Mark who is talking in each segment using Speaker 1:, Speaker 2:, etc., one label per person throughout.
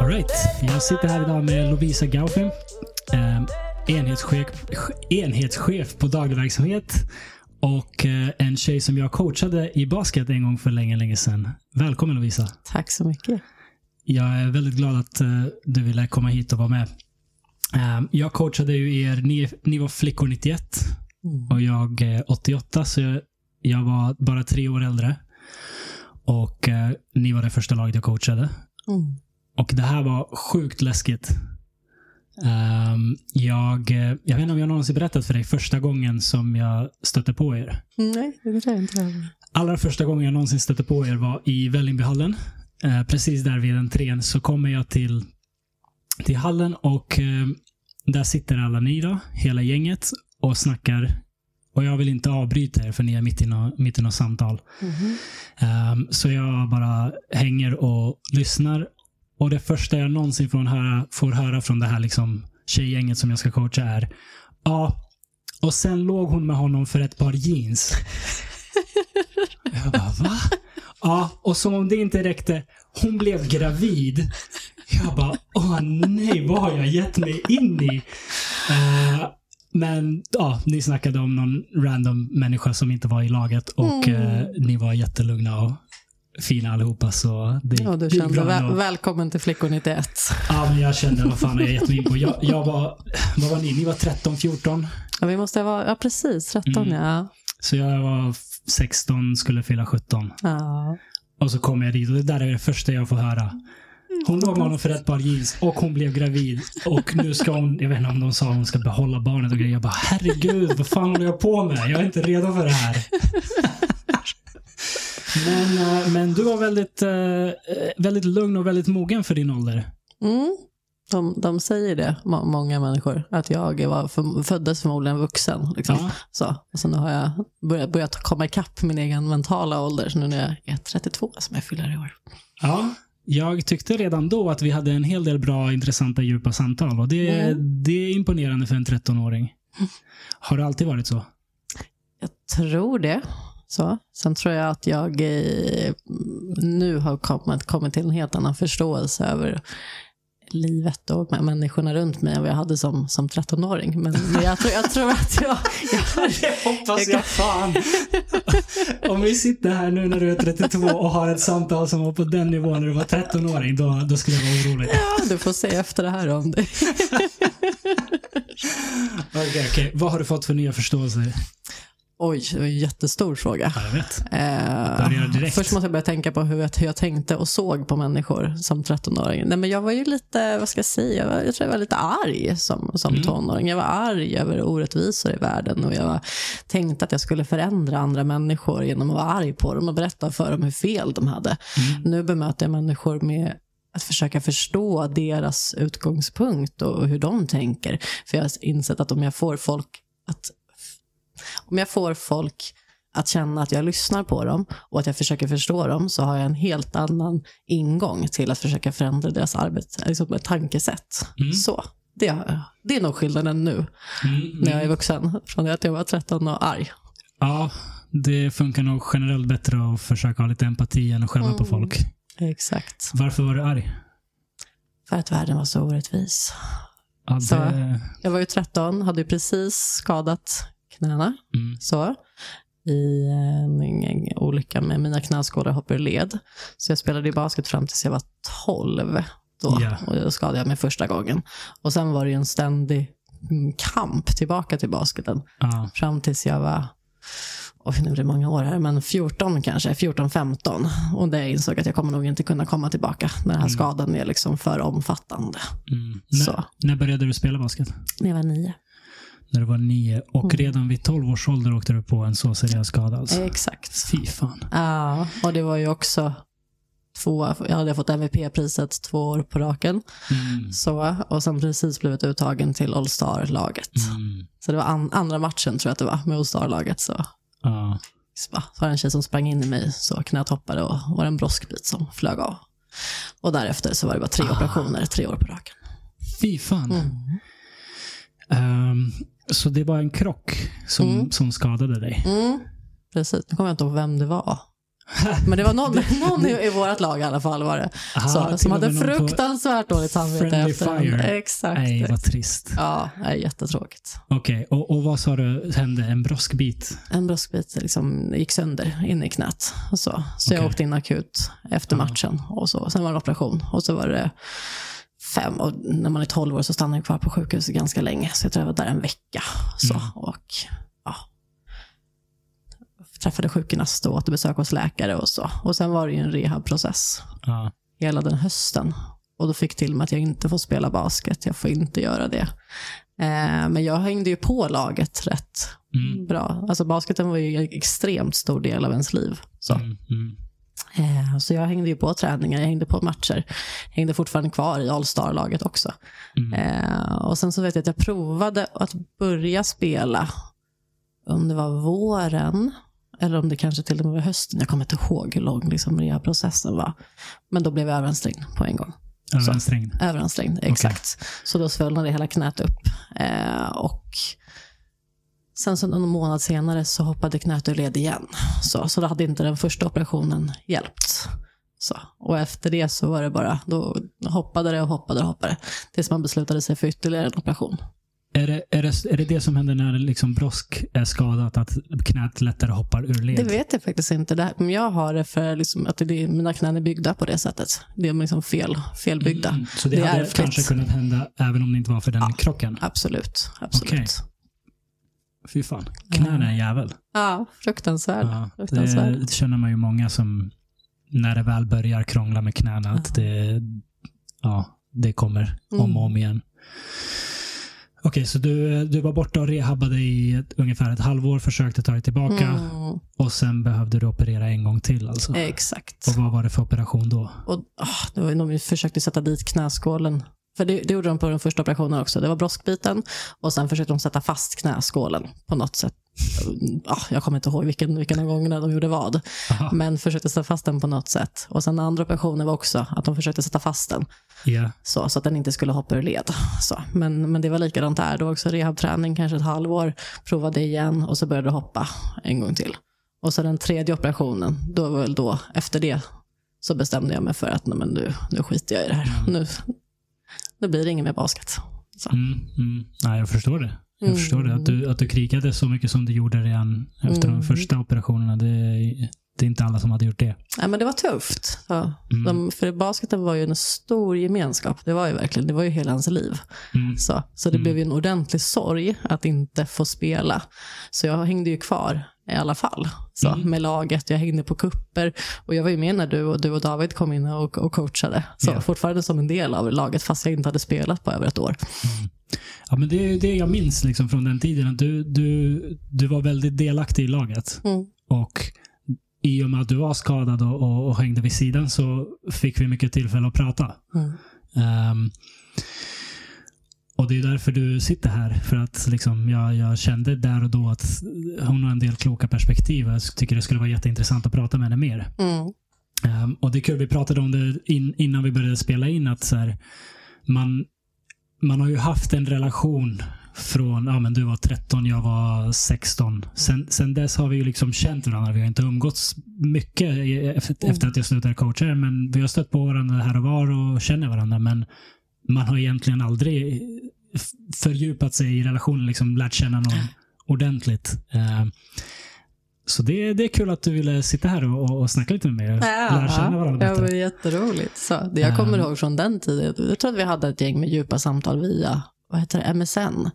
Speaker 1: Alright. Jag sitter här idag med Lovisa Gaufi. Eh, enhetschef, enhetschef på daglig verksamhet. Och eh, en tjej som jag coachade i basket en gång för länge, länge sedan. Välkommen Lovisa.
Speaker 2: Tack så mycket.
Speaker 1: Jag är väldigt glad att eh, du ville komma hit och vara med. Eh, jag coachade ju er, ni, ni var flickor 91
Speaker 2: Mm.
Speaker 1: och jag eh, 88, så jag, jag var bara tre år äldre. Och eh, ni var det första laget jag coachade.
Speaker 2: Mm.
Speaker 1: Och det här var sjukt läskigt. Ehm, jag, eh, jag vet inte om jag någonsin berättat för dig första gången som jag stötte på er.
Speaker 2: Nej, det vet jag inte.
Speaker 1: Allra första gången jag någonsin stötte på er var i Vällingbyhallen. Eh, precis där vid entrén så kommer jag till, till hallen och eh, där sitter alla ni då, hela gänget och snackar. Och jag vill inte avbryta er för ni är mitt i något, mitt i något samtal.
Speaker 2: Mhm.
Speaker 1: Ehm, så jag bara hänger och lyssnar. Och det första jag någonsin får höra, får höra från det här liksom tjejgänget som jag ska coacha är Ja, och sen låg hon med honom för ett par jeans. jag bara, va? Ja, och som om det inte räckte, hon blev gravid. Jag bara, åh nej, vad har jag gett mig in i? Eh, men ja, ni snackade om någon random människa som inte var i laget och
Speaker 2: Mm.
Speaker 1: eh, ni var jättelugna och fina allihopa. Så det,
Speaker 2: Och du
Speaker 1: det
Speaker 2: kände väl,
Speaker 1: ändå.
Speaker 2: välkommen till Flickor 91.
Speaker 1: Ja, men jag kände, vad fan har jag gett mig in på? Jag, jag var, vad var ni? Ni var 13, 14.
Speaker 2: Ja, vi måste vara, ja precis, 13
Speaker 1: Mm.
Speaker 2: ja.
Speaker 1: Så jag var 16, skulle fylla 17.
Speaker 2: ja.
Speaker 1: Och så kom jag dit och det där är det första jag får höra. Hon låg med honom för ett par jeans och hon blev gravid. Och nu ska hon, jag vet inte om de sa hon ska behålla barnet och grejer. Jag bara, herregud, vad fan håller jag på med? Jag är inte redo för det här. Men, eh, men du var väldigt, eh, väldigt lugn och väldigt mogen för din ålder.
Speaker 2: Mm. De, de säger det, må, många människor, att jag var för, föddes förmodligen vuxen. Liksom.
Speaker 1: Ja.
Speaker 2: Så, och så nu har jag börjat, börjat komma ikapp min egen mentala ålder, så nu när jag är 32 som jag fyller i år.
Speaker 1: Ja, jag tyckte redan då att vi hade en hel del bra, intressanta, djupa samtal. Och det,
Speaker 2: Mm.
Speaker 1: det är imponerande för en 13-åring. Har det alltid varit så?
Speaker 2: Jag tror det. Så. Sen tror jag att jag eh, nu har kommit, kommit till en helt annan förståelse över livet och med människorna runt mig än vad jag hade som, som 13-åring. Men, men jag, tror, jag tror att jag... jag
Speaker 1: Det hoppas
Speaker 2: jag
Speaker 1: jag fan. Om vi sitter här nu när du är 32 och har ett samtal som var på den nivån när du var 13-åring, då, då skulle jag vara orolig.
Speaker 2: ja, du får se efter det här om det.
Speaker 1: Okej, okej. Vad har du fått för nya förståelser?
Speaker 2: Oj, det var en jättestor fråga.
Speaker 1: Ja, jag vet.
Speaker 2: Eh. Först måste jag börja tänka på hur jag, hur jag tänkte och såg på människor som 13-åring. Nej, men jag var ju lite, vad ska jag säga, jag, var, jag tror jag var lite arg som, som
Speaker 1: Mm.
Speaker 2: tonåring. Jag var arg över orättvisor i världen och jag var, tänkte att jag skulle förändra andra människor genom att vara arg på dem och berätta för dem hur fel de hade.
Speaker 1: Mm.
Speaker 2: Nu bemöter jag människor med att försöka förstå deras utgångspunkt och hur de tänker. För jag har insett att om jag får folk att om jag får folk att känna att jag lyssnar på dem och att jag försöker förstå dem så har jag en helt annan ingång till att försöka förändra deras arbete, liksom ett tankesätt.
Speaker 1: Mm.
Speaker 2: Så, det, det är nog skillnaden nu
Speaker 1: Mm,
Speaker 2: när jag är
Speaker 1: mm.
Speaker 2: vuxen från att jag var 13 och arg.
Speaker 1: Ja, det funkar nog generellt bättre att försöka ha lite empati än att skälla på
Speaker 2: Mm.
Speaker 1: folk.
Speaker 2: Exakt.
Speaker 1: Varför var du arg?
Speaker 2: För att världen var så orättvis.
Speaker 1: Ja,
Speaker 2: Så.
Speaker 1: det,
Speaker 2: Jag var ju 13, hade ju precis skadat knäna.
Speaker 1: mm.
Speaker 2: så, i en, en olycka med mina knäskålar hoppade led. Så jag spelade i basket fram tills jag var 12. Då,
Speaker 1: Ja.
Speaker 2: och då skadade jag mig första gången. Och sen var det ju en ständig kamp tillbaka till basketen.
Speaker 1: ja.
Speaker 2: Fram tills jag var, oj nu blir det många år här, men 14 kanske, 14-15. Och det insåg jag att jag kommer nog inte kunna komma tillbaka. Den här
Speaker 1: Mm.
Speaker 2: skadan är liksom för omfattande.
Speaker 1: Mm. När, när började du spela basket?
Speaker 2: När jag var nio.
Speaker 1: När du var nio. Och
Speaker 2: Mm.
Speaker 1: redan vid 12 års ålder åkte du på en så seriös skada alltså.
Speaker 2: Exakt.
Speaker 1: Fy fan.
Speaker 2: Ja, och det var ju också två, jag hade fått MVP-priset två år på raken.
Speaker 1: Mm.
Speaker 2: Så, och sen precis blivit uttagen till All-Star-laget.
Speaker 1: Mm.
Speaker 2: Så det var an, andra matchen tror jag att det var med All-Star-laget. Så,
Speaker 1: Ja.
Speaker 2: så var det en tjej som sprang in i mig så knät hoppade och var en broskbit som flög av. Och därefter så var det bara tre
Speaker 1: Ah.
Speaker 2: operationer, tre år på raken.
Speaker 1: Fy fan.
Speaker 2: Mm.
Speaker 1: Ehm, så det var en krock som,
Speaker 2: Mm.
Speaker 1: som skadade dig?
Speaker 2: Mm. Precis, nu kommer jag inte ihåg vem det var. Men det var någon, någon i, i vårt lag i alla fall var det.
Speaker 1: Aha,
Speaker 2: Så, som hade fruktansvärt dåligt samvete efter
Speaker 1: Fire.
Speaker 2: Exakt.
Speaker 1: Nej, vad trist.
Speaker 2: Ja, det är jättetråkigt.
Speaker 1: Okej, och, och vad sa du hände? En broskbit?
Speaker 2: En bröstbit liksom gick sönder in i knät. Och så så jag
Speaker 1: Okej.
Speaker 2: åkte in akut efter matchen. Och så, sen var det en operation. Och så var det fem. Och när man är 12 år så stannar man kvar på sjukhuset ganska länge. Så jag tror jag var där en vecka. Så,
Speaker 1: Mm.
Speaker 2: och ja. Träffade sjukgymnast och återbesök hos läkare och så. Och sen var det ju en rehabprocess
Speaker 1: Ja.
Speaker 2: hela den hösten. Och då fick till mig att jag inte får spela basket. Jag får inte göra det. Eh, men jag hängde ju på laget rätt
Speaker 1: Mm.
Speaker 2: bra. Alltså basketen var ju en extremt stor del av ens liv. Så,
Speaker 1: Mm, mm.
Speaker 2: Eh, så jag hängde ju på träningar, jag hängde på matcher. Hängde fortfarande kvar i All-star-laget också.
Speaker 1: Mm.
Speaker 2: Eh, och sen så vet jag att jag provade att börja spela om det var våren eller om det kanske till och med var hösten. Jag kommer inte ihåg hur lång liksom, rehabprocessen var. Men då blev jag överansträngd på en gång.
Speaker 1: Överansträngd.
Speaker 2: Överansträngd, exakt. Så då svullnade hela knät upp. Eh, och sen så någon månad senare så hoppade knät ur led igen. Så, så då hade inte den första operationen hjälpt. Så. Och efter det så var det bara, då hoppade det och hoppade och hoppade. Tills man beslutade sig för ytterligare en operation.
Speaker 1: Är det, är, det, är det det som händer när liksom brosk är skadat, att knät lättare hoppar ur led?
Speaker 2: Det vet jag faktiskt inte. Det men jag har det för liksom att det, mina knän är byggda på det sättet. Det är liksom fel, felbyggda.
Speaker 1: Mm, Så det,
Speaker 2: Det
Speaker 1: hade
Speaker 2: ärftligt.
Speaker 1: kanske kunnat hända även om det inte var för den krocken?
Speaker 2: Absolut. absolut.
Speaker 1: Okej. Fy fan. Knän är en jävel.
Speaker 2: Ja, fruktansvärd.
Speaker 1: Ja,
Speaker 2: fruktansvärd.
Speaker 1: det, känner man ju många som, när det väl börjar krångla med knäna, att det, ja, det kommer om
Speaker 2: Mm.
Speaker 1: och om igen. Okej, så du, du var borta och rehabbade i ett, ungefär ett halvår, försökte ta dig tillbaka
Speaker 2: Mm,
Speaker 1: och sen behövde du operera en gång till alltså.
Speaker 2: exakt.
Speaker 1: Och vad var det för operation då?
Speaker 2: Och, ah, det var, de försökte sätta dit knäskålen. För det, det gjorde de på den första operationen också. Det var broskbiten och sen försökte de sätta fast knäskålen på något sätt. Jag kommer inte ihåg vilken, vilken av gångerna de gjorde vad.
Speaker 1: Aha.
Speaker 2: Men försökte sätta fast den på något sätt. Och sen andra operationen var också att de försökte sätta fast den.
Speaker 1: Ja.
Speaker 2: Så, så att den inte skulle hoppa ur led. Så, men, men det var likadant där. Det var också rehabträning, kanske ett halvår. Provade igen och så började det hoppa en gång till. Och så den tredje operationen, då var väl då, efter det, så bestämde jag mig för att nej, men nu, nu skiter jag i det här. Nu, nu blir det ingen mer basket.
Speaker 1: Mm, mm. Nej, jag förstår det. Jag
Speaker 2: Mm.
Speaker 1: förstår det. Att du, att du krigade så mycket som du gjorde redan efter
Speaker 2: Mm.
Speaker 1: de första operationerna, det, det är inte alla som hade gjort det.
Speaker 2: Nej, men det var tufft. Så,
Speaker 1: Mm.
Speaker 2: de, för basketen var ju en stor gemenskap. Det var ju verkligen, det var ju hela ens liv.
Speaker 1: Mm.
Speaker 2: Så, så det
Speaker 1: Mm.
Speaker 2: blev ju en ordentlig sorg att inte få spela. Så jag hängde ju kvar i alla fall så,
Speaker 1: Mm.
Speaker 2: med laget. Jag hängde på kupper och jag var ju med när du och, du och David kom in och, och coachade. Så
Speaker 1: Ja.
Speaker 2: fortfarande som en del av laget fast jag inte hade spelat på över ett år.
Speaker 1: Ja, men det är det jag minns liksom från den tiden. Att du, du, du var väldigt delaktig i laget.
Speaker 2: Mm.
Speaker 1: Och i och med att du var skadad och, och, och hängde vid sidan så fick vi mycket tillfälle att prata.
Speaker 2: Mm.
Speaker 1: Och det är därför du sitter här. För att liksom jag, jag kände där och då att hon har en del kloka perspektiv. Jag tycker det skulle vara jätteintressant att prata med henne mer.
Speaker 2: Mm.
Speaker 1: Ehm, och det är kul, vi pratade om det in, innan vi började spela in. att så här, man, man har ju haft en relation från, ja men du var 13, jag var 16. Sen, sen dess har vi ju liksom känt varandra. Vi har inte umgåtts mycket i- efter,
Speaker 2: Mm.
Speaker 1: efter att jag slutade coacha. Men vi har stött på varandra här och var och känner varandra. Men man har egentligen aldrig fördjupat sig i relationen, liksom lärt känna någon ordentligt. Ehm, så det, det är kul att du ville sitta här och, och, och snacka lite med mig. Lära känna varandra
Speaker 2: ja, det
Speaker 1: bättre.
Speaker 2: var jätteroligt. Så, det jag kommer
Speaker 1: Um.
Speaker 2: ihåg från den tiden, jag tror att vi hade ett gäng med djupa samtal via vad heter det, MSN.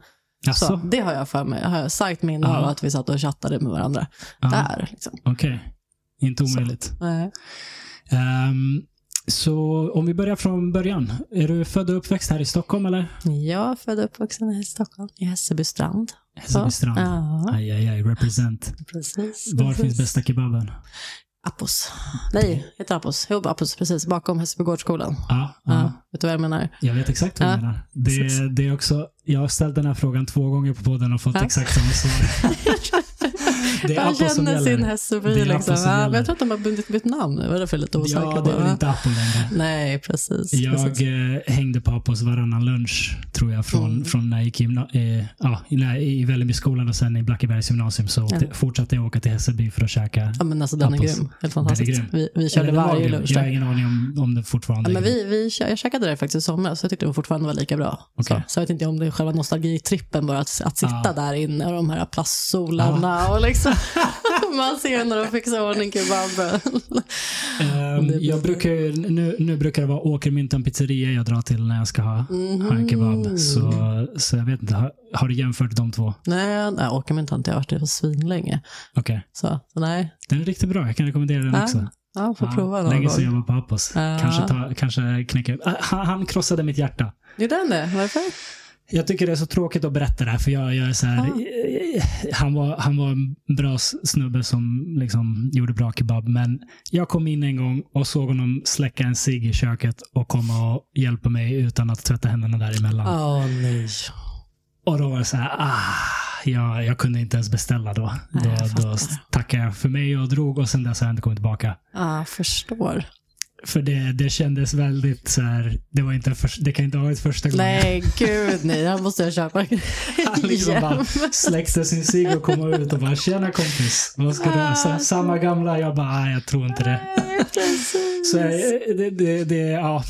Speaker 2: Så, det har jag för mig. Har jag starkt minne av
Speaker 1: Ja.
Speaker 2: att vi satt och chattade med varandra
Speaker 1: Ja,
Speaker 2: där. Liksom.
Speaker 1: Okej. Inte omöjligt.
Speaker 2: Nej.
Speaker 1: Ehm, så om vi börjar från början. Är du född och uppväxt här i Stockholm eller?
Speaker 2: Jag är född och uppvuxen i Stockholm, i Hässelbystrand.
Speaker 1: Hässelbystrand.
Speaker 2: Ja,
Speaker 1: Aj, aj, aj. Represent.
Speaker 2: precis.
Speaker 1: Var
Speaker 2: precis.
Speaker 1: finns bästa kebaben?
Speaker 2: Appos. Nej, heter Appos. Jo, Appos, precis. Bakom Hässelby gårdsskolan.
Speaker 1: Ja,
Speaker 2: Ja.
Speaker 1: ja.
Speaker 2: Vet du vad jag menar?
Speaker 1: Jag vet exakt vad du
Speaker 2: Ja,
Speaker 1: menar. Det, det är också, jag har ställt den här frågan två gånger på podden och fått
Speaker 2: Ja.
Speaker 1: exakt samma svar. det är
Speaker 2: Han känner sin
Speaker 1: Det är Apple
Speaker 2: liksom.
Speaker 1: som
Speaker 2: Ja, jag tror att de har bytt, bytt namn nu. Det var jag är lite osäker.
Speaker 1: Ja, det är väl inte Apple längre.
Speaker 2: Nej, precis.
Speaker 1: Jag
Speaker 2: precis.
Speaker 1: eh, hängde på Apples varannan lunch, tror jag, från,
Speaker 2: Mm.
Speaker 1: från när jag gick gymna- eh, ja, i, i Vällingbyskolan och sen i Blackebergs gymnasium så
Speaker 2: Ja.
Speaker 1: fortsatte jag åka till Hässelby för att käka.
Speaker 2: Ja, men alltså, den är grym. Helt fantastisk.
Speaker 1: grym.
Speaker 2: Vi, vi körde
Speaker 1: Eller det
Speaker 2: varje lunch
Speaker 1: Jag har ingen aning om, om det fortfarande
Speaker 2: Ja, men vi, vi, jag käkade där faktiskt i somras så jag tyckte det fortfarande var lika bra.
Speaker 1: Okej.
Speaker 2: Så, så jag vet inte om det är själva nostalgitrippen bara att, att sitta
Speaker 1: Ja.
Speaker 2: där inne och de här plastsolarna och liksom man ser när de fixar i ordning kebaben. Blir-
Speaker 1: jag brukar, ju- nu, nu brukar det vara Åkermyntan pizzeria jag drar till när jag ska ha, ha en kebab.
Speaker 2: Mhm.
Speaker 1: Så, så jag vet inte, har, har du jämfört de två?
Speaker 2: Nej, nej Åkermyntan har inte jag varit där på svinlänge.
Speaker 1: Okej.
Speaker 2: Så, så nej,
Speaker 1: Den är riktigt bra, jag kan rekommendera den
Speaker 2: Ja,
Speaker 1: också.
Speaker 2: ja, får
Speaker 1: Ja,
Speaker 2: prova någon
Speaker 1: länge sedan jag var på Appos.
Speaker 2: Ja.
Speaker 1: Kanske, ta, kanske knäcka... Ah, Han, han krossade mitt hjärta.
Speaker 2: Gjorde den det? Varför?
Speaker 1: Jag tycker det är så tråkigt att berätta det här, för jag, jag är så här, eh, han, var, han var en bra snubbe som liksom gjorde bra kebab, men jag kom in en gång och såg honom släcka en cigg i köket och komma och hjälpa mig utan att tvätta händerna däremellan.
Speaker 2: Åh nej.
Speaker 1: Och då var det så här, ah, jag, jag kunde inte ens beställa då.
Speaker 2: Nej,
Speaker 1: då, då tackade jag för mig och drog och sen dess har jag inte kommit tillbaka.
Speaker 2: Ah, jag förstår.
Speaker 1: För det, det kändes väldigt så här, det, var inte för, det kan inte ha varit första gången.
Speaker 2: Nej, gud nej. Här måste jag köpa
Speaker 1: Han liksom
Speaker 2: igen.
Speaker 1: bara släckte sin cigg och kom ut och bara “Tjena kompis, vad ska du ha?” Så, Samma gamla, jag bara “Nej, jag tror inte det”. Så eh, det, det, det ja,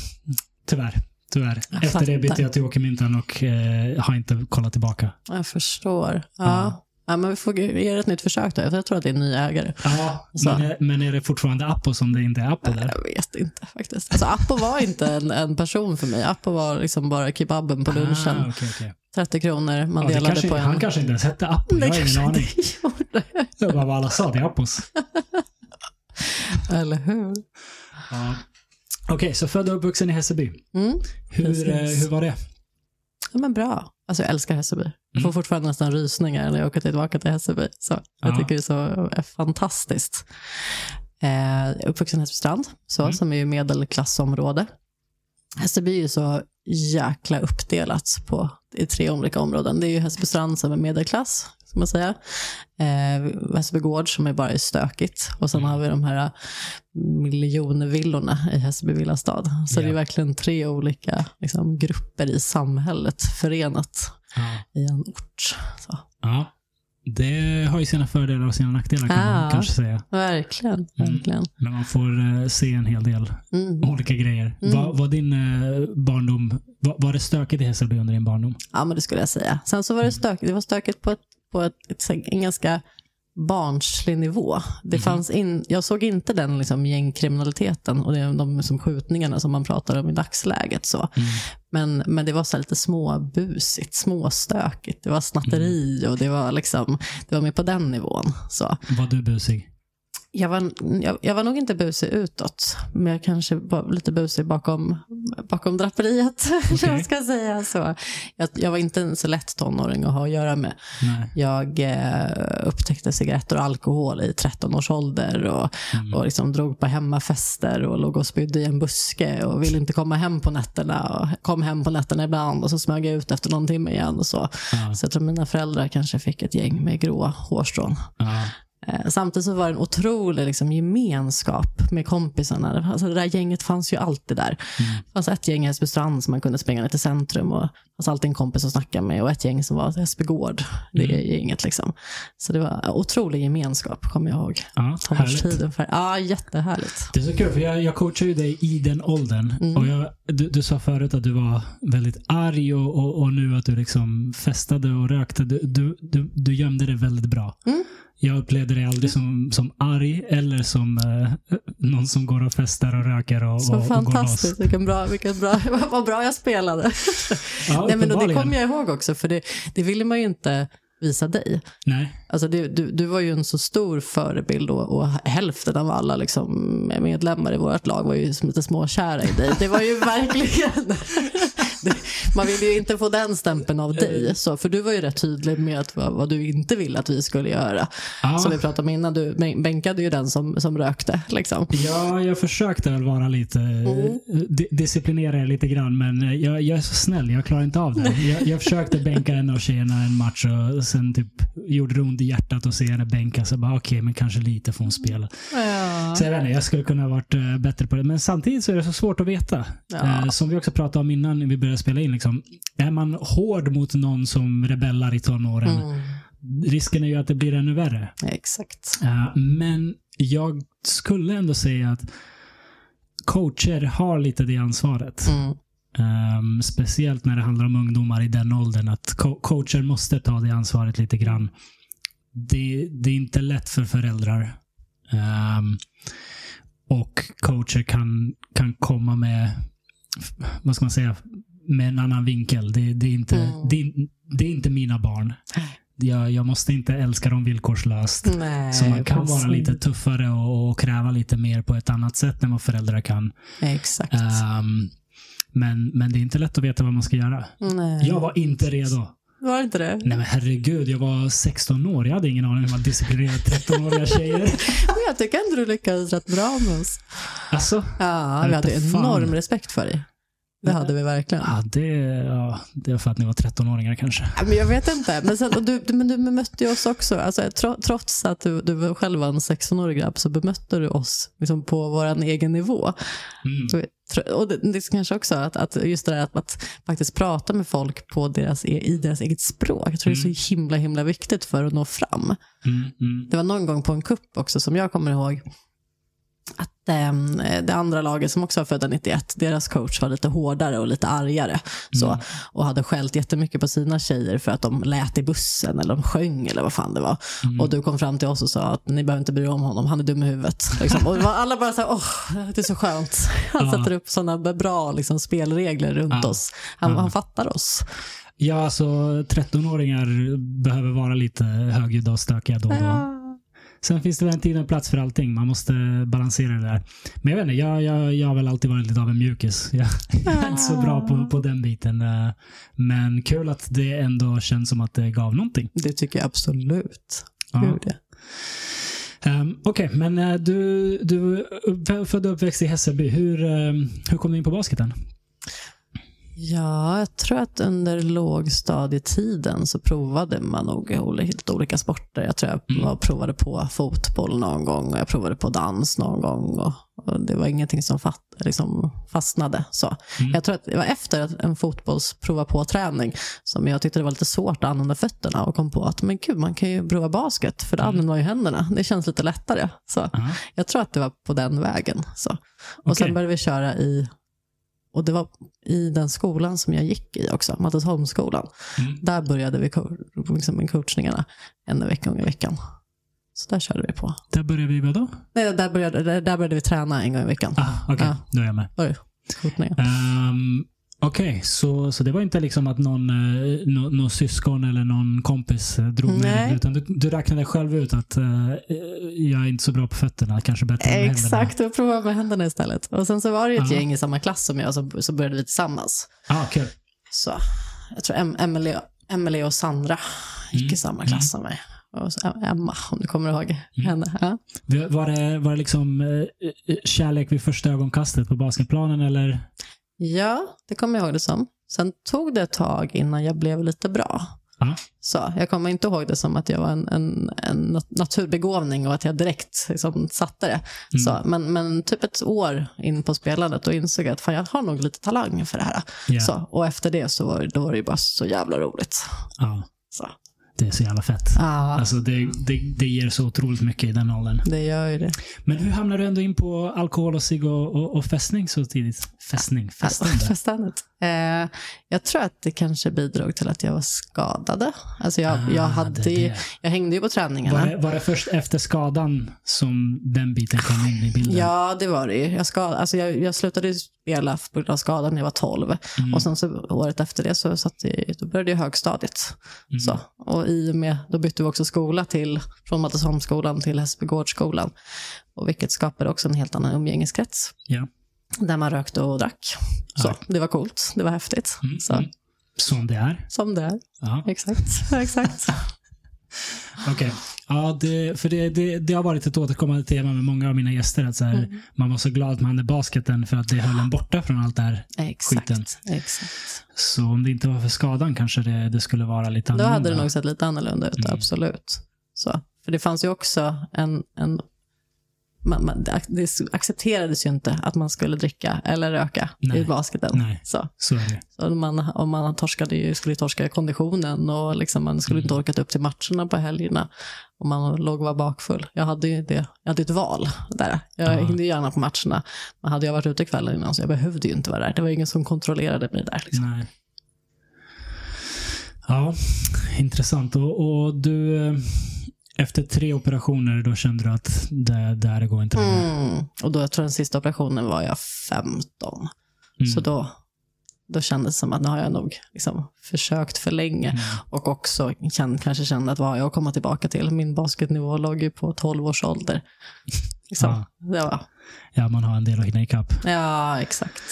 Speaker 1: tyvärr. Tyvärr.
Speaker 2: Jag
Speaker 1: Efter det bytte jag till Åkermyntan och eh, har inte kollat tillbaka.
Speaker 2: Jag förstår. Ja.
Speaker 1: Ja.
Speaker 2: Ja. men vi får det ett nytt försök då. för Jag tror att det är en ny ägare.
Speaker 1: Ja, men, är- men är det fortfarande Appo som det inte är Appo där?
Speaker 2: Jag vet inte faktiskt. Alltså, Appo var inte en, en person för mig. Appo var liksom bara kebaben på lunchen.
Speaker 1: Ah, okej, okej.
Speaker 2: 30 kronor, man
Speaker 1: Ja, det
Speaker 2: delade
Speaker 1: kanske,
Speaker 2: på en.
Speaker 1: Han kanske inte ens hette Appo, jag har ingen aning.
Speaker 2: inte gjorde.
Speaker 1: Det var vad alla sa, det är Appos.
Speaker 2: Eller hur?
Speaker 1: Ja. Okej, så född och uppvuxen i Hässelby.
Speaker 2: Mm.
Speaker 1: Hur,
Speaker 2: Precis.
Speaker 1: eh, hur var det?
Speaker 2: Ja, men bra. Alltså, jag älskar Hässelby. Jag får
Speaker 1: Mm.
Speaker 2: fortfarande nästan rysningar när jag åker tillbaka till Hässelby. Så jag
Speaker 1: Ja.
Speaker 2: tycker det är så är fantastiskt. Eh, jag är uppvuxen i Hässelbystrand, så,
Speaker 1: Mm.
Speaker 2: som är ju medelklassområde. Hässelby är ju så jäkla uppdelat på, i tre olika områden. Det är ju Hässelbystrand som är medelklass, ska man säga. Eh, Hässelby gård som är bara stökigt. Och sen
Speaker 1: Mm.
Speaker 2: har vi de här miljonvillorna i Hässelby villastad. Så
Speaker 1: Ja.
Speaker 2: det är verkligen tre olika liksom, grupper i samhället förenat
Speaker 1: Ja.
Speaker 2: i en ort. Så.
Speaker 1: Ja. Det har ju sina fördelar och sina nackdelar kan man
Speaker 2: Ja.
Speaker 1: kanske säga.
Speaker 2: Verkligen, verkligen.
Speaker 1: Men man får eh, se en hel del
Speaker 2: Mm.
Speaker 1: olika grejer.
Speaker 2: Mm.
Speaker 1: Var, var din eh, barndom, var, var det stökigt i Hässelby under din barndom?
Speaker 2: Ja, men det skulle jag säga. Sen så var det stökigt. Det var stökigt på, ett, på ett, ett, en ganska barnslig nivå. Det
Speaker 1: Mhm.
Speaker 2: fanns in, jag såg inte den liksom, gängkriminaliteten och det, de liksom, skjutningarna som man pratar om i dagsläget. Så.
Speaker 1: Mm.
Speaker 2: Men, men det var så lite småbusigt, småstökigt. Det var snatteri och det var, liksom, det var mer på den nivån. Så.
Speaker 1: Var du busig?
Speaker 2: Jag var, jag, jag var nog inte busig utåt, men jag kanske var lite busig bakom, bakom draperiet.
Speaker 1: Okej.
Speaker 2: jag ska säga så. Jag, jag var inte en så lätt tonåring att ha att göra med.
Speaker 1: Nej.
Speaker 2: Jag eh, upptäckte cigaretter och alkohol i 13 års ålder och,
Speaker 1: Mm.
Speaker 2: och liksom drog på hemmafester och låg och spydde i en buske och ville inte komma hem på nätterna. Och kom hem på nätterna ibland och så smög jag ut efter någon timme igen. Och så.
Speaker 1: Ja.
Speaker 2: så jag tror mina föräldrar kanske fick ett gäng med gråa hårstrån.
Speaker 1: Ja.
Speaker 2: Eh, Samtidigt så var det en otrolig liksom, gemenskap med kompisarna. Alltså, det där gänget fanns ju alltid där.
Speaker 1: Mm.
Speaker 2: Det fanns ett gäng i Hässelbystrand som man kunde springa ner till centrum och det fanns alltid en kompis att snacka med och ett gäng som var Hässelbygård. Det
Speaker 1: Mm.
Speaker 2: gänget liksom. Så det var otrolig gemenskap, kommer jag ihåg.
Speaker 1: Ja, härligt.
Speaker 2: För, ja, jättehärligt.
Speaker 1: Det är så kul, för jag, jag coachar ju dig i den åldern.
Speaker 2: Mm.
Speaker 1: Och jag, du, du sa förut att du var väldigt arg och, och, och nu att du liksom festade och rökte. Du, du, du, du gömde det väldigt bra.
Speaker 2: Mm.
Speaker 1: Jag upplevde dig aldrig som, som arg eller som eh, någon som går och festar och röker och,
Speaker 2: Så
Speaker 1: och, och
Speaker 2: fantastiskt. Vilken bra, vilken bra, vad bra jag spelade.
Speaker 1: Ja,
Speaker 2: Nej, men det kommer jag ihåg också, för det, det ville man ju inte visa dig.
Speaker 1: Nej.
Speaker 2: Alltså det, du, du var ju en så stor förebild och, och hälften av alla liksom medlemmar i vårt lag var ju som lite småkära i dig. Det var ju verkligen... Man vill ju inte få den stämpeln av dig. Så, för du var ju rätt tydlig med att, vad, vad du inte ville att vi skulle göra.
Speaker 1: Ja.
Speaker 2: Som vi pratade om innan, du bän- bänkade ju den som, som rökte. Liksom.
Speaker 1: Ja, jag försökte väl vara lite,
Speaker 2: Mm.
Speaker 1: di- disciplinera er lite grann, men jag, jag är så snäll, jag klarar inte av det. Jag, jag försökte bänka en av tjejerna en match och sen typ gjorde det ont i hjärtat att se henne bänka. Så bara, okej, men kanske lite får hon spela.
Speaker 2: Ja.
Speaker 1: Så jag vet inte, jag skulle kunna ha varit eh, bättre på det. Men samtidigt så är det så svårt att veta.
Speaker 2: Ja.
Speaker 1: Eh, som vi också pratade om innan vi började spela in. Liksom, är man hård mot någon som rebellar i tonåren,
Speaker 2: Mm.
Speaker 1: risken är ju att det blir ännu värre.
Speaker 2: Exakt.
Speaker 1: Eh, men jag skulle ändå säga att coacher har lite det ansvaret.
Speaker 2: Mm.
Speaker 1: Ehm, speciellt när det handlar om ungdomar i den åldern. Att co- coacher måste ta det ansvaret lite grann. Det, det är inte lätt för föräldrar. Ehm, och coacher kan, kan komma med, vad ska man säga, med en annan vinkel. Det, det, är, inte,
Speaker 2: Mm.
Speaker 1: det, det är inte mina barn. Jag, jag måste inte älska dem villkorslöst.
Speaker 2: Nej,
Speaker 1: Så man kan
Speaker 2: precis.
Speaker 1: vara lite tuffare och, och kräva lite mer på ett annat sätt än vad föräldrar kan.
Speaker 2: Exakt.
Speaker 1: Ehm, men, men det är inte lätt att veta vad man ska göra.
Speaker 2: Nej.
Speaker 1: Jag var inte redo.
Speaker 2: Var det inte det?
Speaker 1: Nej men herregud, jag var 16 år. Jag hade ingen aning om man disciplinerar 13-åriga tjejer.
Speaker 2: Men jag tycker ändå du lyckades rätt bra med oss.
Speaker 1: Alltså,
Speaker 2: Ja, vi hade enorm respekt för dig. Det hade vi verkligen.
Speaker 1: ja, det, ja, det var för att ni var 13-åringar kanske.
Speaker 2: Men jag vet inte. Men, sen, och du, men du bemötte ju oss också. Alltså, tro, trots att du, du själv var en 16-årig grabb så bemötte du oss liksom, på vår egen nivå.
Speaker 1: Mm.
Speaker 2: Så, och det, det är kanske också att, att just det där att, att faktiskt prata med folk på deras, e- i deras eget språk. Jag tror det är så himla himla viktigt för att nå fram.
Speaker 1: Mm, mm,
Speaker 2: Det var någon gång på en kupp också som jag kommer ihåg att ehm, det andra laget som också var födda 91, deras coach var lite hårdare och lite argare. Så, och hade skällt jättemycket på sina tjejer för att de lät i bussen eller de sjöng eller vad fan det var. Och du kom fram till oss och sa att ni behöver inte bry er om honom, han är dum i huvudet. Liksom. Och alla bara så här, åh, det är så skönt. Han
Speaker 1: Ja.
Speaker 2: sätter upp sådana bra liksom, spelregler runt
Speaker 1: Ja.
Speaker 2: oss. Han, han fattar oss.
Speaker 1: Ja, alltså 13-åringar behöver vara lite högljudda och stökiga då och då. Sen finns det väl en tid och en plats för allting. Man måste balansera det där. Men jag vet inte, jag, jag, jag har väl alltid varit lite av en mjukis. Jag, jag är inte så bra på, på den biten. eh, Men kul att det ändå känns som att det gav någonting.
Speaker 2: Det tycker jag absolut.
Speaker 1: Ja. Um, Okej, men eh, du, du född och uppväxt i Hässelby. Hur, eh, hur kom du in på basketen?
Speaker 2: Ja, jag tror att under lågstadietiden så provade man nog lite olika sporter. Jag tror jag
Speaker 1: Mm.
Speaker 2: provade på fotboll någon gång och jag provade på dans någon gång. Och, och det var ingenting som fatt, liksom fastnade. Så.
Speaker 1: Mm.
Speaker 2: Jag tror att det var efter en fotbollsprova på-träning som jag tyckte det var lite svårt att använda fötterna och kom på att men gud, man kan ju prova basket för då använder man ju händerna. Det känns lite lättare. Så.
Speaker 1: Ja.
Speaker 2: Jag tror att det var på den vägen. Så. Och
Speaker 1: Okej.
Speaker 2: sen började vi köra i, och det var i den skolan som jag gick i också, Mattesholmsskolan.
Speaker 1: Mm.
Speaker 2: Där började vi liksom med coachningarna en vecka gång i veckan. Så där körde vi på.
Speaker 1: Där började vi vadå?
Speaker 2: Nej, där började, där, där började vi träna en gång i veckan.
Speaker 1: Ah, Okej,
Speaker 2: Ja.
Speaker 1: då är jag med.
Speaker 2: Oj.
Speaker 1: Um, Okej, så, så det var inte liksom att någon, eh, nå- någon syskon eller någon kompis eh, drog med
Speaker 2: Nej.
Speaker 1: dig, utan du, du räknade själv ut att eh, jag är inte så bra på fötterna, kanske bättre med händerna.
Speaker 2: Exakt, och prova med händerna istället. Och sen så var det ett
Speaker 1: Ja.
Speaker 2: gäng i samma klass som jag, så, så började vi tillsammans.
Speaker 1: Ah, kul.
Speaker 2: Så jag tror em, Emily, Emily och Sandra gick
Speaker 1: Mm.
Speaker 2: i samma klass som mig. Och Emma, om du kommer ihåg henne. Ja.
Speaker 1: Var det, var det liksom kärlek vid första ögonkastet på basketplanen eller?
Speaker 2: Ja, det kommer jag ihåg det som. Sen tog det ett tag innan jag blev lite bra. Så jag kommer inte ihåg det som att jag var en, en, en nat- naturbegåvning och att jag direkt liksom, satte det. Så, men, men typ ett år in på spelandet och insåg jag att fan, jag har nog lite talang för det här.
Speaker 1: Ja.
Speaker 2: Så, och efter det så var, då var det ju bara så jävla roligt.
Speaker 1: Ja,
Speaker 2: Så.
Speaker 1: Det är så jävla fett.
Speaker 2: Ja,
Speaker 1: Alltså det, det, det ger så otroligt mycket i den åldern.
Speaker 2: det gör ju det.
Speaker 1: Men hur hamnade du ändå in på alkohol och cigg och, och, och fästning så tidigt? Fästning? Fästande?
Speaker 2: Eh, jag tror att det kanske bidrog till att jag var skadade. Alltså jag,
Speaker 1: Ah,
Speaker 2: jag, hade
Speaker 1: det
Speaker 2: ju, jag hängde ju på träningarna.
Speaker 1: Var det, var det först efter skadan som den biten kom in i bilden?
Speaker 2: Ja, det var det ju. Jag, skad, alltså jag, jag slutade spela på grund av skadan när jag var 12.
Speaker 1: Mm.
Speaker 2: Och sen så året efter det så satt jag, då började jag högstadiet.
Speaker 1: Mm.
Speaker 2: Så, och i och med, då bytte vi också skola till, från Mattesholmsskolan till Hässelbygårdsskolan. Och vilket skapade också en helt annan umgängeskrets.
Speaker 1: Ja.
Speaker 2: Där man rökte och drack. Så,
Speaker 1: Ja.
Speaker 2: Det var coolt, det var häftigt.
Speaker 1: Mm,
Speaker 2: Så,
Speaker 1: mm. Som det är.
Speaker 2: Som det är.
Speaker 1: Ja.
Speaker 2: Exakt. exakt.
Speaker 1: Okej. Ja, det, för det, det, det har varit ett återkommande tema med många av mina gäster. Att så här,
Speaker 2: Mm.
Speaker 1: Man var så glad att man hade basketen för att det höll en borta från allt det här.
Speaker 2: Exakt.
Speaker 1: Skiten.
Speaker 2: exakt.
Speaker 1: Så om det inte var för skadan kanske det, det skulle vara lite
Speaker 2: Då
Speaker 1: annorlunda.
Speaker 2: hade det nog sett lite annorlunda ut,
Speaker 1: Mm.
Speaker 2: absolut. Så. För det fanns ju också en... en man, man, det ac- det accepterades ju inte att man skulle dricka eller röka
Speaker 1: Nej.
Speaker 2: i basketen.
Speaker 1: Nej.
Speaker 2: Så.
Speaker 1: Så.
Speaker 2: Så man, om man torskade ju, skulle torska konditionen och liksom man skulle inte
Speaker 1: Mm.
Speaker 2: orkat upp till matcherna på helgerna. Om man låg och var bakfull. Jag hade ju det, jag hade ett val där. Jag
Speaker 1: Ja.
Speaker 2: hängde gärna på matcherna. Men hade jag varit ute kvällen innan så jag behövde ju inte vara där. Det var ingen som kontrollerade mig där. Liksom.
Speaker 1: Ja, intressant. Och, och du, eh, efter tre operationer, då kände du att det där går inte längre?
Speaker 2: Mm. Och då, jag tror den sista operationen var jag 15.
Speaker 1: Mm.
Speaker 2: Så då, då kändes det som att nu har jag nog liksom försökt för länge.
Speaker 1: Mm.
Speaker 2: Och också känn, kanske kände att vad har jag att komma tillbaka till? Min basketnivå låg ju på 12 års ålder. Liksom.
Speaker 1: Ja. Ja, man har en del att hinna ikapp.
Speaker 2: ja, exakt.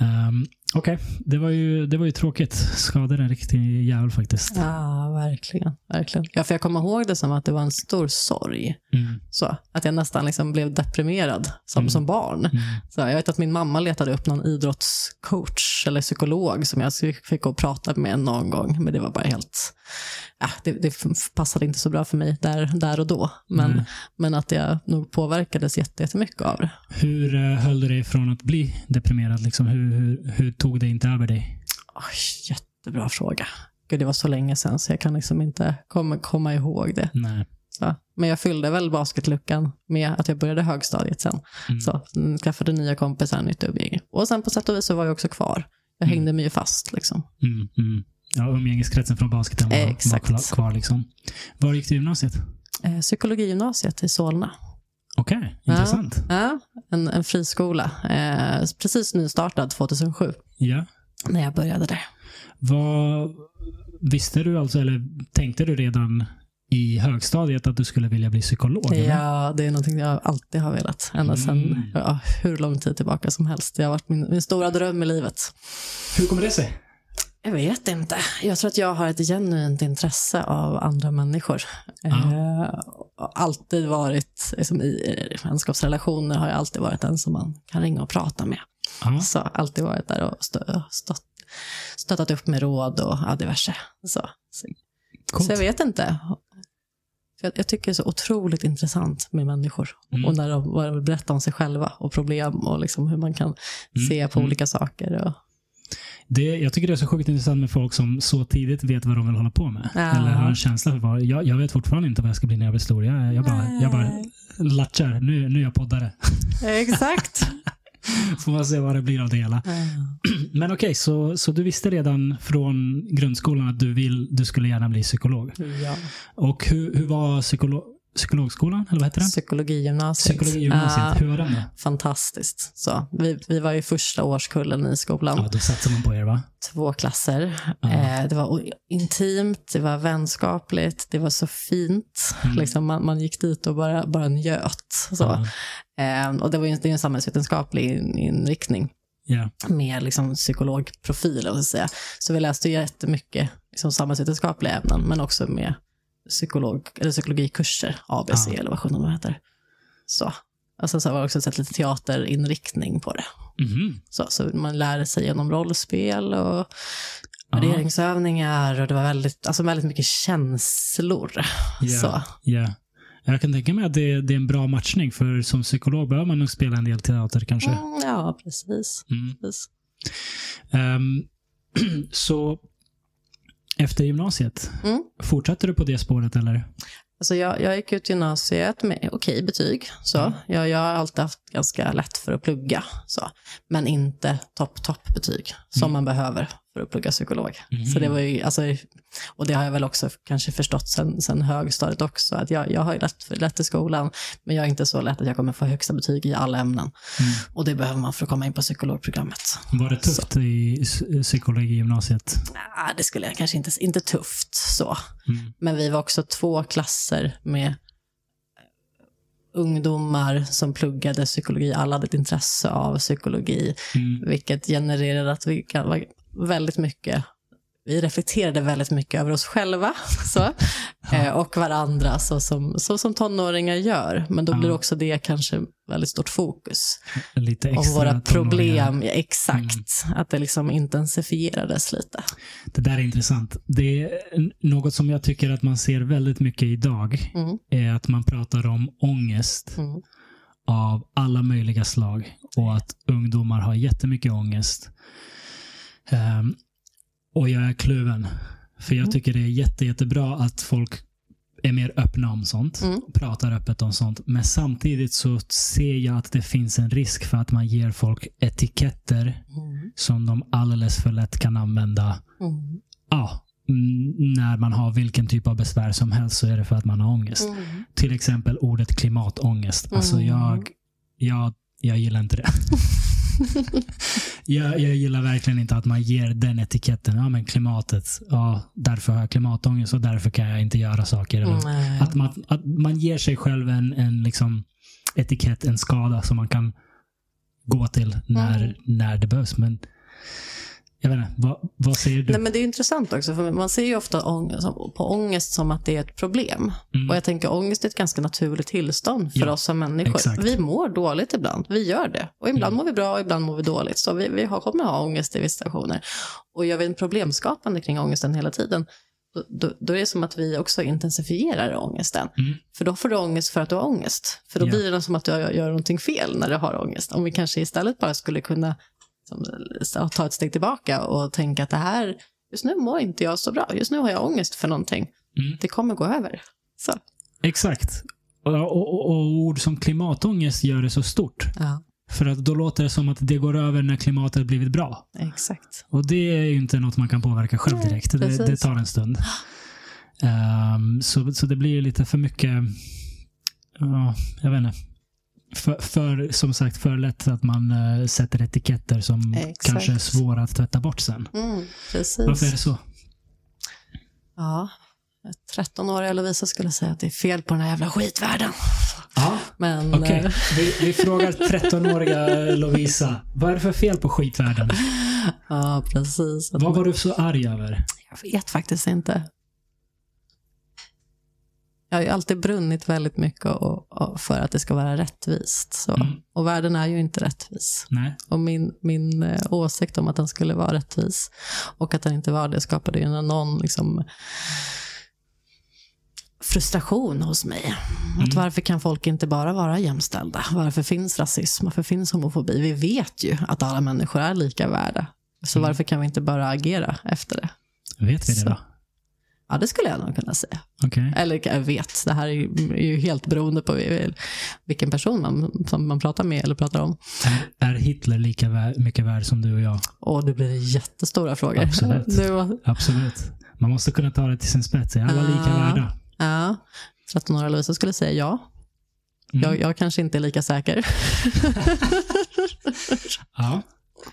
Speaker 1: Um, Okej, det, var ju, det var ju tråkigt. Skadade en riktig jävel faktiskt.
Speaker 2: Ja, verkligen. verkligen. Ja, för jag kommer ihåg det som att det var en stor sorg.
Speaker 1: Mm.
Speaker 2: Så, att jag nästan liksom blev deprimerad som,
Speaker 1: Mm.
Speaker 2: som barn.
Speaker 1: Mm.
Speaker 2: Så jag vet att min mamma letade upp någon idrottscoach eller psykolog som jag fick gå och prata med någon gång. Men det var bara helt... Ja, det, det passade inte så bra för mig där, där och då. Men,
Speaker 1: Nej.
Speaker 2: men att jag nog påverkades jätte- jättemycket av det.
Speaker 1: Hur uh, höll du dig från att bli deprimerad? Liksom, hur, hur, hur tog det inte över dig?
Speaker 2: Oj, jättebra fråga. Gud, det var så länge sedan så jag kan liksom inte komma, komma ihåg det.
Speaker 1: Nej.
Speaker 2: Så. Men jag fyllde väl basketluckan med att jag började högstadiet sen.
Speaker 1: Mm.
Speaker 2: Så mm, skaffade nya kompisar, nytt umgänge. Och sen på sätt och vis så var jag också kvar. Jag
Speaker 1: Mm.
Speaker 2: hängde mig ju fast liksom.
Speaker 1: Mm, mm. Ja, umgängeskretsen från basketen var, var
Speaker 2: Exakt.
Speaker 1: klar- kvar. Liksom. Var gick du gymnasiet?
Speaker 2: Eh, psykologigymnasiet i Solna.
Speaker 1: Okej,
Speaker 2: Ja.
Speaker 1: intressant.
Speaker 2: Ja, en, en friskola. Eh, precis nystartad 2007
Speaker 1: Ja.
Speaker 2: när jag började där.
Speaker 1: Vad, visste du alltså, eller tänkte du redan i högstadiet att du skulle vilja bli psykolog? eller?
Speaker 2: Ja, det är någonting jag alltid har velat. Ända sedan
Speaker 1: Mm.
Speaker 2: ja, hur lång tid tillbaka som helst. Det har varit min, min stora dröm i livet.
Speaker 1: Hur kommer det sig?
Speaker 2: Jag vet inte. Jag tror att jag har ett genuint intresse av andra människor. Eh, och alltid varit, liksom, i vänskapsrelationer har jag alltid varit den som man kan ringa och prata med.
Speaker 1: Ja.
Speaker 2: Så alltid varit där och stö, stått, stöttat upp med råd och ja, diverse. Så, så, så jag vet inte. Jag, jag tycker det är så otroligt intressant med människor.
Speaker 1: Mm.
Speaker 2: Och när de bara berättar om sig själva och problem och liksom hur man kan se på
Speaker 1: mm.
Speaker 2: olika saker. Och,
Speaker 1: Det, jag tycker det är så sjukt intressant med folk som så tidigt vet vad de vill hålla på med.
Speaker 2: Ja.
Speaker 1: Eller har en känsla för vad. Jag, jag vet fortfarande inte vad jag ska bli när jag blir stor. Jag, jag, bara, jag bara latchar. Nu, nu är jag poddare.
Speaker 2: Exakt.
Speaker 1: Får man se vad det blir av det hela. Men okej, så, så du visste redan från grundskolan att du, vill, du skulle gärna bli psykolog.
Speaker 2: ja.
Speaker 1: Och hur, hur var psykolo, psykologskolan? Eller vad heter den?
Speaker 2: Psykologigymnasiet.
Speaker 1: Psykologigymnasiet.
Speaker 2: Ja,
Speaker 1: Hur var den då?
Speaker 2: fantastiskt. Så, vi, vi var ju första årskullen i skolan.
Speaker 1: Ja, då satsar man på er va?
Speaker 2: Två klasser.
Speaker 1: Ja.
Speaker 2: Eh, det var intimt, det var vänskapligt, det var så fint.
Speaker 1: Mm.
Speaker 2: Liksom man, man gick dit och bara, bara njöt. Så.
Speaker 1: Ja.
Speaker 2: Eh, och det var ju det är en samhällsvetenskaplig in- inriktning
Speaker 1: Ja.
Speaker 2: med liksom psykologprofil. Så, att säga. så vi läste ju jättemycket liksom samhällsvetenskapliga ämnen, men också med psykolog, eller psykologikurser, ABC
Speaker 1: Ja.
Speaker 2: eller vad sjutton de heter. Så. Och sen så har vi också sett lite teaterinriktning på det.
Speaker 1: Mhm.
Speaker 2: Så, så man lär sig genom rollspel och
Speaker 1: Ja.
Speaker 2: värderingsövningar och det var väldigt, alltså väldigt mycket känslor.
Speaker 1: Ja.
Speaker 2: Så.
Speaker 1: Ja. Jag kan tänka mig att det, det är en bra matchning, för som psykolog behöver man nog spela en del teater kanske.
Speaker 2: Mm, ja, precis.
Speaker 1: Mm.
Speaker 2: precis.
Speaker 1: Ehm, så efter gymnasiet,
Speaker 2: Mm.
Speaker 1: fortsatte du på det spåret eller?
Speaker 2: Alltså jag, jag gick ut gymnasiet med okej betyg. Så.
Speaker 1: Mm.
Speaker 2: Jag, jag har alltid haft ganska lätt för att plugga. Så. Men inte topp, topp betyg som
Speaker 1: Mm.
Speaker 2: man behöver för att plugga psykolog.
Speaker 1: Mhm.
Speaker 2: Så det var ju, alltså, och det har jag väl också kanske förstått sen, sen högstadiet också. Att jag, jag har ju lätt, lätt i skolan, men jag är inte så lätt att jag kommer få högsta betyg i alla ämnen.
Speaker 1: Mm.
Speaker 2: Och det behöver man för att komma in på psykologprogrammet.
Speaker 1: Var det tufft i psy- psykologi i gymnasiet?
Speaker 2: Nej, det skulle jag kanske inte, inte tufft så.
Speaker 1: Mm.
Speaker 2: Men vi var också två klasser med ungdomar som pluggade psykologi, alla hade ett intresse av psykologi,
Speaker 1: Mm.
Speaker 2: vilket genererade att vi kan vara väldigt mycket vi reflekterade väldigt mycket över oss själva så, eh, och varandra så som, så som tonåringar gör. Men då blir
Speaker 1: Ja.
Speaker 2: också det kanske väldigt stort fokus.
Speaker 1: Lite extra
Speaker 2: våra problem, ja, exakt. Att det liksom intensifierades lite.
Speaker 1: Det där är intressant. Det är något som jag tycker att man ser väldigt mycket idag.
Speaker 2: Mm.
Speaker 1: är att man pratar om ångest
Speaker 2: Mm.
Speaker 1: av alla möjliga slag och att ungdomar har jättemycket ångest. Ehm, och jag är kluven. För jag
Speaker 2: Mm.
Speaker 1: tycker det är jätte, jättebra att folk är mer öppna om sånt.
Speaker 2: Mm.
Speaker 1: Pratar öppet om sånt. Men samtidigt så ser jag att det finns en risk för att man ger folk etiketter
Speaker 2: Mm.
Speaker 1: som de alldeles för lätt kan använda.
Speaker 2: Mm.
Speaker 1: Ja, när man har vilken typ av besvär som helst så är det för att man har ångest.
Speaker 2: Mm.
Speaker 1: Till exempel ordet klimatångest. Alltså
Speaker 2: Mm.
Speaker 1: jag, jag, jag gillar inte det. jag, jag gillar verkligen inte att man ger den etiketten. Ja, men klimatet. Ja, därför har jag klimatångest och därför kan jag inte göra saker. Eller,
Speaker 2: Nej.
Speaker 1: att, man, att man ger sig själv en, en liksom etikett, en skada som man kan gå till när,
Speaker 2: Mm.
Speaker 1: när det behövs. Men jag vet inte, vad, vad säger du?
Speaker 2: Nej, men det är intressant också, för man ser ju ofta ångest, på ångest som att det är ett problem.
Speaker 1: Mm.
Speaker 2: Och jag tänker ångest är ett ganska naturligt tillstånd för
Speaker 1: Ja,
Speaker 2: oss som människor.
Speaker 1: exakt.
Speaker 2: Vi mår dåligt ibland, vi gör det. Och ibland
Speaker 1: Mm.
Speaker 2: mår vi bra och ibland mår vi dåligt. Så vi, vi har, kommer ha ångest i vissa situationer. Och gör vi en problemskapande kring ångesten hela tiden, då, då, är det som att vi också intensifierar ångesten.
Speaker 1: Mm.
Speaker 2: För då får du ångest för att du har ångest. För då
Speaker 1: Ja.
Speaker 2: blir det som att du gör, gör någonting fel när du har ångest. Om vi kanske istället bara skulle kunna som, ta ett steg tillbaka och tänka att det här, just nu mår inte jag så bra. Just nu har jag ångest för någonting.
Speaker 1: Mm.
Speaker 2: Det kommer gå över. Så.
Speaker 1: Exakt. Och, och, och, ord som klimatångest gör det så stort.
Speaker 2: Ja,
Speaker 1: För att då låter det som att det går över när klimatet blivit bra.
Speaker 2: exakt.
Speaker 1: Och det är ju inte något man kan påverka själv
Speaker 2: Nej,
Speaker 1: direkt. Det,
Speaker 2: precis.
Speaker 1: det tar en stund. Ehm, så, så det blir lite för mycket, ja, jag vet inte. För, för, som sagt, för lätt att man eh, sätter etiketter som
Speaker 2: Exakt.
Speaker 1: kanske är svåra att tvätta bort sen.
Speaker 2: Mm.
Speaker 1: Varför är det så?
Speaker 2: Ja, 13-åriga Lovisa skulle säga att det är fel på den här jävla skitvärlden.
Speaker 1: Ja,
Speaker 2: Men
Speaker 1: Okej,
Speaker 2: eh,
Speaker 1: vi, vi frågar 13-åriga Lovisa. Vad är det för fel på skitvärlden?
Speaker 2: ja, precis.
Speaker 1: Vad var du så arg över?
Speaker 2: Jag vet faktiskt inte. Jag har ju alltid brunnit väldigt mycket och, och för att det ska vara rättvist. Så.
Speaker 1: Mm.
Speaker 2: Och världen är ju inte rättvis.
Speaker 1: Nej.
Speaker 2: Och min, min eh, åsikt om att den skulle vara rättvis och att den inte var det skapade ju någon liksom, frustration hos mig. Att varför kan folk inte bara vara jämställda? Varför finns rasism? Varför finns homofobi? Vi vet ju att alla människor är lika värda. Så varför kan vi inte bara agera efter det?
Speaker 1: Vet vi det då?
Speaker 2: Ja, det skulle jag nog kunna säga.
Speaker 1: Okej.
Speaker 2: Eller jag vet, det här är ju, helt beroende på vilken person man, som man pratar med eller pratar om.
Speaker 1: Är, är Hitler lika mycket värd som du och jag?
Speaker 2: Och det blir jättestora frågor.
Speaker 1: Absolut.
Speaker 2: Du,
Speaker 1: Absolut. Man måste kunna ta det till sin spets. Är alla lika
Speaker 2: Ah.
Speaker 1: värda?
Speaker 2: ja, 13-åriga Lovisa skulle säga ja.
Speaker 1: Mm.
Speaker 2: Jag, jag kanske inte är lika säker.
Speaker 1: Ja.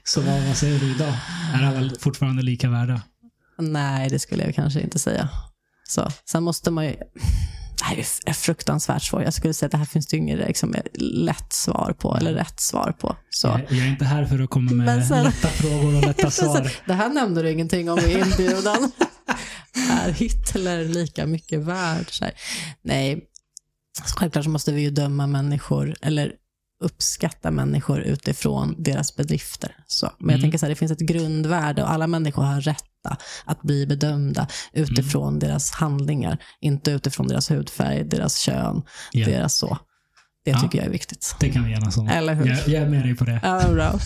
Speaker 1: Så vad, vad säger du idag? Är alla fortfarande lika värda?
Speaker 2: Nej, det skulle jag kanske inte säga. Så, sen måste man ju... Det här är fruktansvärt svårt. Jag skulle säga att det här finns det inget liksom, lätt svar på, eller rätt svar på. Så.
Speaker 1: Jag, är inte här för att komma med
Speaker 2: sen-
Speaker 1: lätta frågor och lätta svar.
Speaker 2: Det här nämnde du ingenting om i inbjudan. är Hitler lika mycket värd? Nej, självklart så måste vi ju döma människor, eller uppskatta människor utifrån deras bedrifter. Så. Men jag
Speaker 1: Mm.
Speaker 2: tänker så här, det finns ett grundvärde och alla människor har rätta att bli bedömda utifrån
Speaker 1: Mm.
Speaker 2: deras handlingar, inte utifrån deras hudfärg, deras kön,
Speaker 1: Ja.
Speaker 2: deras så. Det
Speaker 1: Ja.
Speaker 2: tycker jag är viktigt.
Speaker 1: Det kan vi enas om.
Speaker 2: Eller hur?
Speaker 1: Jag, jag är med dig på det.
Speaker 2: Ja, bra.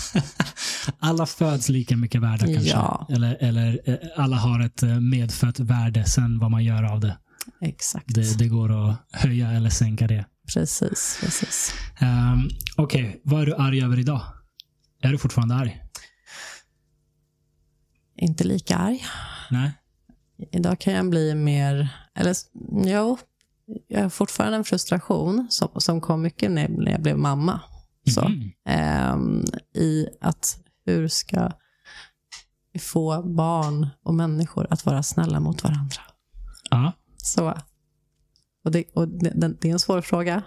Speaker 1: Alla föds lika mycket värda kanske.
Speaker 2: Ja.
Speaker 1: Eller, eller eh, alla har ett eh, medfött värde, sen vad man gör av det.
Speaker 2: Exakt.
Speaker 1: Det, det går att höja eller sänka det.
Speaker 2: Precis, precis.
Speaker 1: Um, Okej, vad är du arg över idag? Är du fortfarande arg?
Speaker 2: Inte lika arg.
Speaker 1: Nej?
Speaker 2: Idag kan jag bli mer, eller jo, jag har fortfarande en frustration som, som kom mycket när, när jag blev mamma. Så,
Speaker 1: Mhm.
Speaker 2: ehm, I att hur ska få barn och människor att vara snälla mot varandra?
Speaker 1: Ja.
Speaker 2: Så. Och det, och det, det, är en svår fråga.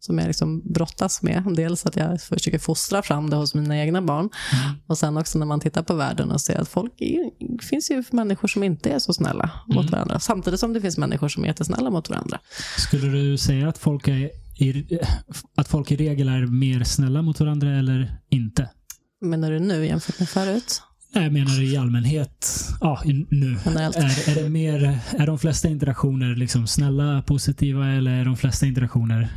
Speaker 2: som jag liksom brottas med. Dels att jag försöker fostra fram det hos mina egna barn.
Speaker 1: Mm.
Speaker 2: Och sen också när man tittar på världen och ser att folk är, det finns ju människor som inte är så snälla mot
Speaker 1: Mm.
Speaker 2: varandra. Samtidigt som det finns människor som är jättesnälla mot varandra.
Speaker 1: Skulle du säga att folk, är, i, att folk i regel är mer snälla mot varandra eller inte?
Speaker 2: Menar du nu jämfört med förut?
Speaker 1: Jag menar i allmänhet, ja, nu. Är, är, det mer, är de flesta interaktioner liksom snälla, positiva eller är de flesta interaktioner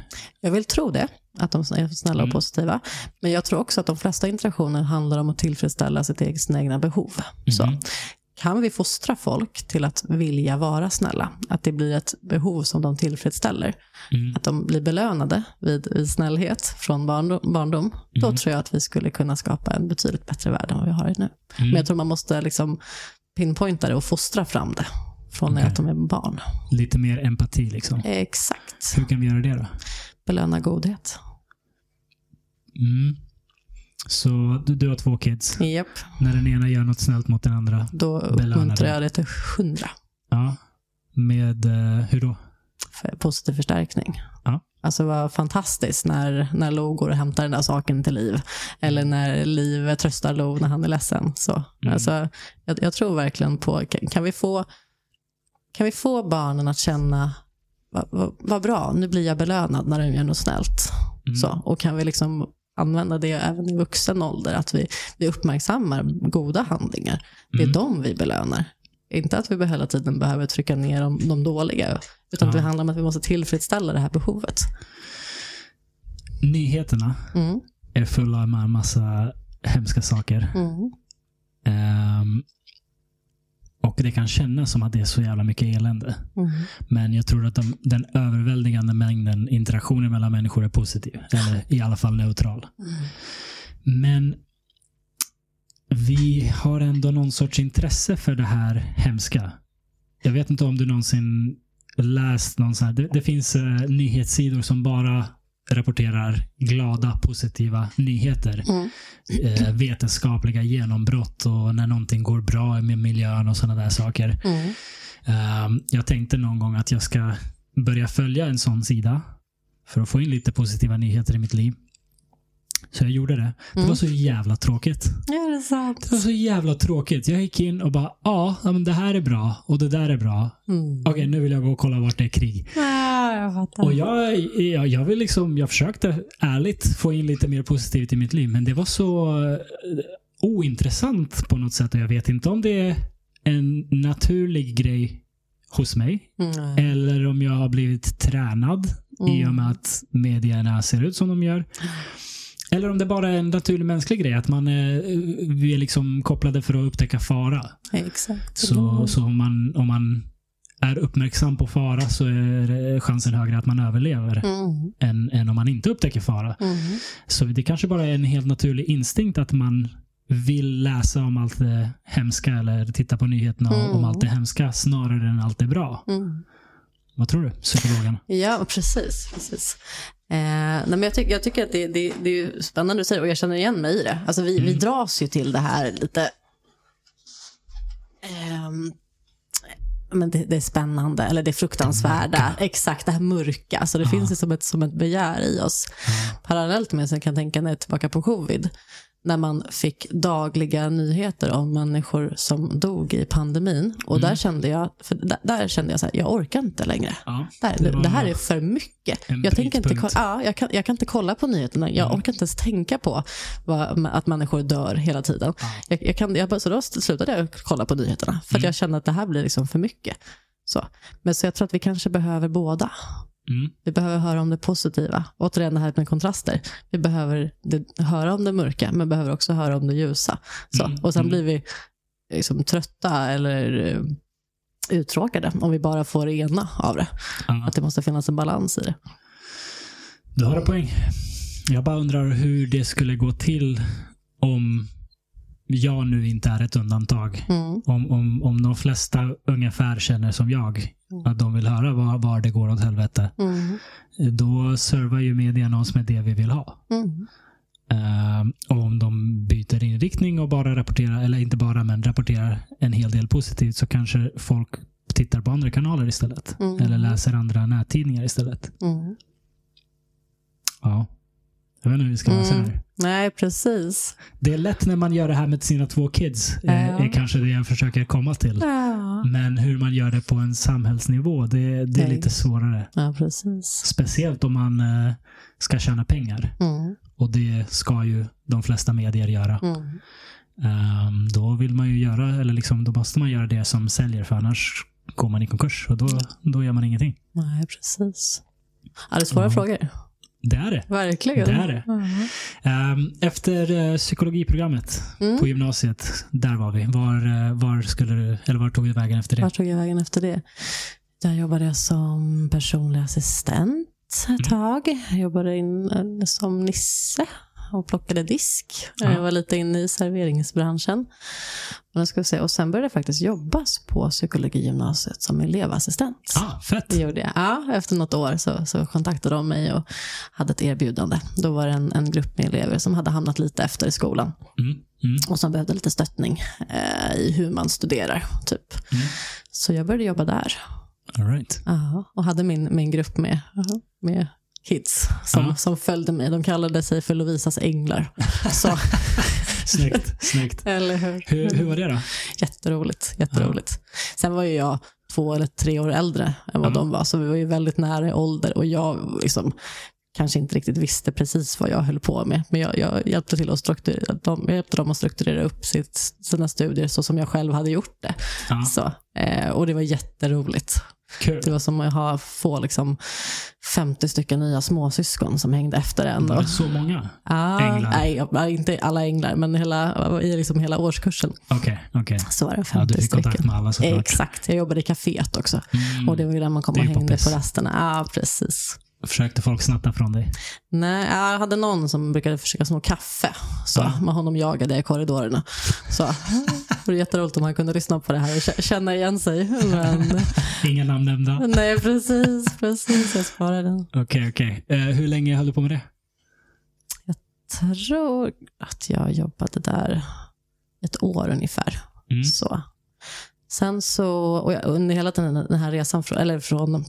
Speaker 2: Jag vill tro det, att de är snälla
Speaker 1: Mm.
Speaker 2: och positiva. Men jag tror också att de flesta interaktioner handlar om att tillfredsställa sitt eget, sina egna behov. Så,
Speaker 1: Mhm.
Speaker 2: Kan vi fostra folk till att vilja vara snälla? Att det blir ett behov som de tillfredsställer?
Speaker 1: Mm.
Speaker 2: Att de blir belönade vid, vid snällhet från barndom? barndom Då
Speaker 1: Mm.
Speaker 2: tror jag att vi skulle kunna skapa en betydligt bättre värld än vad vi har nu.
Speaker 1: Mm.
Speaker 2: Men jag tror man måste liksom pinpointa det och fostra fram det från
Speaker 1: Okej.
Speaker 2: att de är barn.
Speaker 1: Lite mer empati liksom.
Speaker 2: Exakt.
Speaker 1: Hur kan vi göra det då?
Speaker 2: Belöna godhet.
Speaker 1: Mm. Så du, du har två kids.
Speaker 2: Japp.
Speaker 1: När den ena gör något snällt mot den andra.
Speaker 2: Då uppmuntrar jag det till hundra
Speaker 1: Ja. Med, eh, hur då?
Speaker 2: för positiv förstärkning.
Speaker 1: Ja.
Speaker 2: Alltså vad fantastiskt när, när Lo går och hämtar den där saken till Liv. Eller när Liv tröstar Lo när han är ledsen. Så,
Speaker 1: Mm.
Speaker 2: alltså, jag, jag tror verkligen på, kan, kan, vi få, kan vi få barnen att känna, vad vad- vad bra, nu blir jag belönad när de gör något snällt.
Speaker 1: Mm.
Speaker 2: Så, och kan vi liksom använda det även i vuxen ålder, att vi, vi uppmärksammar goda handlingar. Det är
Speaker 1: Mm.
Speaker 2: de vi belönar. Inte att vi hela tiden behöver trycka ner de, de dåliga, utan
Speaker 1: Ja.
Speaker 2: det handlar om att vi måste tillfredsställa det här behovet.
Speaker 1: Nyheterna
Speaker 2: Mm.
Speaker 1: är fulla med en massa hemska saker.
Speaker 2: Mm.
Speaker 1: Ehm, och det kan kännas som att det är så jävla mycket elände.
Speaker 2: Mm.
Speaker 1: Men jag tror att de, den överväldigande mängden interaktioner mellan människor är positiv. Eller i alla fall neutral. Men vi har ändå någon sorts intresse för det här hemska. Jag vet inte om du någonsin läst någon sån här. Det, det finns eh, nyhetssidor som bara rapporterar glada, positiva nyheter.
Speaker 2: Mm.
Speaker 1: Eh, vetenskapliga genombrott och när någonting går bra med miljön och sådana där saker.
Speaker 2: Mm.
Speaker 1: Ehm, jag tänkte någon gång att jag ska börja följa en sån sida för att få in lite positiva nyheter i mitt liv. Så jag gjorde det. Det var
Speaker 2: Mm.
Speaker 1: så jävla tråkigt.
Speaker 2: Är det sant?
Speaker 1: Det var så jävla tråkigt. Jag gick in och bara, ja, ja, men det här är bra och det där är bra.
Speaker 2: Mm.
Speaker 1: Okej, nu vill jag gå och kolla vart det är krig.
Speaker 2: Ah, jag fattar.
Speaker 1: Och jag, jag, jag vill liksom, jag försökte ärligt få in lite mer positivt i mitt liv, men det var så eh, ointressant på något sätt och jag vet inte om det är en naturlig grej hos mig
Speaker 2: Mm.
Speaker 1: eller om jag har blivit tränad i och med att medierna ser ut som de gör. Eller om det bara är en naturlig mänsklig grej, att man är, vi är liksom kopplade för att upptäcka fara.
Speaker 2: Exakt.
Speaker 1: Så, så om, man, om man är uppmärksam på fara så är chansen högre att man överlever
Speaker 2: Mm.
Speaker 1: än, än om man inte upptäcker fara.
Speaker 2: Mm.
Speaker 1: Så det kanske bara är en helt naturlig instinkt att man vill läsa om allt det hemska eller titta på nyheterna
Speaker 2: Mm.
Speaker 1: om allt det hemska snarare än allt det bra.
Speaker 2: Mm.
Speaker 1: Vad tror du, psykologen?
Speaker 2: Ja, precis. precis. Eh, nej, men jag, tycker, jag tycker att det, det, det är spännande du säger och jag känner igen mig i det. Alltså, vi, vi dras ju till det här lite... ehm, men det, det är spännande, eller det är fruktansvärda. Exakt, det här mörka. Alltså, det
Speaker 1: Ja.
Speaker 2: finns ju som ett, som ett begär i oss. Parallellt med, så jag kan tänka när jag är tillbaka på covid, när man fick dagliga nyheter om människor som dog i pandemin. Och där kände jag, för där, där kände jag så här, jag orkar inte längre.
Speaker 1: Ja,
Speaker 2: Där,
Speaker 1: det
Speaker 2: det, här är för mycket. Jag, tänker inte, ja, jag, kan, jag kan inte kolla på nyheterna. Jag
Speaker 1: Mm.
Speaker 2: orkar inte ens tänka på vad, att människor dör hela tiden.
Speaker 1: Ja.
Speaker 2: Jag, jag kan, jag, så då slutade jag kolla på nyheterna. För
Speaker 1: Mm.
Speaker 2: jag kände att det här blir liksom för mycket. Så. Men så jag tror att vi kanske behöver båda.
Speaker 1: Mm.
Speaker 2: Vi behöver höra om det positiva. Återigen det här med kontraster. Vi behöver det, höra om det mörka, men behöver också höra om det ljusa. Så.
Speaker 1: Mm,
Speaker 2: Och sen
Speaker 1: mm.
Speaker 2: blir vi liksom trötta eller eh, uttråkade om vi bara får det ena av det.
Speaker 1: Ja.
Speaker 2: Att det måste finnas en balans i det.
Speaker 1: Du har en poäng. Jag bara undrar hur det skulle gå till om jag nu inte är ett undantag.
Speaker 2: Mm.
Speaker 1: Om, om, om de flesta ungefär känner som jag, att de vill höra var, var det går åt helvete,
Speaker 2: Mm.
Speaker 1: då servar ju medierna oss med det vi vill ha.
Speaker 2: Mm.
Speaker 1: Eh, och om de byter inriktning och bara rapporterar, eller inte bara, men rapporterar en hel del positivt så kanske folk tittar på andra kanaler istället.
Speaker 2: Mm.
Speaker 1: Eller läser andra nättidningar istället.
Speaker 2: Mm.
Speaker 1: Ja. Jag vet inte hur vi ska lösa
Speaker 2: Mm.
Speaker 1: det.
Speaker 2: Nej, precis.
Speaker 1: Det är lätt när man gör det här med sina två kids. eh,
Speaker 2: Ja.
Speaker 1: är kanske det jag försöker komma till.
Speaker 2: Ja,
Speaker 1: Men hur man gör det på en samhällsnivå, det, det är
Speaker 2: Nej.
Speaker 1: lite svårare.
Speaker 2: ja precis.
Speaker 1: Speciellt om man eh, ska tjäna pengar.
Speaker 2: Mm.
Speaker 1: Och det ska ju de flesta medier göra.
Speaker 2: Mm.
Speaker 1: Ehm, då vill man ju göra, eller liksom, då måste man göra det som säljer, för annars går man i konkurs och då, då gör man ingenting.
Speaker 2: Nej, precis. Ja, det är svåra frågor.
Speaker 1: Det är det.
Speaker 2: Verkligen.
Speaker 1: Det är det. Ehm, efter eh, psykologiprogrammet
Speaker 2: Mm.
Speaker 1: på gymnasiet, där var vi. Var, eh, var, skulle du, eller var tog du vägen efter det?
Speaker 2: Vart tog jag vägen efter det? Där jobbade jag som personlig assistent ett tag. Jag jobbade in eh, som Nisse och plockade disk.
Speaker 1: Ja.
Speaker 2: Jag var lite inne i serveringsbranschen. Men jag ska se. Och sen började jag faktiskt jobba på psykologigymnasiet som elevassistent.
Speaker 1: Ah, fett.
Speaker 2: Det gjorde jag. Ja, efter något år så, så kontaktade de mig och hade ett erbjudande. Då var det en, en grupp med elever som hade hamnat lite efter i skolan
Speaker 1: Mm, mm,
Speaker 2: och som behövde lite stöttning eh, i hur man studerar. typ.
Speaker 1: Mm.
Speaker 2: Så jag började jobba där.
Speaker 1: all right.
Speaker 2: Ja, och hade min, min grupp med, med kids som,
Speaker 1: Ja.
Speaker 2: som följde mig. De kallade sig för Lovisas änglar. Så,
Speaker 1: Snyggt. snyggt.
Speaker 2: eller hur?
Speaker 1: Hur, hur var det då?
Speaker 2: Jätteroligt. jätteroligt. Sen var ju jag två eller tre år äldre än vad
Speaker 1: Ja.
Speaker 2: de var, så vi var ju väldigt nära i ålder och jag liksom, kanske inte riktigt visste precis vad jag höll på med. Men jag, jag hjälpte, till att strukturera, de, jag hjälpte dem att strukturera upp sitt, sina studier så som jag själv hade gjort det. Så, eh, och det var jätteroligt.
Speaker 1: Kul.
Speaker 2: Det var som att ha, få liksom 50 stycken nya småsyskon som hängde efter en.
Speaker 1: Var det så många?
Speaker 2: ah,
Speaker 1: Änglar?
Speaker 2: Nej, ja, inte alla änglar, men hela, i liksom hela årskursen
Speaker 1: Okej, okej.
Speaker 2: så var det
Speaker 1: Ja,
Speaker 2: 50
Speaker 1: du fick kontakt
Speaker 2: stycken.
Speaker 1: med alla såklart.
Speaker 2: Exakt, jag jobbade i kaféet också.
Speaker 1: Mm.
Speaker 2: Och det var ju där man kom och hängde
Speaker 1: poppis.
Speaker 2: på rasterna. Ja, precis.
Speaker 1: Försökte folk snatta från dig?
Speaker 2: Nej, jag hade någon som brukade försöka sno kaffe. Så
Speaker 1: Ja.
Speaker 2: med honom jagade jag i korridorerna. Så det var jätteroligt om han kunde lyssna på det här och känna igen sig. Men
Speaker 1: Inga namn nämnda?
Speaker 2: nej, precis, precis. Jag sparar den.
Speaker 1: Okej, okej. Eh, hur länge höll du på med det?
Speaker 2: tror att jag jobbade där ett år ungefär.
Speaker 1: Mm.
Speaker 2: Så. Sen så, och jag, under hela den, den här resan, från, eller från,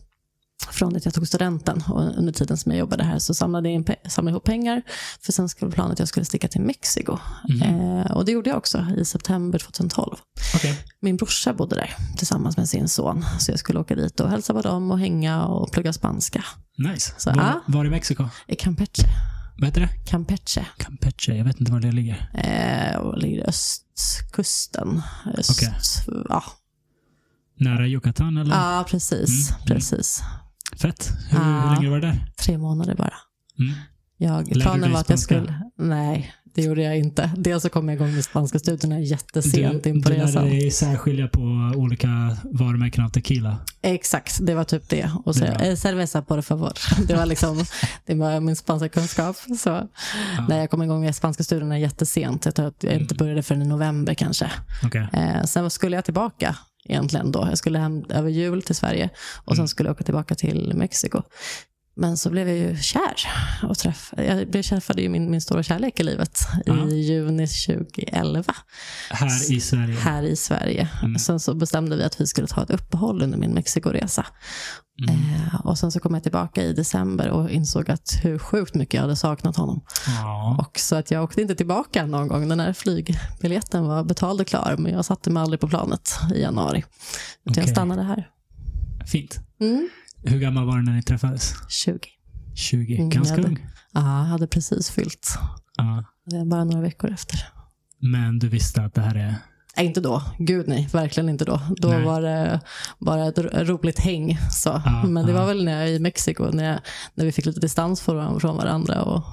Speaker 2: från det jag tog studenten och under tiden som jag jobbade här så samlade jag in, samlade ihop pengar. För sen skulle planen att jag skulle sticka till Mexiko.
Speaker 1: Mhm.
Speaker 2: Eh, och det gjorde jag också i september 2012.
Speaker 1: Okej.
Speaker 2: Min brorsa bodde där tillsammans med sin son. Så jag skulle åka dit och hälsa på dem och hänga och plugga spanska.
Speaker 1: Nice.
Speaker 2: Så,
Speaker 1: var, var i Mexiko?
Speaker 2: I Campeche.
Speaker 1: Vad heter det?
Speaker 2: Campeche.
Speaker 1: Campeche. Jag vet inte var det ligger.
Speaker 2: Eh, och ligger östkusten. Öst,
Speaker 1: Okej.
Speaker 2: ja.
Speaker 1: Nära Yucatan eller?
Speaker 2: ja, precis.
Speaker 1: Mm, mm.
Speaker 2: precis.
Speaker 1: Fett. Hur,
Speaker 2: Ja.
Speaker 1: hur länge var du där?
Speaker 2: Tre månader bara.
Speaker 1: Mm.
Speaker 2: Jag,
Speaker 1: Lärde du
Speaker 2: planen
Speaker 1: dig
Speaker 2: var att jag skulle... Nej, det gjorde jag inte. Dels så kom jag igång med spanska studierna jättesent
Speaker 1: Du,
Speaker 2: in på
Speaker 1: du lärde
Speaker 2: resan.
Speaker 1: dig särskilja på olika varumärken av tequila.
Speaker 2: Exakt, det var typ det. Och så,
Speaker 1: Det
Speaker 2: eh, cerveza por favor. Det var liksom det var min spanska kunskap. Så, Nej, jag kom igång med spanska studierna jättesent. Jag tror att jag
Speaker 1: Mm.
Speaker 2: inte började förrän i november kanske.
Speaker 1: Okej.
Speaker 2: Eh, sen skulle jag tillbaka egentligen då. Jag skulle hem över jul till Sverige och sen
Speaker 1: Mm.
Speaker 2: skulle jag åka tillbaka till Mexiko. Men så blev jag ju kär. Och träff, jag träffade ju min, min stora kärlek i livet
Speaker 1: Ja.
Speaker 2: i juni 2011
Speaker 1: Här i Sverige.
Speaker 2: här i Sverige.
Speaker 1: Mm.
Speaker 2: Sen så bestämde vi att vi skulle ta ett uppehåll under min Mexikoresa.
Speaker 1: Mm.
Speaker 2: Eh, och sen så kom jag tillbaka i december och insåg att hur sjukt mycket jag hade saknat honom.
Speaker 1: Ja.
Speaker 2: Och så att jag åkte inte tillbaka någon gång. Den här flygbiljetten var betald och klar, men jag satte mig aldrig på planet i januari. Utan
Speaker 1: Okej.
Speaker 2: jag stannade här.
Speaker 1: Fint.
Speaker 2: Mm.
Speaker 1: Hur gammal var du när ni träffades?
Speaker 2: 20.
Speaker 1: 20.
Speaker 2: Mm,
Speaker 1: Ganska
Speaker 2: hade-
Speaker 1: ung.
Speaker 2: Ja, jag hade precis fyllt.
Speaker 1: Ja.
Speaker 2: Det är bara några veckor efter.
Speaker 1: Men du visste att det här är...
Speaker 2: Nej, inte då. Gud nej, verkligen inte då. Då
Speaker 1: Nej.
Speaker 2: var det bara ett ro- roligt häng. Så.
Speaker 1: Ja,
Speaker 2: Men det
Speaker 1: ja.
Speaker 2: var väl när jag i Mexiko, när, jag, när vi fick lite distans från, varandra och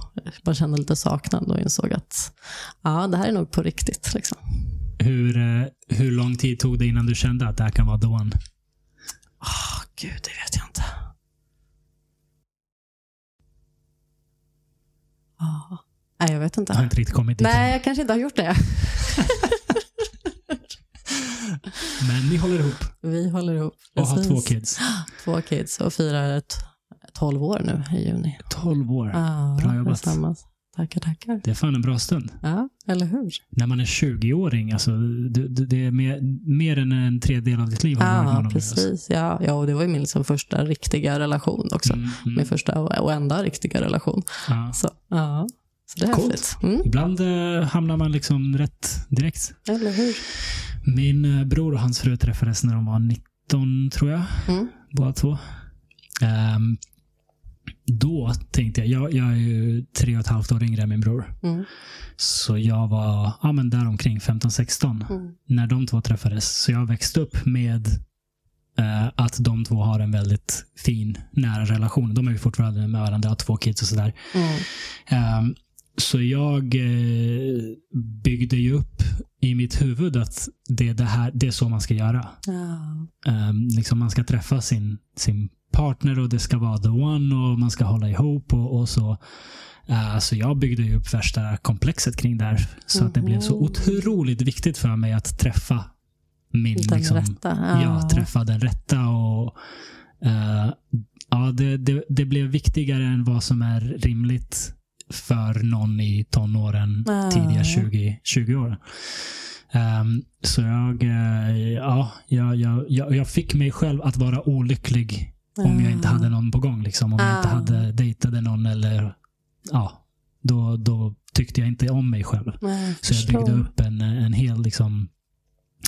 Speaker 2: man kände lite saknad och insåg att ja, det här är nog på riktigt. Liksom.
Speaker 1: Hur, eh, hur lång tid tog det innan du kände att det här kan vara the one?
Speaker 2: Gud, det vet jag inte. Ja. Nej, jag vet
Speaker 1: Jag har
Speaker 2: inte.
Speaker 1: inte riktigt kommit dit
Speaker 2: Nej, jag kanske inte har gjort det.
Speaker 1: Men ni håller ihop
Speaker 2: Vi håller ihop.
Speaker 1: och har
Speaker 2: Precis.
Speaker 1: två kids.
Speaker 2: Två kids och firar ett 12 år nu i juni.
Speaker 1: 12 år.
Speaker 2: Ja,
Speaker 1: Bra jobbat.
Speaker 2: tillsammans. Tackar, tackar.
Speaker 1: Det är fan en bra stund.
Speaker 2: Ja, eller hur?
Speaker 1: När man är 20-åring, alltså, det, det, det är mer, mer än en tredjedel av ditt liv
Speaker 2: Ja, precis. Ja, ja, och det var ju min liksom första riktiga relation också.
Speaker 1: Mm, mm.
Speaker 2: Min första och enda riktiga relation.
Speaker 1: Ja.
Speaker 2: Så, ja. så det är
Speaker 1: Coolt.
Speaker 2: Mm,
Speaker 1: Ibland eh, hamnar man liksom rätt direkt.
Speaker 2: eller hur?
Speaker 1: Min eh, bror och hans fru träffades när de var 19, tror jag.
Speaker 2: Mm.
Speaker 1: Båda två. Ehm, då tänkte jag, jag, jag är ju tre och ett halvt år yngre än min bror.
Speaker 2: Mm.
Speaker 1: Så jag var ja, men där omkring 15-16
Speaker 2: Mm.
Speaker 1: när de två träffades. Så jag växte upp med eh, att de två har en väldigt fin, nära relation. De är ju fortfarande med varandra, har två kids och sådär.
Speaker 2: Mm.
Speaker 1: Ehm, så jag eh, byggde ju upp i mitt huvud att det är, det här, det är så man ska göra.
Speaker 2: Ja.
Speaker 1: Ehm, liksom man ska träffa sin, sin partner och det ska vara the one och man ska hålla ihop och, och så. Eh, så jag byggde ju upp värsta komplexet kring det här. Så att det blev så otroligt viktigt för mig att träffa min,
Speaker 2: Den
Speaker 1: liksom,
Speaker 2: rätta.
Speaker 1: ja, träffa den rätta. och eh, ja, det, det, det blev viktigare än vad som är rimligt för någon i tonåren,
Speaker 2: Ja.
Speaker 1: tidiga 20, 20 år. Ehm, så jag, eh, ja, jag, jag, jag, jag fick mig själv att vara olycklig om jag inte hade någon på gång. Liksom. Om jag inte
Speaker 2: Ah.
Speaker 1: hade dejtade någon eller ja, då, då tyckte jag inte om mig själv.
Speaker 2: Nej,
Speaker 1: Så jag byggde upp en, en hel liksom,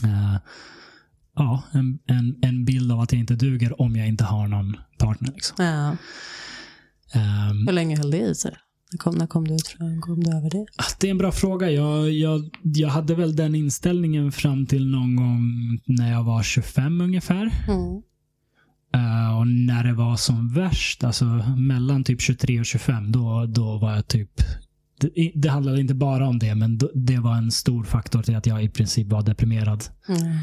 Speaker 1: eh, ja, en, en, en bild av att jag inte duger om jag inte har någon partner. Liksom.
Speaker 2: Ja.
Speaker 1: Ehm,
Speaker 2: Hur länge höll det i sig? När kom, när kom, du, tror jag, kom du över det?
Speaker 1: det är en bra fråga. Jag, jag, jag hade väl den inställningen fram till någon gång när jag var 25 ungefär.
Speaker 2: Mm.
Speaker 1: Eh, och när det var som värst, alltså mellan typ 23 och 25, då, då var jag typ det, det handlade inte bara om det, men då, det var en stor faktor till att jag i princip var deprimerad.
Speaker 2: Mm.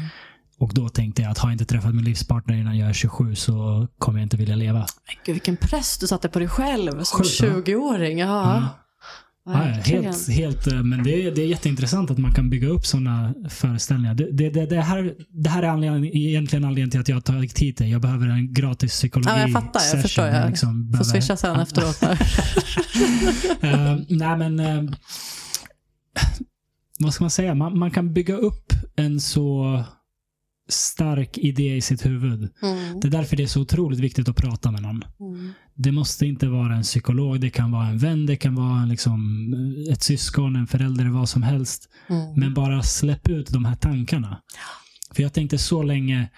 Speaker 1: Och då tänkte jag att har jag inte träffat min livspartner innan jag är 27 så kommer jag inte vilja leva.
Speaker 2: Men Gud, vilken press du satte på dig själv som
Speaker 1: Sjukt, va?
Speaker 2: 20-åring. Ja,
Speaker 1: Ja. Ja,
Speaker 2: verkligen.
Speaker 1: helt, helt, eh, men det är, det är jätteintressant att man kan bygga upp sådana föreställningar. Det, det, det, det, här, det här är anledning, egentligen anledningen till att jag har tagit hit dig. Jag behöver en gratis psykologi
Speaker 2: Ja, jag fattar. Jag förstår. Jag
Speaker 1: liksom
Speaker 2: Får
Speaker 1: behöver-
Speaker 2: swisha sen efteråt.
Speaker 1: Eh, nej, men eh, vad ska man säga? Man, man kan bygga upp en så stark idé i sitt huvud.
Speaker 2: Mm.
Speaker 1: Det är därför det är så otroligt viktigt att prata med någon.
Speaker 2: Mm.
Speaker 1: Det måste inte vara en psykolog, det kan vara en vän, det kan vara en, liksom, ett syskon, en förälder, vad som helst.
Speaker 2: Mm.
Speaker 1: Men bara släpp ut de här tankarna. För jag tänkte så länge,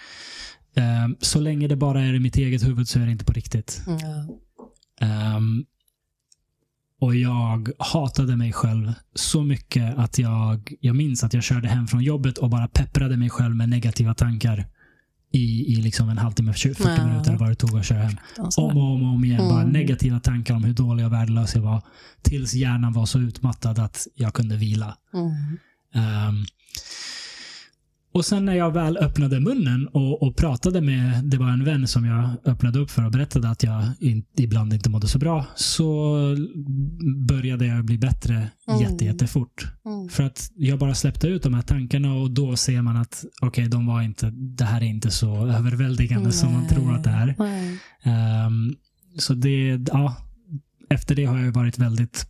Speaker 1: eh, så länge det bara är i mitt eget huvud så är det inte på riktigt.
Speaker 2: Mm.
Speaker 1: Ehm, och jag hatade mig själv så mycket att jag, jag minns att jag körde hem från jobbet och bara pepprade mig själv med negativa tankar i, i liksom en halvtimme, 20, 40
Speaker 2: Ja.
Speaker 1: minuter vad det tog att köra hem. Om och om, och om igen. Bara
Speaker 2: Mm.
Speaker 1: negativa tankar om hur dålig och värdelös jag var. Tills hjärnan var så utmattad att jag kunde vila.
Speaker 2: Mm.
Speaker 1: Ehm, och sen när jag väl öppnade munnen och, och pratade med, det var en vän som jag öppnade upp för och berättade att jag in, ibland inte mådde så bra, så började jag bli bättre
Speaker 2: Mm.
Speaker 1: jätte, jättefort.
Speaker 2: Mm.
Speaker 1: För att jag bara släppte ut de här tankarna och då ser man att okej, de var inte, det här är inte så överväldigande som man tror att det är.
Speaker 2: Nej.
Speaker 1: Ehm, så det, ja, efter det har jag varit väldigt,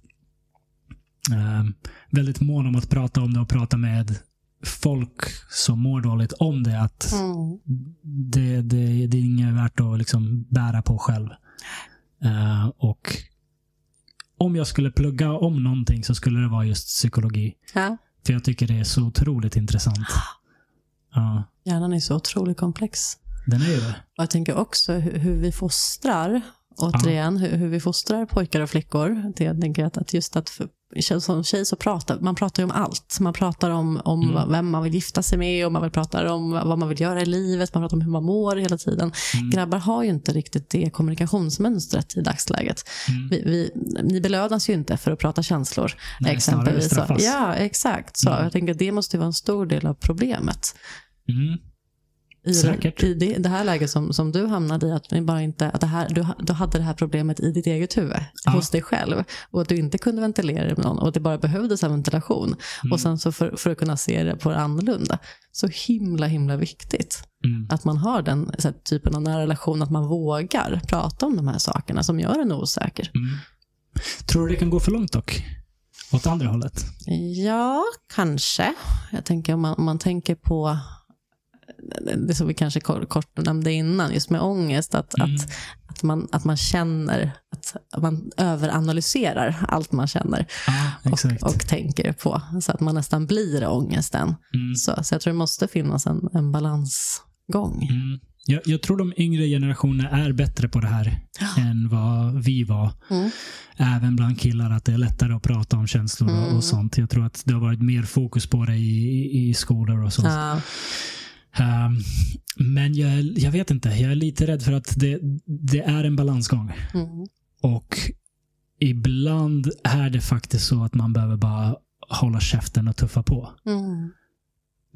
Speaker 1: ehm, väldigt mån om att prata om det och prata med folk som mår dåligt om det. Att
Speaker 2: Mm.
Speaker 1: det, det, det är inget värt att liksom bära på själv. Eh, och om jag skulle plugga om någonting så skulle det vara just psykologi.
Speaker 2: Ja.
Speaker 1: För jag tycker det är så otroligt intressant. Ja,
Speaker 2: Hjärnan är så otroligt komplex.
Speaker 1: den är ju det.
Speaker 2: Och jag tänker också hur, hur vi fostrar, återigen, hur, hur vi fostrar pojkar och flickor. Det jag tänker att, att just att för, som tjej så pratar man pratar ju om allt. Man pratar om, om
Speaker 1: Mm.
Speaker 2: vem man vill gifta sig med och man vill pratar om vad man vill göra i livet. Man pratar om hur man mår hela tiden.
Speaker 1: Mm.
Speaker 2: Grabbar har ju inte riktigt det kommunikationsmönstret i dagsläget.
Speaker 1: Mm.
Speaker 2: Vi, vi, ni belönas ju inte för att prata känslor.
Speaker 1: Nej,
Speaker 2: exempelvis. Så, ja, exakt. Så
Speaker 1: Mm.
Speaker 2: jag tänker att det måste vara en stor del av problemet.
Speaker 1: Mm.
Speaker 2: I,
Speaker 1: Säkert.
Speaker 2: I det, det här läget som, som du hamnade i, att, bara inte, att det här, du, du hade det här problemet i ditt eget huvud,
Speaker 1: Ja.
Speaker 2: hos dig själv. Och att du inte kunde ventilera det med någon och att det bara behövdes en ventilation.
Speaker 1: Mm.
Speaker 2: Och sen så för, för att kunna se det på det annorlunda. Så himla, himla viktigt
Speaker 1: Mm.
Speaker 2: att man har den så här, typen av nära relation, att man vågar prata om de här sakerna som gör en osäker.
Speaker 1: Mm. Tror du det kan gå för långt dock? åt andra hållet?
Speaker 2: Ja, kanske. Jag tänker om man, om man tänker på det som vi kanske kort, nämnde innan, just med ångest, att,
Speaker 1: Mm.
Speaker 2: att, att, man, att man känner, att, man överanalyserar allt man känner
Speaker 1: Ja, exakt.
Speaker 2: och, och tänker på. Så att man nästan blir ångesten.
Speaker 1: Mm.
Speaker 2: Så, så jag tror det måste finnas en, en balansgång.
Speaker 1: Mm. Jag, jag tror de yngre generationerna är bättre på det här än vad vi var.
Speaker 2: Mm.
Speaker 1: Även bland killar, att det är lättare att prata om känslor och-
Speaker 2: Mm.
Speaker 1: och sånt. Jag tror att det har varit mer fokus på det i, i, i skolor och sånt.
Speaker 2: Ja.
Speaker 1: Ehm, men jag, jag vet inte, jag är lite rädd för att det, det är en balansgång.
Speaker 2: Mm.
Speaker 1: Och ibland är det faktiskt så att man behöver bara hålla käften och tuffa på.
Speaker 2: Mm.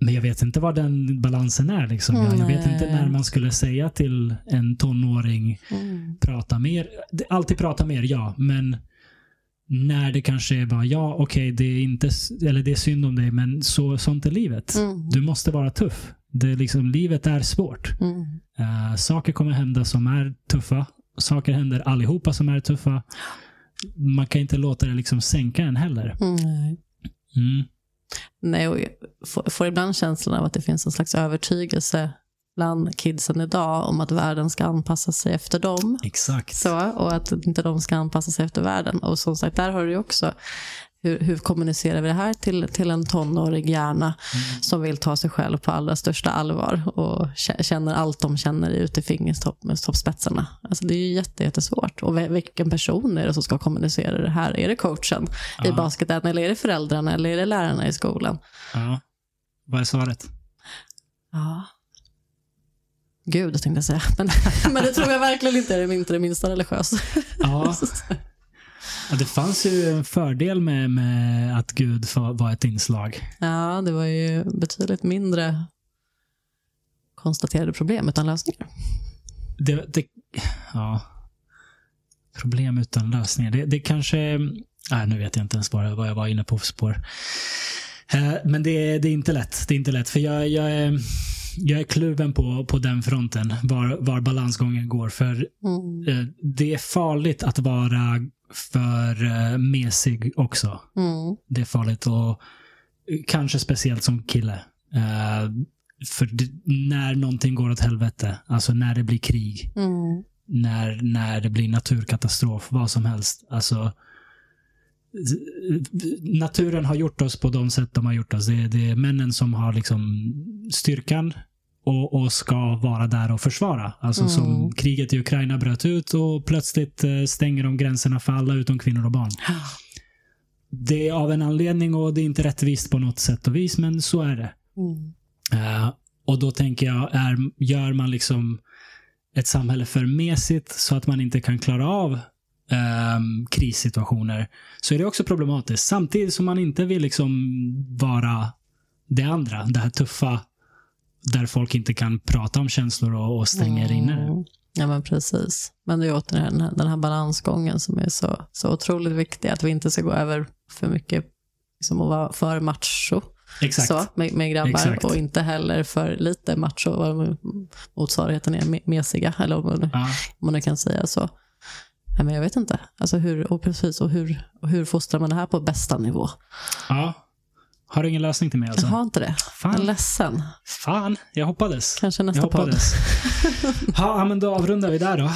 Speaker 1: Men jag vet inte vad den balansen är. Liksom. Jag, jag vet inte när man skulle säga till en tonåring,
Speaker 2: Mm.
Speaker 1: prata mer. Alltid prata mer, ja. Men när det kanske är bara, ja okej, det är inte, s- eller det är synd om dig, men så, sånt är livet.
Speaker 2: Mm.
Speaker 1: Du måste vara tuff. Det är liksom, livet är svårt.
Speaker 2: Mm.
Speaker 1: Eh, saker kommer hända som är tuffa. Saker händer allihopa som är tuffa. Man kan inte låta det liksom sänka en heller.
Speaker 2: Mm.
Speaker 1: Mm.
Speaker 2: Nej, och jag får, får ibland känslan av att det finns en slags övertygelse bland kidsen idag om att världen ska anpassa sig efter dem.
Speaker 1: Exakt.
Speaker 2: Så, och att inte de ska anpassa sig efter världen. Och som sagt, där har du också hur, hur kommunicerar vi det här till, till en tonårig hjärna som vill ta sig själv på allra största allvar och kä- känner allt de känner ut i fingertoppsspetsarna. Alltså det är ju jätte, jättesvårt. Och vilken person är det som ska kommunicera det här? Är det coachen i
Speaker 1: Ja.
Speaker 2: basketen eller är det föräldrarna eller är det lärarna i skolan?
Speaker 1: Ja. Vad är svaret?
Speaker 2: Ja. Gud, tänkte jag säga. Men, men det tror jag verkligen inte är det inte det minsta religiös.
Speaker 1: Ja. ja. Det fanns ju en fördel med, med att Gud var ett inslag.
Speaker 2: Ja, det var ju betydligt mindre konstaterade problem utan lösningar.
Speaker 1: Det, det, ja. Problem utan lösningar. Det, det kanske... Nej, nu vet jag inte ens vad jag, vad jag var inne på för spår. Eh, Men det, är- det är inte lätt. Det är inte lätt. För jag, jag, är, jag är kluven på, på den fronten. Var, var balansgången går. För
Speaker 2: Mm.
Speaker 1: eh, det är farligt att vara för eh, mesig också.
Speaker 2: Mm.
Speaker 1: Det är farligt och kanske speciellt som kille. Eh, för det, när någonting går åt helvete, alltså när det blir krig,
Speaker 2: Mm.
Speaker 1: när, när det blir naturkatastrof, vad som helst. Alltså, naturen har gjort oss på de sätt de har gjort oss. Det är, det är männen som har liksom styrkan och, och ska vara där och försvara. Alltså
Speaker 2: Mm.
Speaker 1: som kriget i Ukraina bröt ut och plötsligt eh, stänger de gränserna för alla utom kvinnor och barn. Det är av en anledning och det är inte rättvist på något sätt och vis, men så är det.
Speaker 2: Mm.
Speaker 1: Eh, och då tänker jag, är, gör man liksom ett samhälle för mesigt så att man inte kan klara av ehm, krissituationer, så är det också problematiskt. Samtidigt som man inte vill liksom vara det andra, det här tuffa, där folk inte kan prata om känslor och, och stänger inne det.
Speaker 2: Mm. Ja, men precis. Men det är återigen den här, den här balansgången som är så, så otroligt viktig. Att vi inte ska gå över för mycket liksom att vara för macho
Speaker 1: Exakt.
Speaker 2: så, med, med grabbar
Speaker 1: Exakt.
Speaker 2: och inte heller för lite macho, vad motsvarigheten är, me- mesiga, eller om man,
Speaker 1: Ja.
Speaker 2: om man nu kan säga så. Nej, men jag vet inte. Alltså hur, och precis, och hur, och hur fostrar man det här på bästa nivå?
Speaker 1: ja. Har du ingen lösning till mig alltså?
Speaker 2: Jag har inte det. Jag är
Speaker 1: Fan.
Speaker 2: ledsen.
Speaker 1: Fan, jag hoppades.
Speaker 2: Kanske
Speaker 1: Jag
Speaker 2: nästa podd.
Speaker 1: hoppades. ja, ja, men då avrundar vi där då. Eh,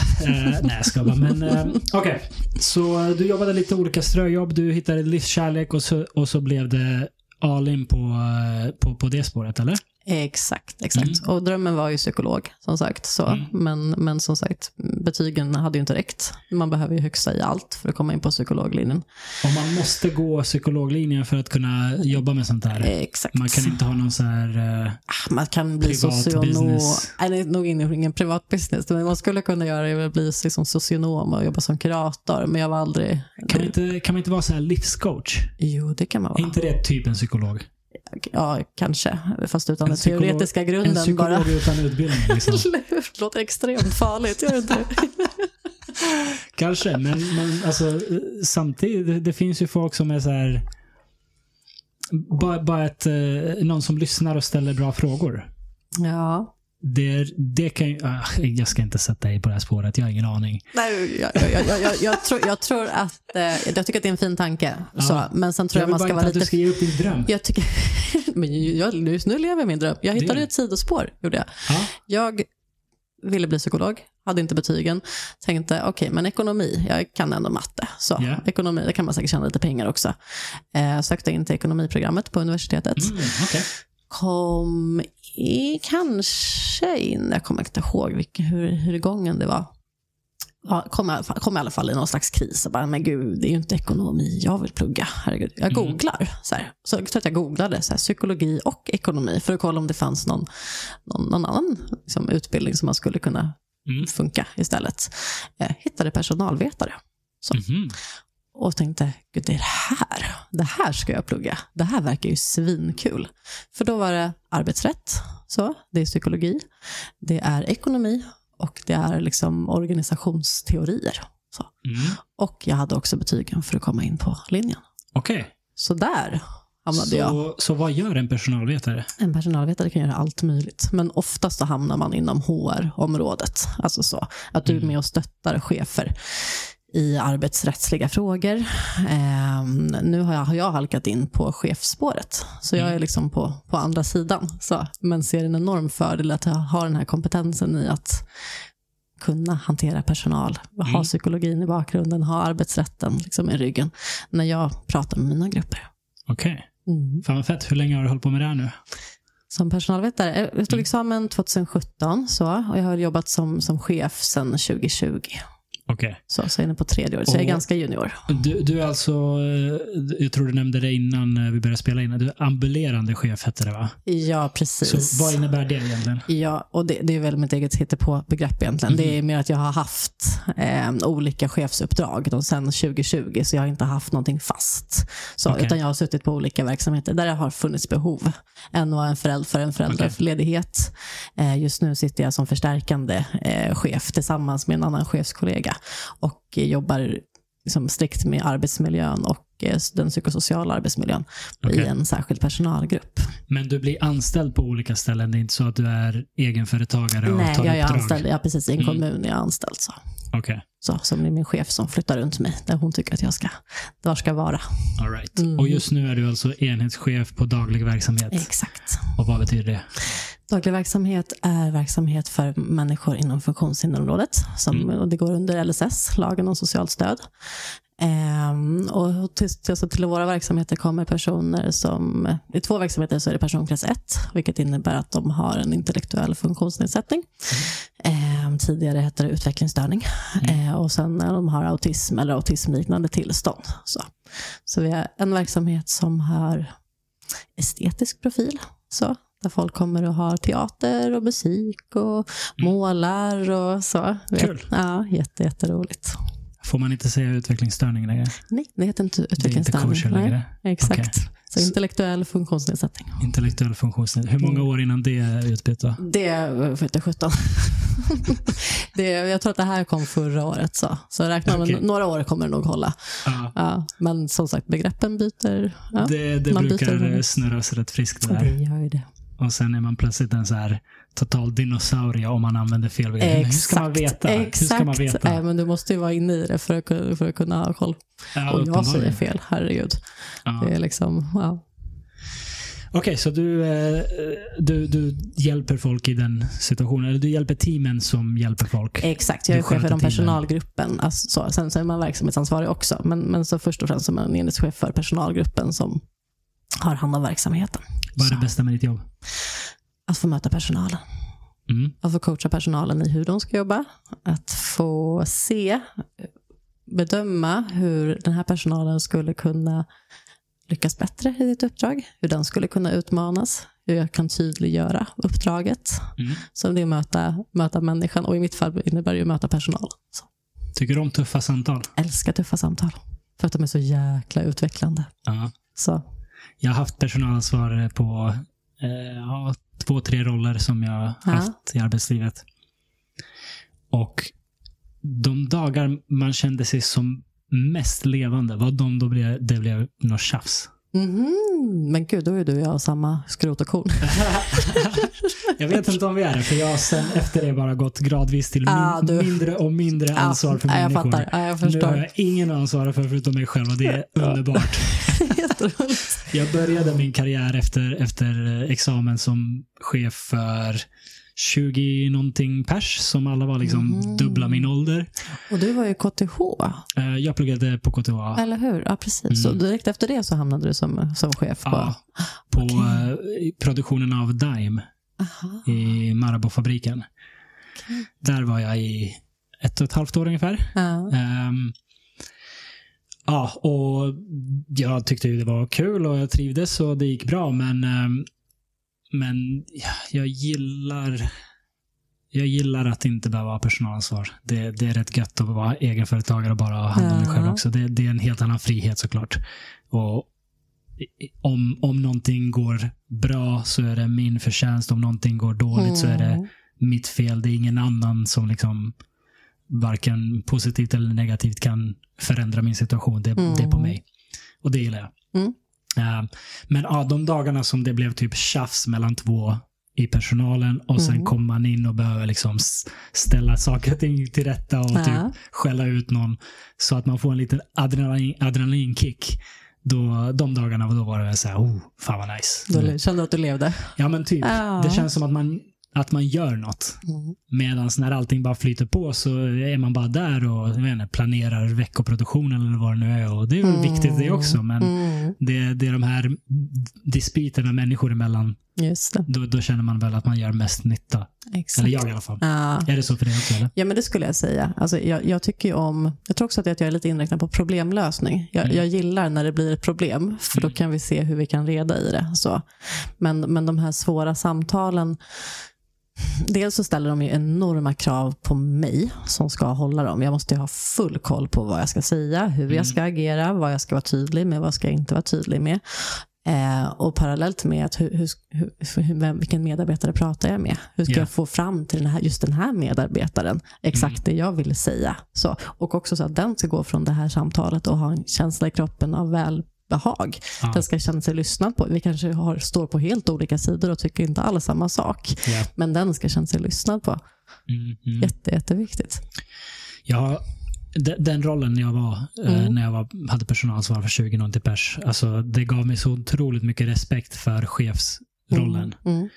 Speaker 1: nej, jag ska bara. Men eh, okej. Så eh, du jobbade lite olika ströjobb. Du hittade livskärlek och så, och så blev det all in på, eh, på, på det spåret, eller?
Speaker 2: Exakt, exakt. Och drömmen var ju psykolog, som sagt. Så.
Speaker 1: Mm.
Speaker 2: Men, men som sagt, betygen hade ju inte räckt. Man behöver ju högsta i allt för att komma in på psykologlinjen.
Speaker 1: Och man måste gå psykologlinjen för att kunna jobba med sånt här.
Speaker 2: Exakt.
Speaker 1: Man kan inte ha någon så här... eh,
Speaker 2: Ah, Man kan bli socionom. Nej, är nog ingen, privat business. Men man skulle kunna göra det, bli liksom socionom och jobba som kurator. Men jag var aldrig...
Speaker 1: kan, man inte, kan man inte vara så här livscoach?
Speaker 2: Jo, det kan man
Speaker 1: Är
Speaker 2: vara.
Speaker 1: inte det typ en psykolog?
Speaker 2: Ja, kanske. Fast utan
Speaker 1: En
Speaker 2: den
Speaker 1: psykolog-
Speaker 2: teoretiska
Speaker 1: En
Speaker 2: grunden
Speaker 1: psykolog
Speaker 2: bara.
Speaker 1: utan utbildning liksom.
Speaker 2: Det låter extremt farligt, gör det inte?
Speaker 1: Kanske, men, men alltså, samtidigt, det, det finns ju folk som är så här... Bara, bara ett, eh, någon som lyssnar och ställer bra frågor.
Speaker 2: Ja.
Speaker 1: Det, det kan ju, ah, jag ska inte sätta dig på det här spåret, jag har ingen aning.
Speaker 2: Nej, jag, jag, jag, jag, jag, tror, jag tror att, eh, jag tycker att det är en fin tanke.
Speaker 1: Ja.
Speaker 2: Så, men sen tror jag,
Speaker 1: vill
Speaker 2: man
Speaker 1: bara
Speaker 2: ska
Speaker 1: inte
Speaker 2: vara
Speaker 1: att du
Speaker 2: lite...
Speaker 1: ska ge upp din dröm.
Speaker 2: Jag tycker, men jag, just nu lever jag min dröm. Jag hittade
Speaker 1: Det-
Speaker 2: ett sidospår, gjorde jag.
Speaker 1: Ja.
Speaker 2: Jag ville bli psykolog, hade inte betygen. Tänkte, okej, men ekonomi, jag kan ändå matte. Så
Speaker 1: Ja.
Speaker 2: ekonomi, där kan man säkert tjäna lite pengar också. Eh, sökte in till ekonomiprogrammet på universitetet.
Speaker 1: Mm, okej.
Speaker 2: Kom i, kanske in, jag kommer inte ihåg vilken, hur, hur gången det var. Ja, kom, i alla fall- kom i alla fall i någon slags kris. Och bara, men gud, det är ju inte ekonomi jag vill plugga. Herregud. Jag
Speaker 1: Mm.
Speaker 2: googlar. Så, här. så jag tror att jag googlade så här, psykologi och ekonomi för att kolla om det fanns någon, någon, någon annan liksom, utbildning som man skulle kunna
Speaker 1: Mm.
Speaker 2: funka istället. Jag hittade personalvetare
Speaker 1: Mhm.
Speaker 2: Och tänkte, gud det är det här. Det här ska jag plugga. Det här verkar ju svinkul. För då var det arbetsrätt, så, det är psykologi, det är ekonomi och det är liksom organisationsteorier. Så.
Speaker 1: Mm.
Speaker 2: Och jag hade också betygen för att komma in på linjen.
Speaker 1: Okej.
Speaker 2: Så där hamnade jag.
Speaker 1: Så, så vad gör en personalvetare?
Speaker 2: En personalvetare kan göra allt möjligt, men oftast så hamnar man inom HR-området. Alltså så, att du är med och stöttar chefer i arbetsrättsliga frågor. Ehm, nu har jag, har jag halkat in på chefsspåret, så jag är liksom på, på andra sidan. Så, men ser en enorm fördel att har den här kompetensen i att kunna hantera personal, ha
Speaker 1: Mm.
Speaker 2: psykologin i bakgrunden, ha arbetsrätten liksom i ryggen när jag pratar med mina grupper.
Speaker 1: Okej.
Speaker 2: Mm.
Speaker 1: Fan vad fett. Hur länge har du hållit på med det här nu?
Speaker 2: Som personalvetare. Jag tog examen 2017 så, och jag har jobbat som, som chef sedan 2020.
Speaker 1: Okej.
Speaker 2: Så, så jag är inne på tredje året, så jag är ganska junior.
Speaker 1: Du, du är alltså, eh, jag tror du nämnde det innan eh, vi började spela in, du är ambulerande chef hette det va?
Speaker 2: Ja, precis.
Speaker 1: Så vad innebär det egentligen?
Speaker 2: Ja, och det, det är väl mitt eget hittepå-begrepp egentligen. Det är mer att jag har haft eh, olika chefsuppdrag sen 2020, så jag har inte haft någonting fast. Så,
Speaker 1: Okej.
Speaker 2: Utan jag har suttit på olika verksamheter där det har funnits behov. En var en förälder för en föräldraledighet. Eh, just nu sitter jag som förstärkande eh, chef tillsammans med en annan chefskollega och jobbar liksom strikt med arbetsmiljön och eh, den psykosociala arbetsmiljön
Speaker 1: Okej.
Speaker 2: i en särskild personalgrupp.
Speaker 1: Men du blir anställd på olika ställen, det är inte så att du är egenföretagare och
Speaker 2: Nej,
Speaker 1: tar
Speaker 2: jag är
Speaker 1: uppdrag?
Speaker 2: anställd, ja, precis, i en
Speaker 1: Mm.
Speaker 2: kommun är jag anställd. Så.
Speaker 1: Okej,
Speaker 2: Så, som är min chef som flyttar runt mig, där hon tycker att jag ska, var ska vara.
Speaker 1: all right.
Speaker 2: Mm.
Speaker 1: Och just nu är du alltså enhetschef på daglig verksamhet.
Speaker 2: Exakt.
Speaker 1: Och vad betyder det?
Speaker 2: Daglig verksamhet är verksamhet för människor inom funktionshinderområdet. Som,
Speaker 1: Mm.
Speaker 2: och det går under LSS, lagen om socialt stöd. Ehm, och till, till, till våra verksamheter kommer personer som, i två verksamheter så är det personkrets 1, vilket innebär att de har en intellektuell funktionsnedsättning. Ehm, tidigare hette det utvecklingsstörning. Ehm, och sen när de har autism eller autismliknande tillstånd. Så, så vi har en verksamhet som har estetisk profil. Så, där folk kommer och har teater och musik och målar och så.
Speaker 1: Kul.
Speaker 2: Ja, jätte, jätteroligt.
Speaker 1: Får man inte säga utvecklingsstörning längre?
Speaker 2: Nej, det heter inte
Speaker 1: Det är inte
Speaker 2: utvecklingsstörning.
Speaker 1: längre?
Speaker 2: Exakt.
Speaker 1: Okej.
Speaker 2: Så intellektuell funktionsnedsättning.
Speaker 1: Intellektuell funktionsnedsättning. Hur många år innan det är utbytt då?
Speaker 2: Det vete sjutton. det, jag tror att det här kom förra året. Så, så räkna med
Speaker 1: Okej.
Speaker 2: några år kommer det nog hålla.
Speaker 1: Ja,
Speaker 2: Ja, men som sagt, begreppen byter. Ja,
Speaker 1: det det
Speaker 2: man
Speaker 1: brukar
Speaker 2: byter-
Speaker 1: snurras rätt friskt
Speaker 2: det
Speaker 1: där.
Speaker 2: gör ju det.
Speaker 1: Och sen är man plötsligt en så här total dinosaurie om man använder fel begrepp. Hur ska man veta?
Speaker 2: Exakt.
Speaker 1: Hur ska man veta?
Speaker 2: Nej, men du måste ju vara inne i det för att, för att kunna ha koll.
Speaker 1: Ja,
Speaker 2: Och jag säger fel, herregud.
Speaker 1: Ja.
Speaker 2: Det är liksom, ja.
Speaker 1: Okej, så du, eh, du, du hjälper folk i den situationen. Eller du hjälper teamen som hjälper folk.
Speaker 2: Exakt, jag är chef för personalgruppen. Alltså, så. Sen så är man verksamhetsansvarig också. Men, men så först och främst så är man enhetschef för personalgruppen som har hand om verksamheten.
Speaker 1: Vad är det bästa med ditt jobb?
Speaker 2: Att få möta personalen.
Speaker 1: Mm.
Speaker 2: Att få coacha personalen i hur de ska jobba. Att få se, bedöma hur den här personalen skulle kunna lyckas bättre i ditt uppdrag. Hur den skulle kunna utmanas. Hur jag kan tydliggöra uppdraget.
Speaker 1: Mm.
Speaker 2: Så det är att möta, möta människan. Och i mitt fall innebär det att möta personal. Så,
Speaker 1: Tycker du om tuffa samtal?
Speaker 2: älskar tuffa samtal. För att de är så jäkla utvecklande.
Speaker 1: Ja.
Speaker 2: Så,
Speaker 1: Jag har haft personalansvar på eh, två, tre roller som jag
Speaker 2: Ja.
Speaker 1: haft i arbetslivet. Och de dagar man kände sig som mest levande var de då blev, det blev något tjafs.
Speaker 2: Mhm. Men gud, då är du och jag samma skrot och korn.
Speaker 1: Jag vet inte om vi är det, för jag har sen efter det bara gått gradvis till min,
Speaker 2: Ah, du-
Speaker 1: mindre och mindre ansvar för
Speaker 2: ja, jag
Speaker 1: människor.
Speaker 2: fattar. Ja, jag
Speaker 1: Nu har
Speaker 2: förstår.
Speaker 1: jag ingen att ansvara för förutom mig själv och det är underbart. Jag började min karriär efter, efter eh, examen som chef för 20 någonting pers som alla var liksom
Speaker 2: Mm.
Speaker 1: dubbla min ålder.
Speaker 2: Och du var ju KTH,
Speaker 1: Eh, Jag pluggade på KTH
Speaker 2: eller hur? Ja, precis. Så direkt efter det så hamnade du som, som chef på...
Speaker 1: Mm. ja, på
Speaker 2: Okej.
Speaker 1: eh, produktionen av Dime
Speaker 2: Aha.
Speaker 1: i Marabou-fabriken. Där var jag i ett och ett halvt år ungefär.
Speaker 2: Ja.
Speaker 1: Ehm, ja, och jag tyckte ju det var kul och jag trivdes och det gick bra, men, ehm, men ja, jag gillar jag gillar att inte behöva ha personalansvar. Det, det är rätt gött att vara egenföretagare och bara ha hand om mig själv också. Det, det är en helt annan frihet såklart. Och om, om någonting går bra så är det min förtjänst. Om någonting går dåligt så är det
Speaker 2: Mm.
Speaker 1: mitt fel. Det är ingen annan som liksom varken positivt eller negativt kan förändra min situation. Det, det är på
Speaker 2: Mm.
Speaker 1: mig. Och det gillar jag.
Speaker 2: Mm.
Speaker 1: Eh, men ja, de dagarna som det blev typ tjafs mellan två i personalen och sen
Speaker 2: Mm.
Speaker 1: kommer man in och behöver liksom ställa saker och ting till rätta och
Speaker 2: Ja.
Speaker 1: typ skälla ut någon så att man får en liten adrenalin, adrenalinkick. Då, de dagarna då var det så här, oh, fan vad nice.
Speaker 2: Då kände du att du levde?
Speaker 1: Ja men typ.
Speaker 2: Ja.
Speaker 1: Det känns som att man, att man gör något.
Speaker 2: Mm.
Speaker 1: Medan när allting bara flyter på så är man bara där och jag planerar veckoproduktionen eller vad det nu är. Och det är väl viktigt det också, men
Speaker 2: Mm.
Speaker 1: det, det är de här dispyterna människor emellan.
Speaker 2: Just det.
Speaker 1: Då, då känner man väl att man gör mest nytta.
Speaker 2: Exakt.
Speaker 1: Eller jag i alla fall.
Speaker 2: Ja.
Speaker 1: Är det så för dig också? Eller?
Speaker 2: Ja, men det skulle jag säga. Alltså, jag, jag tycker om, jag tror också att jag är lite inriktad på problemlösning. Jag,
Speaker 1: Mm.
Speaker 2: jag gillar när det blir ett problem, för då
Speaker 1: Mm.
Speaker 2: kan vi se hur vi kan reda i det. Så. Men, men de här svåra samtalen, dels så ställer de ju enorma krav på mig som ska hålla dem. Jag måste ju ha full koll på vad jag ska säga, hur
Speaker 1: Mm.
Speaker 2: jag ska agera, vad jag ska vara tydlig med, vad ska jag inte vara tydlig med. Eh, och parallellt med att hur, hur, hur, vem, vilken medarbetare pratar jag med? Hur ska
Speaker 1: Ja.
Speaker 2: jag få fram till den här, just den här medarbetaren exakt det jag vill säga? Så, och också så att den ska gå från det här samtalet och ha en känsla i kroppen av välbehag.
Speaker 1: Ja.
Speaker 2: Den ska känna sig lyssnad på. Vi kanske har, står på helt olika sidor och tycker inte alls samma sak.
Speaker 1: Ja.
Speaker 2: Men den ska känna sig lyssnad på.
Speaker 1: Mm, mm.
Speaker 2: Jätte, jätteviktigt.
Speaker 1: Jag, den, rollen jag var eh,
Speaker 2: Mm.
Speaker 1: när jag var, hade personalansvar för 20 någonting pers, alltså, det gav mig så otroligt mycket respekt för chefsrollen.
Speaker 2: Mm. Mm.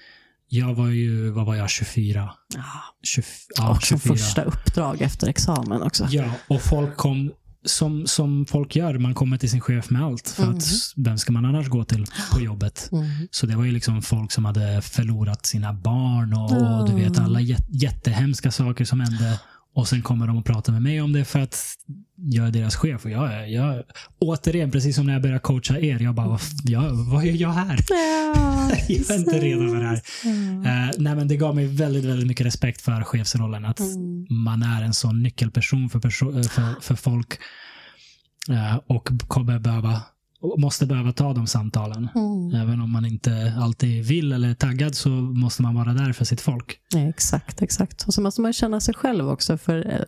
Speaker 1: Jag var ju, vad var jag, 24?
Speaker 2: Ja.
Speaker 1: 20, ja,
Speaker 2: och som
Speaker 1: 24.
Speaker 2: första uppdrag efter examen också.
Speaker 1: Ja, och folk kom, som, som folk gör, man kommer till sin chef med allt. För
Speaker 2: Mm.
Speaker 1: att vem ska man annars gå till på jobbet?
Speaker 2: Mm.
Speaker 1: Så det var ju liksom folk som hade förlorat sina barn och, och du vet
Speaker 2: Mm.
Speaker 1: alla jät, jättehemska saker som hände. Och sen kommer de och pratar med mig om det för att jag är deras chef. Och jag, jag, återigen, precis som när jag började coacha er, jag bara, jag, vad gör jag här?
Speaker 2: Ja,
Speaker 1: Jag är inte redo för det här.
Speaker 2: Mm.
Speaker 1: Eh, nej, men det gav mig väldigt, väldigt mycket respekt för chefsrollen. Att
Speaker 2: Mm.
Speaker 1: man är en sån nyckelperson för, perso- eh, för, för folk. Eh, och kommer behöva, måste behöva ta de samtalen.
Speaker 2: Mm.
Speaker 1: Även om man inte alltid vill eller är taggad så måste man vara där för sitt folk.
Speaker 2: Ja, exakt, exakt. Och så måste man känna sig själv också. För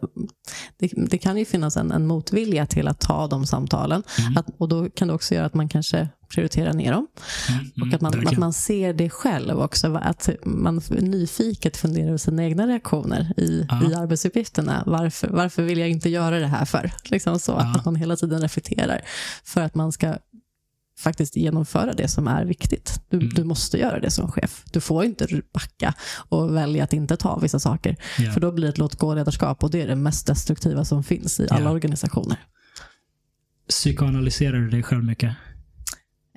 Speaker 2: det, det kan ju finnas en, en motvilja till att ta de samtalen.
Speaker 1: Mm.
Speaker 2: Att, och då kan det också göra att man kanske prioriterar ner dem.
Speaker 1: Mm,
Speaker 2: Och
Speaker 1: mm,
Speaker 2: att man, att
Speaker 1: verkligen.
Speaker 2: man ser det själv också. Att man nyfiket funderar över sina egna reaktioner i,
Speaker 1: Ja.
Speaker 2: i arbetsuppgifterna. Varför, varför vill jag inte göra det här för? Liksom så,
Speaker 1: Ja.
Speaker 2: Att man hela tiden reflekterar. För att man ska faktiskt genomföra det som är viktigt. Du,
Speaker 1: Mm.
Speaker 2: du måste göra det som chef. Du får inte backa och välja att inte ta vissa saker.
Speaker 1: Ja.
Speaker 2: För då blir det ett låt-gå-ledarskap och det är det mest destruktiva som finns i alla organisationer.
Speaker 1: Psykoanalyserar du dig själv mycket?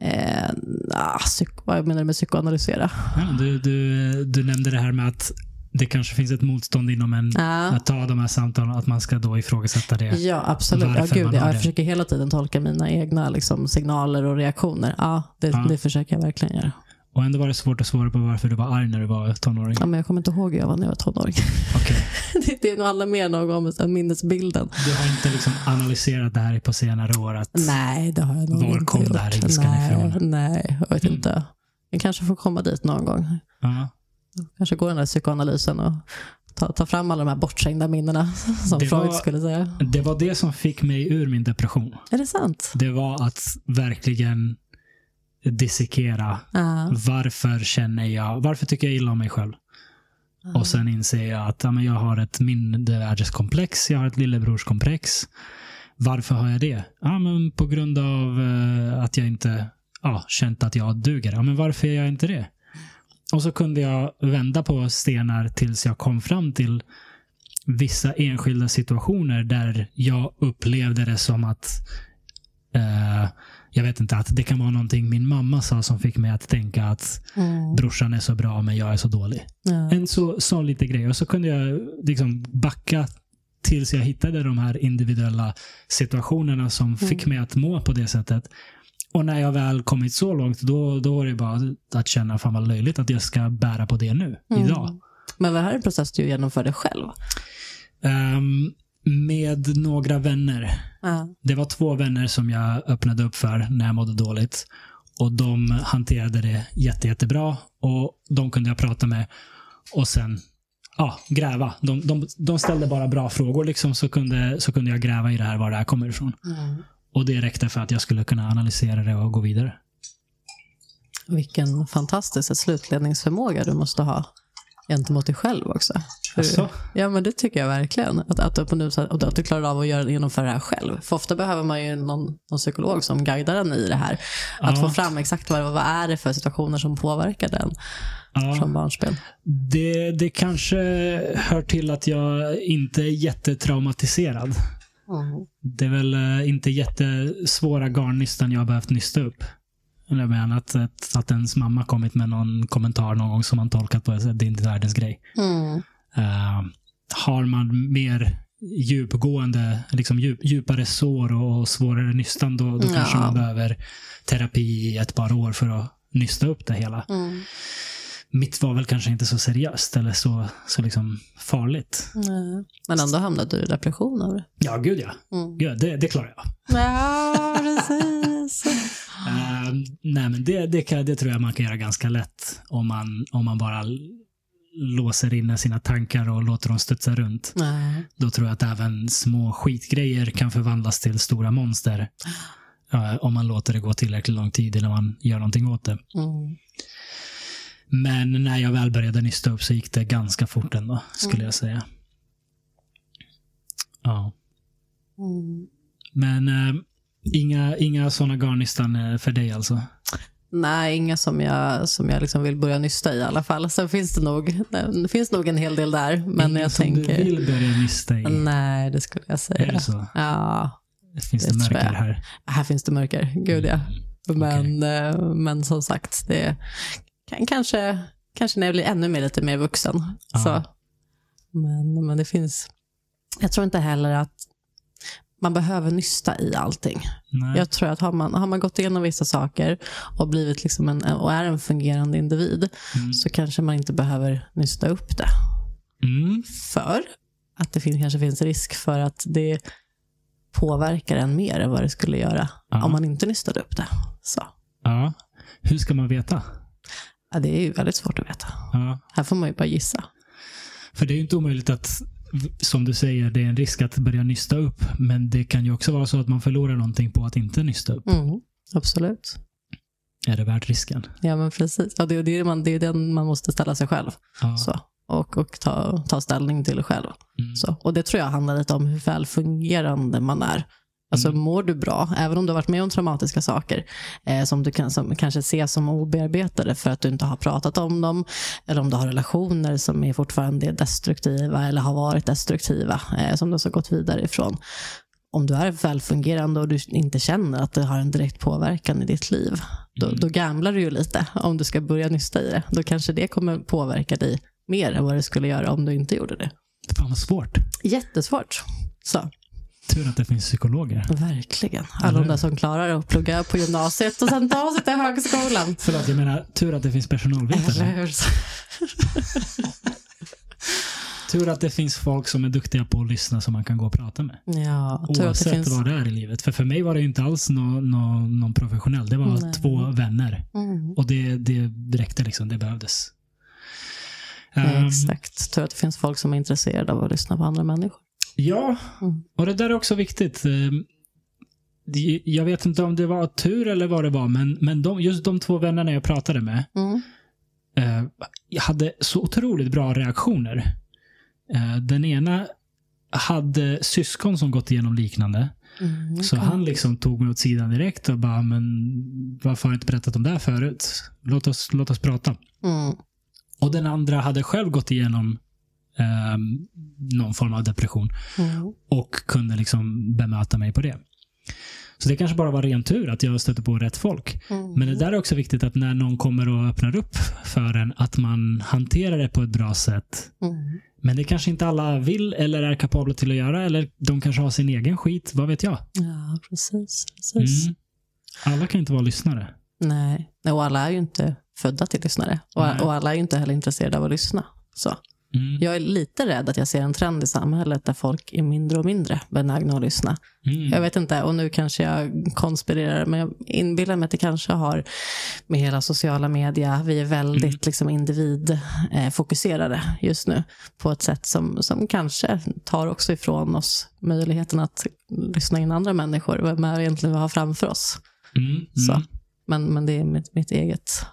Speaker 2: Eh, ah, psyk- vad menar du med psykoanalysera?
Speaker 1: Ja, du, du, du nämnde det här med att det kanske finns ett motstånd inom en
Speaker 2: Ja.
Speaker 1: att ta de här samtalen, att man ska då ifrågasätta det.
Speaker 2: Ja, absolut. Ja, gud, ja, jag försöker hela tiden tolka mina egna liksom, signaler och reaktioner. Ja det,
Speaker 1: Ja.
Speaker 2: det försöker jag verkligen göra.
Speaker 1: Och ändå var det svårt att svara på varför du var arg när du var tonåring.
Speaker 2: Ja, men jag kommer inte ihåg hur jag var när jag var tonåring.
Speaker 1: Okej.
Speaker 2: det, det är nog alla mer någon här minnesbilden.
Speaker 1: Du har inte liksom analyserat det här på senare år? Att,
Speaker 2: Nej, det har jag nog
Speaker 1: Var kom
Speaker 2: gjort.
Speaker 1: det här ilskan
Speaker 2: nej,
Speaker 1: ifrån?
Speaker 2: Nej, jag vet
Speaker 1: Mm.
Speaker 2: inte. Jag kanske får komma dit någon gång.
Speaker 1: Ja.
Speaker 2: Kanske gå den där psykoanalysen och ta, ta fram alla de här bortträngda minnena som
Speaker 1: Det
Speaker 2: Freud
Speaker 1: var-
Speaker 2: skulle säga.
Speaker 1: Det var det som fick mig ur min depression.
Speaker 2: Är det sant?
Speaker 1: Det var att verkligen dissekera
Speaker 2: Ja.
Speaker 1: varför känner jag, varför tycker jag illa om mig själv? Och sen inser jag att ja, men jag har ett mindervärdeskomplex, jag har ett lillebrorskomplex. Varför har jag det? Ja, men på grund av eh, att jag inte ja, känt att jag duger. Ja, men varför är jag inte det? Och så kunde jag vända på stenar tills jag kom fram till vissa enskilda situationer där jag upplevde det som att eh, jag vet inte, att det kan vara någonting min mamma sa som fick mig att tänka att
Speaker 2: Mm.
Speaker 1: brorsan är så bra men jag är så dålig.
Speaker 2: Ja.
Speaker 1: En så, så lite grej. Och så kunde jag liksom backa tills jag hittade de här individuella situationerna som fick mig att må på det sättet. Och när jag väl kommit så långt, då, då var det bara att känna fan vad löjligt att jag ska bära på det nu,
Speaker 2: Mm.
Speaker 1: idag.
Speaker 2: Men det här är en process du genomförde själv.
Speaker 1: Ehm, med några vänner.
Speaker 2: Ja.
Speaker 1: Det var två vänner som jag öppnade upp för när jag mådde dåligt. Och de hanterade det jätte, jättebra. Och de kunde jag prata med. Och sen ja, gräva. De, de, de ställde bara bra frågor liksom, så kunde, så kunde jag gräva i det här, var det här kommer ifrån.
Speaker 2: Mm.
Speaker 1: Och det räckte för att jag skulle kunna analysera det och gå vidare.
Speaker 2: Vilken fantastisk slutledningsförmåga du måste ha gentemot dig själv också.
Speaker 1: Asså?
Speaker 2: Ja, men det tycker jag verkligen. Att, att, du, på nu- att, att du klarar av att göra, genomföra det här själv. För ofta behöver man ju någon, någon psykolog som guidar en i det här. Att
Speaker 1: Ja.
Speaker 2: få fram exakt vad, vad är det för situationer som påverkar den
Speaker 1: Ja,
Speaker 2: från barnspel.
Speaker 1: det, det kanske hör till att jag inte är jättetraumatiserad.
Speaker 2: Mm.
Speaker 1: Det är väl eh, inte jättesvåra garnnystan jag har behövt nysta upp. Eller Jag menar att, att, att ens mamma kommit med någon kommentar någon gång som man tolkat på sätt, det är inte världens grej.
Speaker 2: Mm.
Speaker 1: Eh, har man mer djupgående, liksom djup, djupare sår och svårare nystan, då, då
Speaker 2: Ja.
Speaker 1: kanske man behöver terapi i ett par år för att nysta upp det hela.
Speaker 2: Mm.
Speaker 1: Mitt var väl kanske inte så seriöst eller så, så liksom farligt.
Speaker 2: Nej. Men ändå hamnade du i depression av det.
Speaker 1: Ja, gud ja.
Speaker 2: Mm.
Speaker 1: Gud, det, det klarar jag.
Speaker 2: Ja, precis.
Speaker 1: Eh, nej, men det, det, kan, det tror jag man kan göra ganska lätt om man, om man bara låser in sina tankar och låter dem studsa runt.
Speaker 2: Nej.
Speaker 1: Då tror jag att även små skitgrejer kan förvandlas till stora monster. eh, om man låter det gå tillräckligt lång tid eller man gör någonting åt det.
Speaker 2: Mm.
Speaker 1: Men när jag väl började nysta upp så gick det ganska fort ändå, skulle jag säga. Ja.
Speaker 2: Mm.
Speaker 1: Men eh, inga, inga sådana garnnystan eh, för dig alltså?
Speaker 2: Nej, inga som jag, som jag liksom vill börja nysta i i alla fall. Sen finns det nog, det finns nog en hel del där. Men
Speaker 1: Inga
Speaker 2: jag
Speaker 1: som
Speaker 2: tänker...
Speaker 1: du vill börja nysta i?
Speaker 2: Nej, det skulle jag
Speaker 1: Är
Speaker 2: säga.
Speaker 1: det så?
Speaker 2: Ja,
Speaker 1: Finns det,
Speaker 2: Det
Speaker 1: mörker här?
Speaker 2: här finns det mörker. Gud ja. Men, eh, men som sagt, det kan, kanske, kanske när jag blir ännu mer, lite mer vuxen. Så. Men, men det finns... Jag tror inte heller att man behöver nysta i allting.
Speaker 1: Nej.
Speaker 2: Jag tror att har man, har man gått igenom vissa saker och, blivit liksom en, och är en fungerande individ
Speaker 1: Mm.
Speaker 2: så kanske man inte behöver nysta upp det.
Speaker 1: Mm.
Speaker 2: För att det finns, kanske finns risk för att det påverkar en mer än vad det skulle göra
Speaker 1: Ja.
Speaker 2: om man inte nystade upp det. Så.
Speaker 1: Ja. Hur ska man veta?
Speaker 2: Ja, det är ju väldigt svårt att veta.
Speaker 1: Ja.
Speaker 2: Här får man ju bara gissa.
Speaker 1: För det är ju inte omöjligt att, som du säger, det är en risk att börja nysta upp. Men det kan ju också vara så att man förlorar någonting på att inte nysta upp.
Speaker 2: Mm, absolut.
Speaker 1: Är det värt risken?
Speaker 2: Ja, men precis. Ja, det, är- det, man, det är den man måste ställa sig själv.
Speaker 1: Ja.
Speaker 2: Så. Och, och ta, ta ställning till själv.
Speaker 1: Mm.
Speaker 2: Så. Och det tror jag handlar lite om hur väl fungerande man är. Alltså
Speaker 1: Mm.
Speaker 2: mår du bra, även om du har varit med om traumatiska saker eh, som du kan, som kanske ses som obearbetade för att du inte har pratat om dem, eller om du har relationer som är fortfarande destruktiva eller har varit destruktiva, eh, som du har gått vidare ifrån. Om du är välfungerande och du inte känner att det har en direkt påverkan i ditt liv, då,
Speaker 1: Mm.
Speaker 2: då gamblar du ju lite om du ska börja nysta i det. Då kanske det kommer påverka dig mer än vad det skulle göra om du inte gjorde det.
Speaker 1: Fan vad svårt.
Speaker 2: Jättesvårt. Så,
Speaker 1: Tur att det finns psykologer.
Speaker 2: verkligen. Alla de där som klarar att plugga på gymnasiet och sen ta sig till högskolan.
Speaker 1: Förlåt, jag menar tur att det finns personalvetare. Tur att det finns folk som är duktiga på att lyssna som man kan gå och prata med.
Speaker 2: Ja,
Speaker 1: Oavsett
Speaker 2: finns...
Speaker 1: vad det är i livet. För för mig var det inte alls nå, nå, någon professionell. Det var
Speaker 2: Nej.
Speaker 1: två vänner.
Speaker 2: Mm.
Speaker 1: Och det, det räckte liksom. Det behövdes. Ehm,
Speaker 2: Exakt. Tur att det finns folk som är intresserade av att lyssna på andra människor.
Speaker 1: Ja,
Speaker 2: Mm.
Speaker 1: och det där är också viktigt. Ehm, jag vet inte om det var tur eller vad det var, men, men de, just de två vännerna jag pratade med
Speaker 2: Mm.
Speaker 1: eh, hade så otroligt bra reaktioner. Eh, den ena hade syskon som gått igenom liknande.
Speaker 2: Mm.
Speaker 1: Så han liksom tog mig åt sidan direkt och bara, men varför har du inte berättat om det här förut? Låt oss, låt oss prata.
Speaker 2: Mm.
Speaker 1: Och den andra hade själv gått igenom ehm, någon form av depression
Speaker 2: Mm.
Speaker 1: och kunde liksom bemöta mig på det. Så det kanske bara var ren tur att jag stötte på rätt folk.
Speaker 2: Mm.
Speaker 1: Men det där är också viktigt att när någon kommer och öppnar upp för en, att man hanterar det på ett bra sätt.
Speaker 2: Mm.
Speaker 1: Men det kanske inte alla vill eller är kapabla till att göra, eller de kanske har sin egen skit, vad vet jag?
Speaker 2: Ja, precis. precis.
Speaker 1: Mm. Alla kan inte vara lyssnare.
Speaker 2: Nej, och alla är ju inte födda till lyssnare. Och, och alla är ju inte heller intresserade av att lyssna. Så.
Speaker 1: Mm.
Speaker 2: Jag är lite rädd att jag ser en trend i samhället där folk är mindre och mindre benägna att lyssna.
Speaker 1: Mm.
Speaker 2: Jag vet inte, och nu kanske jag konspirerar, men jag inbillar mig att det kanske har med hela sociala media, vi är väldigt
Speaker 1: Mm.
Speaker 2: liksom individfokuserade just nu på ett sätt som, som kanske tar också ifrån oss möjligheten att lyssna in andra människor, vem är egentligen vi har framför oss.
Speaker 1: Mm.
Speaker 2: Så.
Speaker 1: Mm.
Speaker 2: Men, men det är mitt, mitt eget.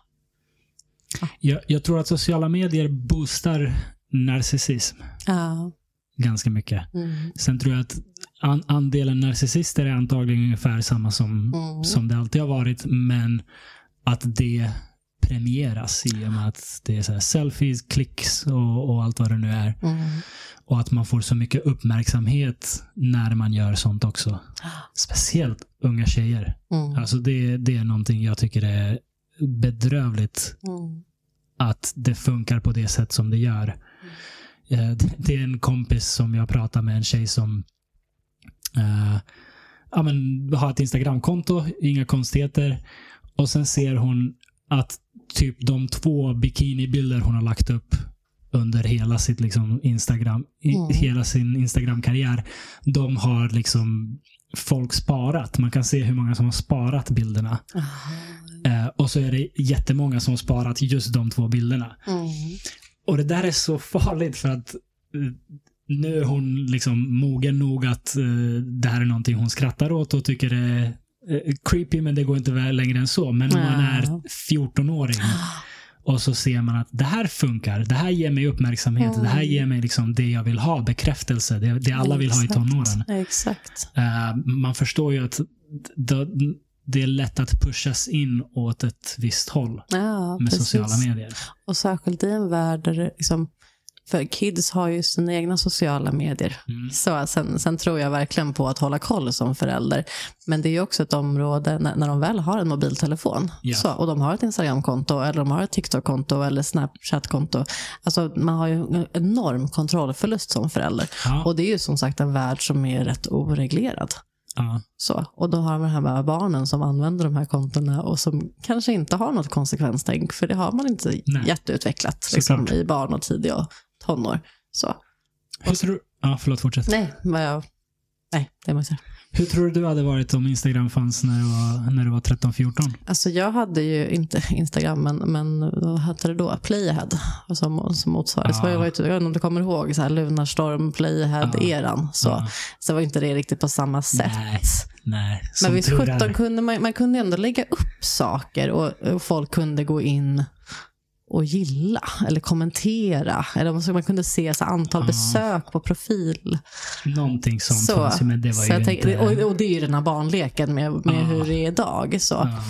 Speaker 1: Jag, jag tror att sociala medier boostar narcissism
Speaker 2: Ja.
Speaker 1: ganska mycket.
Speaker 2: Mm.
Speaker 1: Sen tror jag att an, andelen narcissister är antagligen ungefär samma som,
Speaker 2: Mm.
Speaker 1: som det alltid har varit, men att det premieras i och med att det är så selfies, klicks och, och allt vad det nu är.
Speaker 2: Mm.
Speaker 1: Och att man får så mycket uppmärksamhet när man gör sånt också. Speciellt unga tjejer.
Speaker 2: Mm.
Speaker 1: Alltså det, det är någonting jag tycker är bedrövligt
Speaker 2: Mm.
Speaker 1: att det funkar på det sätt som det gör. Eh, det- är en kompis som jag pratar med, en tjej som eh, ja, men, har ett Instagramkonto, inga konstigheter. Och sen ser hon att typ de två bikinibilder hon har lagt upp under hela sitt liksom Instagram, i,
Speaker 2: Mm.
Speaker 1: hela sin Instagram-karriär, de har liksom folk sparat. Man kan se hur många som har sparat bilderna. Eh, och så är det jättemånga som har sparat just de två bilderna.
Speaker 2: Mm.
Speaker 1: Och det där är så farligt för att eh, nu är hon liksom mogen nog att eh, det här är någonting hon skrattar åt och tycker är eh, creepy, men det går inte väl längre än så. Men om man är 14-åring och så ser man att det här funkar, det här ger mig uppmärksamhet, det här ger mig liksom det jag vill ha, bekräftelse, det, det alla vill ha i tonåren.
Speaker 2: Exakt.
Speaker 1: Eh, man förstår ju att det är lätt att pushas in åt ett visst håll
Speaker 2: Ja,
Speaker 1: med
Speaker 2: precis.
Speaker 1: sociala medier.
Speaker 2: Och särskilt i en värld där liksom, för kids har ju sina egna sociala medier.
Speaker 1: Mm.
Speaker 2: Så sen, sen tror jag verkligen på att hålla koll som förälder. Men det är ju också ett område när, när de väl har en mobiltelefon
Speaker 1: Ja.
Speaker 2: så, och de har ett Instagramkonto eller de har ett TikTok-konto eller Snapchat-konto. Alltså man har ju en enorm kontrollförlust som förälder.
Speaker 1: Ja,
Speaker 2: Och det är ju som sagt en värld som är rätt oreglerad.
Speaker 1: Ja.
Speaker 2: Så, och då har man de här barnen som använder de här kontona och som kanske inte har något konsekvenstänk, för det har man inte
Speaker 1: Nej.
Speaker 2: jätteutvecklat liksom, i barn och tidiga tonår. Så.
Speaker 1: Hur tror, ja, förlåt, fortsätt.
Speaker 2: Nej, vad jag, nej, det måste jag.
Speaker 1: Hur tror du du hade varit om Instagram fanns när du var, när du var 13-14?
Speaker 2: Alltså jag hade ju inte Instagram, men, men vad hette det då? Playhead som, som motsvarighet.
Speaker 1: Ah.
Speaker 2: jag, var ju, jag vet inte om du kommer ihåg så här, Lunarstorm, Playhead-eran. Så,
Speaker 1: Ja.
Speaker 2: så var inte det riktigt på samma sätt.
Speaker 1: Nej, nej.
Speaker 2: Men visst
Speaker 1: tur
Speaker 2: 17
Speaker 1: är.
Speaker 2: kunde man, man kunde ändå lägga upp saker och, och folk kunde gå in och gilla eller kommentera. Eller man- kunde se så antal
Speaker 1: Ja.
Speaker 2: besök på profil.
Speaker 1: Någonting sånt
Speaker 2: Så,
Speaker 1: fanns ju, men det var ju inte...
Speaker 2: och, och det är ju den här barnleken med, med
Speaker 1: Ja.
Speaker 2: hur det är idag. Så.
Speaker 1: ja.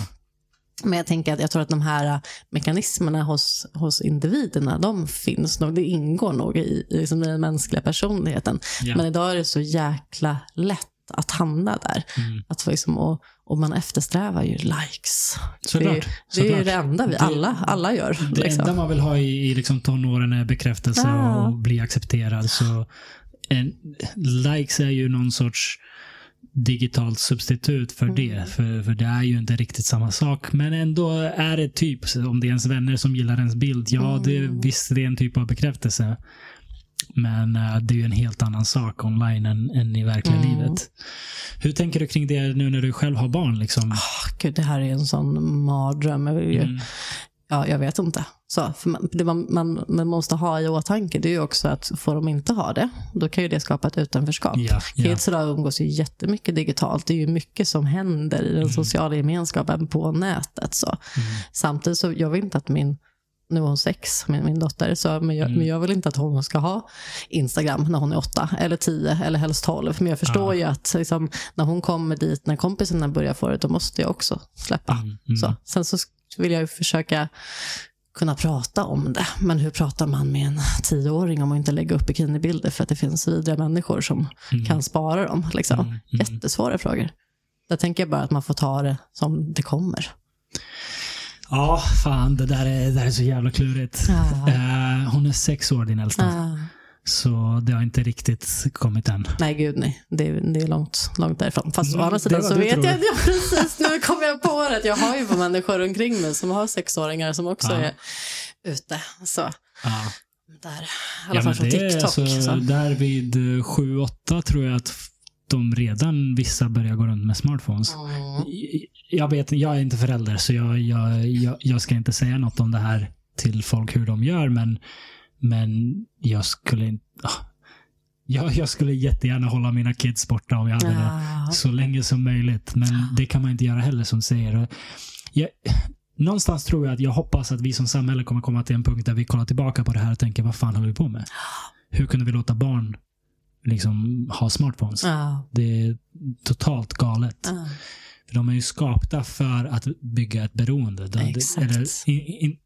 Speaker 2: Men jag tänker att jag tror att de här mekanismerna hos, hos individerna, de finns nog. Det ingår nog i, i liksom den mänskliga personligheten. Men idag är det så jäkla lätt att hamna där.
Speaker 1: Mm.
Speaker 2: Att liksom, och, och man eftersträvar ju likes.
Speaker 1: Såklart.
Speaker 2: Det, är- det är ju
Speaker 1: såklart.
Speaker 2: det enda vi alla, alla gör.
Speaker 1: Det
Speaker 2: liksom.
Speaker 1: enda man vill ha i, i liksom tonåren är bekräftelse
Speaker 2: Ja.
Speaker 1: och bli accepterad. Så en, likes är ju någon sorts digitalt substitut för
Speaker 2: Mm.
Speaker 1: det. För, för det är ju inte riktigt samma sak. Men ändå är det typ, om det är ens vänner som gillar ens bild, ja, det,
Speaker 2: Mm.
Speaker 1: visst det är en typ av bekräftelse. Men eh, det är ju en helt annan sak online än, än i verkliga
Speaker 2: Mm.
Speaker 1: livet. Hur tänker du kring det nu när du själv har barn? Liksom?
Speaker 2: Åh, Gud, det här är en sån mardröm.
Speaker 1: Mm.
Speaker 2: Ja, jag vet inte. Så, man, det man, man, man måste ha i åtanke det är ju också att får de inte ha det, då kan ju det skapa ett utanförskap.
Speaker 1: Ja, ja.
Speaker 2: Kids idag umgås ju jättemycket digitalt. Det är ju mycket som händer i den sociala gemenskapen på nätet. Så. Samtidigt så, jag vill inte att min, nu är hon sex, min, min dotter, så, men, jag, men jag vill inte att hon ska ha Instagram när hon är åtta, eller tio, eller helst tolv. Men jag förstår ju att liksom, när hon kommer dit, när kompisarna börjar få det, då måste jag också släppa.
Speaker 1: Mm, mm.
Speaker 2: Så. Sen så vill jag ju försöka kunna prata om det. Men hur pratar man med en tioåring om att inte lägga upp bikinibilder för att det finns vidriga människor som kan spara dem? Liksom.
Speaker 1: Mm, mm.
Speaker 2: Jättesvåra frågor. Där tänker jag bara att man får ta det som det kommer.
Speaker 1: Ja, fan det där är, det där är så jävla klurigt.
Speaker 2: Ja.
Speaker 1: Eh, hon är sex år din äldsta.
Speaker 2: Ah,
Speaker 1: Så det har inte riktigt kommit än.
Speaker 2: nej, gud nej. Det är, det är långt, långt därifrån. Fast å andra sidan så vet
Speaker 1: tror.
Speaker 2: jag inte. Ja, precis, nu kommer jag på det. att Jag har ju människor omkring mig som har sexåringar som också
Speaker 1: Ja.
Speaker 2: är ute. Så, där. I alla
Speaker 1: Ja,
Speaker 2: fall från TikTok.
Speaker 1: alltså,
Speaker 2: så.
Speaker 1: där vid 7-8 tror jag att de redan, vissa börjar gå runt med smartphones.
Speaker 2: Mm.
Speaker 1: Jag vet jag är inte förälder så jag, jag, jag, jag ska inte säga något om det här till folk hur de gör men, men jag skulle inte... ah. Jag, jag skulle jättegärna hålla mina kids borta om jag hade det.
Speaker 2: Ja.
Speaker 1: så länge som möjligt. Men det kan man inte göra heller som du säger. Jag, någonstans tror jag att jag hoppas att vi som samhälle kommer komma till en punkt där vi kollar tillbaka på det här och tänker vad fan håller vi på med? Hur kunde vi låta barn liksom ha smartphones?
Speaker 2: Ja.
Speaker 1: Det är totalt galet.
Speaker 2: Ja.
Speaker 1: För de är ju skapta för att bygga ett beroende. De,
Speaker 2: Exakt.
Speaker 1: Eller, in, in,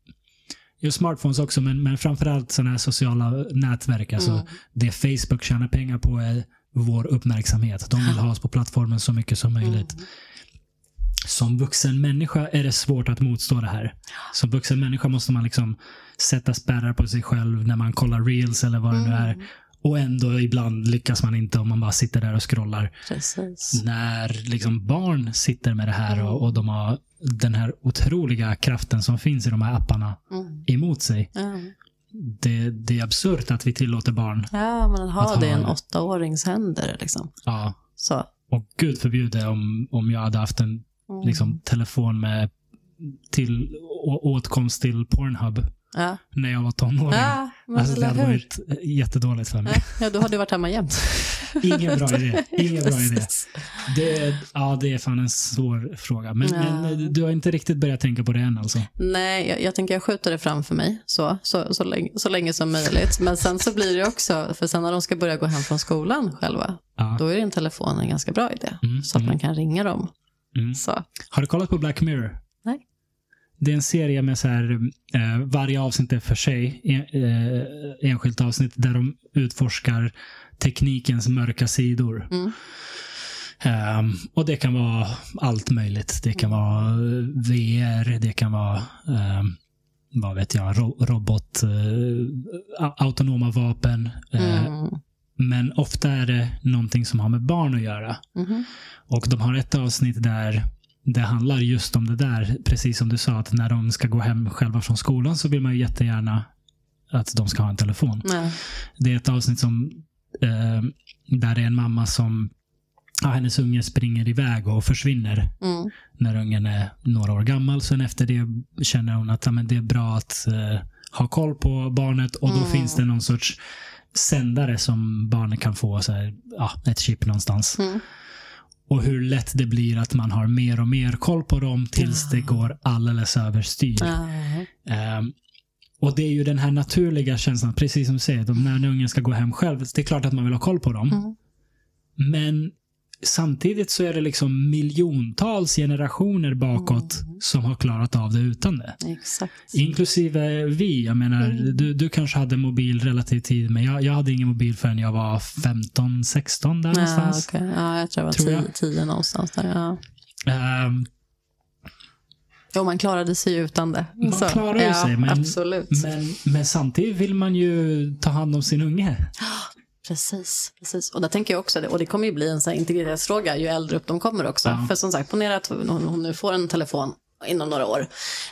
Speaker 1: ju smartphones också, men, men framförallt sådana här sociala nätverk. Alltså,
Speaker 2: Mm.
Speaker 1: Det Facebook tjänar pengar på är vår uppmärksamhet. De vill ha oss på plattformen så mycket som möjligt.
Speaker 2: Mm.
Speaker 1: Som vuxen människa är det svårt att motstå det här. Som vuxen människa måste man liksom sätta spärrar på sig själv när man kollar reels eller vad det nu är. Och ändå ibland lyckas man inte om man bara sitter där och scrollar.
Speaker 2: Precis.
Speaker 1: När liksom barn sitter med det här och, och de har den här otroliga kraften som finns i de här apparna
Speaker 2: Mm.
Speaker 1: emot sig.
Speaker 2: Ja.
Speaker 1: Det, det är absurt att vi tillåter barn.
Speaker 2: ja, men ha det i en åttaårings händer. Liksom.
Speaker 1: Ja.
Speaker 2: Så.
Speaker 1: Och gud förbjude om, om jag hade haft en
Speaker 2: Mm.
Speaker 1: liksom, telefon med till, å, åtkomst till Pornhub
Speaker 2: Ja.
Speaker 1: när jag var tonåring.
Speaker 2: Ja,
Speaker 1: alltså, det hade varit jättedåligt för mig.
Speaker 2: Ja, du hade ju varit hemma jämt.
Speaker 1: Ingen bra idé. Ingen bra idé. Det, ja, det är fan en svår fråga. Men,
Speaker 2: Ja.
Speaker 1: men du har inte riktigt börjat tänka på det än alltså?
Speaker 2: Nej, jag, jag tänker jag skjuter det framför mig så, så, så, länge, så länge som möjligt. Men sen så blir det också, för sen när de ska börja gå hem från skolan själva,
Speaker 1: Ja.
Speaker 2: då är din telefon en ganska bra idé.
Speaker 1: Mm,
Speaker 2: Så att
Speaker 1: mm.
Speaker 2: man kan ringa dem.
Speaker 1: Mm. Har du kollat på Black Mirror? Det är en serie med så här, eh, varje avsnitt är för sig, en, eh, enskilt avsnitt där de utforskar teknikens mörka sidor.
Speaker 2: Mm.
Speaker 1: Ehm, och det kan vara allt möjligt. Det kan vara eh, VR, det kan vara ehm, vad vet jag, ro robot, a- autonoma vapen.
Speaker 2: Mm.
Speaker 1: Men ofta är det någonting som har med barn att göra.
Speaker 2: Mhm.
Speaker 1: Och de har ett avsnitt där det handlar just om det där. Precis som du sa, att när de ska gå hem själva från skolan så vill man ju jättegärna att de ska ha en telefon.
Speaker 2: Ja.
Speaker 1: Det är ett avsnitt som eh, där det är en mamma som ja, hennes unge springer iväg och försvinner
Speaker 2: Mm.
Speaker 1: när ungen är några år gammal. Sen efter det känner hon att ja, men det är bra att eh, ha koll på barnet och då
Speaker 2: Mm.
Speaker 1: finns det någon sorts sändare som barnet kan få, så här, ja, ett chip någonstans.
Speaker 2: Mm.
Speaker 1: Och hur lätt det blir att man har mer och mer koll på dem tills det går alldeles överstyr. Ehm, och det är ju den här naturliga känslan, precis som du säger, när ungen ska gå hem själv. Det är klart att man vill ha koll på dem.
Speaker 2: Mm.
Speaker 1: Men samtidigt så är det liksom miljontals generationer bakåt
Speaker 2: Mm.
Speaker 1: som har klarat av det utan det.
Speaker 2: Exakt.
Speaker 1: Inklusive vi. Jag menar,
Speaker 2: Mm.
Speaker 1: du, du kanske hade mobil relativt tidigt, men jag, jag hade ingen mobil förrän jag var 15, 16 där
Speaker 2: Ja,
Speaker 1: någonstans.
Speaker 2: okej. ja, jag tror jag var
Speaker 1: Tror jag.
Speaker 2: tio, tio någonstans där. Ja.
Speaker 1: Ehm,
Speaker 2: Jo, man klarade sig utan det.
Speaker 1: Man klarar ju
Speaker 2: ja,
Speaker 1: sig, men- men, men samtidigt vill man ju ta hand om sin unge.
Speaker 2: Precis, precis. Och där tänker jag också, och det kommer ju bli en sån integritetsfråga ju äldre upp de kommer också.
Speaker 1: Ja.
Speaker 2: För som sagt, ponera att hon, nu får en telefon inom några år.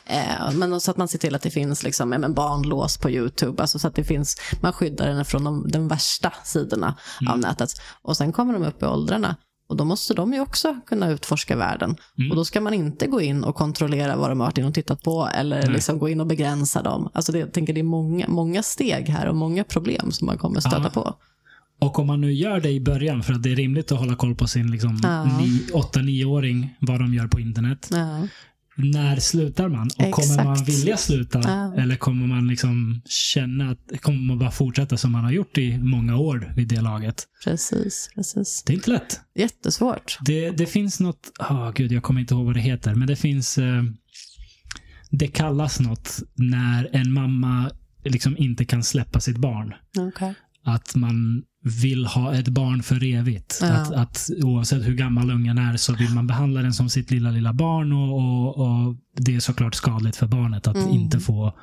Speaker 2: Eh, men så att man ser till att det finns liksom, men barnlås på YouTube, alltså så att det finns, man skyddar henne från de, de värsta sidorna av nätet. Och sen kommer de upp i åldrarna Och då måste de ju också kunna utforska världen.
Speaker 1: Mm.
Speaker 2: Och då ska man inte gå in och kontrollera vad de har varit inne och tittat på eller
Speaker 1: Nej.
Speaker 2: liksom gå in och begränsa dem. Alltså det, jag tänker det är många, många steg här och många problem som man kommer stöta
Speaker 1: Ja.
Speaker 2: på.
Speaker 1: Och om man nu gör det i början, för att det är rimligt att hålla koll på sin liksom,
Speaker 2: Ja.
Speaker 1: 8-9-åring, vad de gör på internet.
Speaker 2: Ja.
Speaker 1: När slutar man? Och kommer man
Speaker 2: Exakt.
Speaker 1: vilja sluta?
Speaker 2: Ja.
Speaker 1: Eller kommer man liksom känna att kommer man bara fortsätta som man har gjort i många år vid det laget?
Speaker 2: Precis, precis.
Speaker 1: Det är inte lätt.
Speaker 2: Jättesvårt.
Speaker 1: Det, det finns något, ah gud jag kommer inte ihåg vad det heter, men det finns, eh, det kallas något när en mamma liksom inte kan släppa sitt barn.
Speaker 2: Okay.
Speaker 1: Att man vill ha ett barn för evigt.
Speaker 2: Ja.
Speaker 1: Att, att oavsett hur gammal ungen är så vill man behandla den som sitt lilla, lilla barn och, och, och det är såklart skadligt för barnet att
Speaker 2: Mm.
Speaker 1: inte få...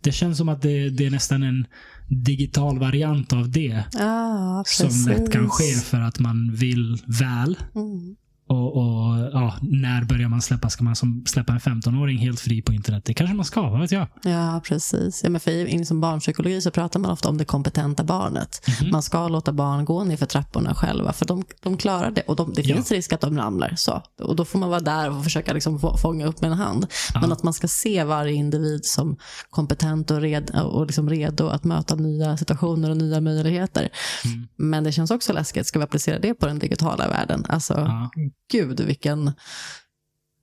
Speaker 1: Det känns som att det, det är nästan en digital variant av det
Speaker 2: Ja,
Speaker 1: som lätt kan ske för att man vill väl.
Speaker 2: Mm.
Speaker 1: Och, och ja, när börjar man släppa? Ska man som släppa en 15-åring helt fri på internet? Det kanske man ska, vad vet jag?
Speaker 2: Ja, precis. Ja, men för i som barnpsykologi så pratar man ofta om det kompetenta barnet.
Speaker 1: Mhm.
Speaker 2: Man ska låta barn gå ner för trapporna själva, för de, de klarar det. Och de, det
Speaker 1: Ja.
Speaker 2: finns risk att de ramlar. Så. Och då får man vara där och försöka liksom få, fånga upp med en hand. Men att man ska se varje individ som kompetent och, red, och liksom redo att möta nya situationer och nya möjligheter.
Speaker 1: Mm.
Speaker 2: Men det känns också läskigt. Ska vi applicera det på den digitala världen? Alltså,
Speaker 1: Ja.
Speaker 2: Gud vilken...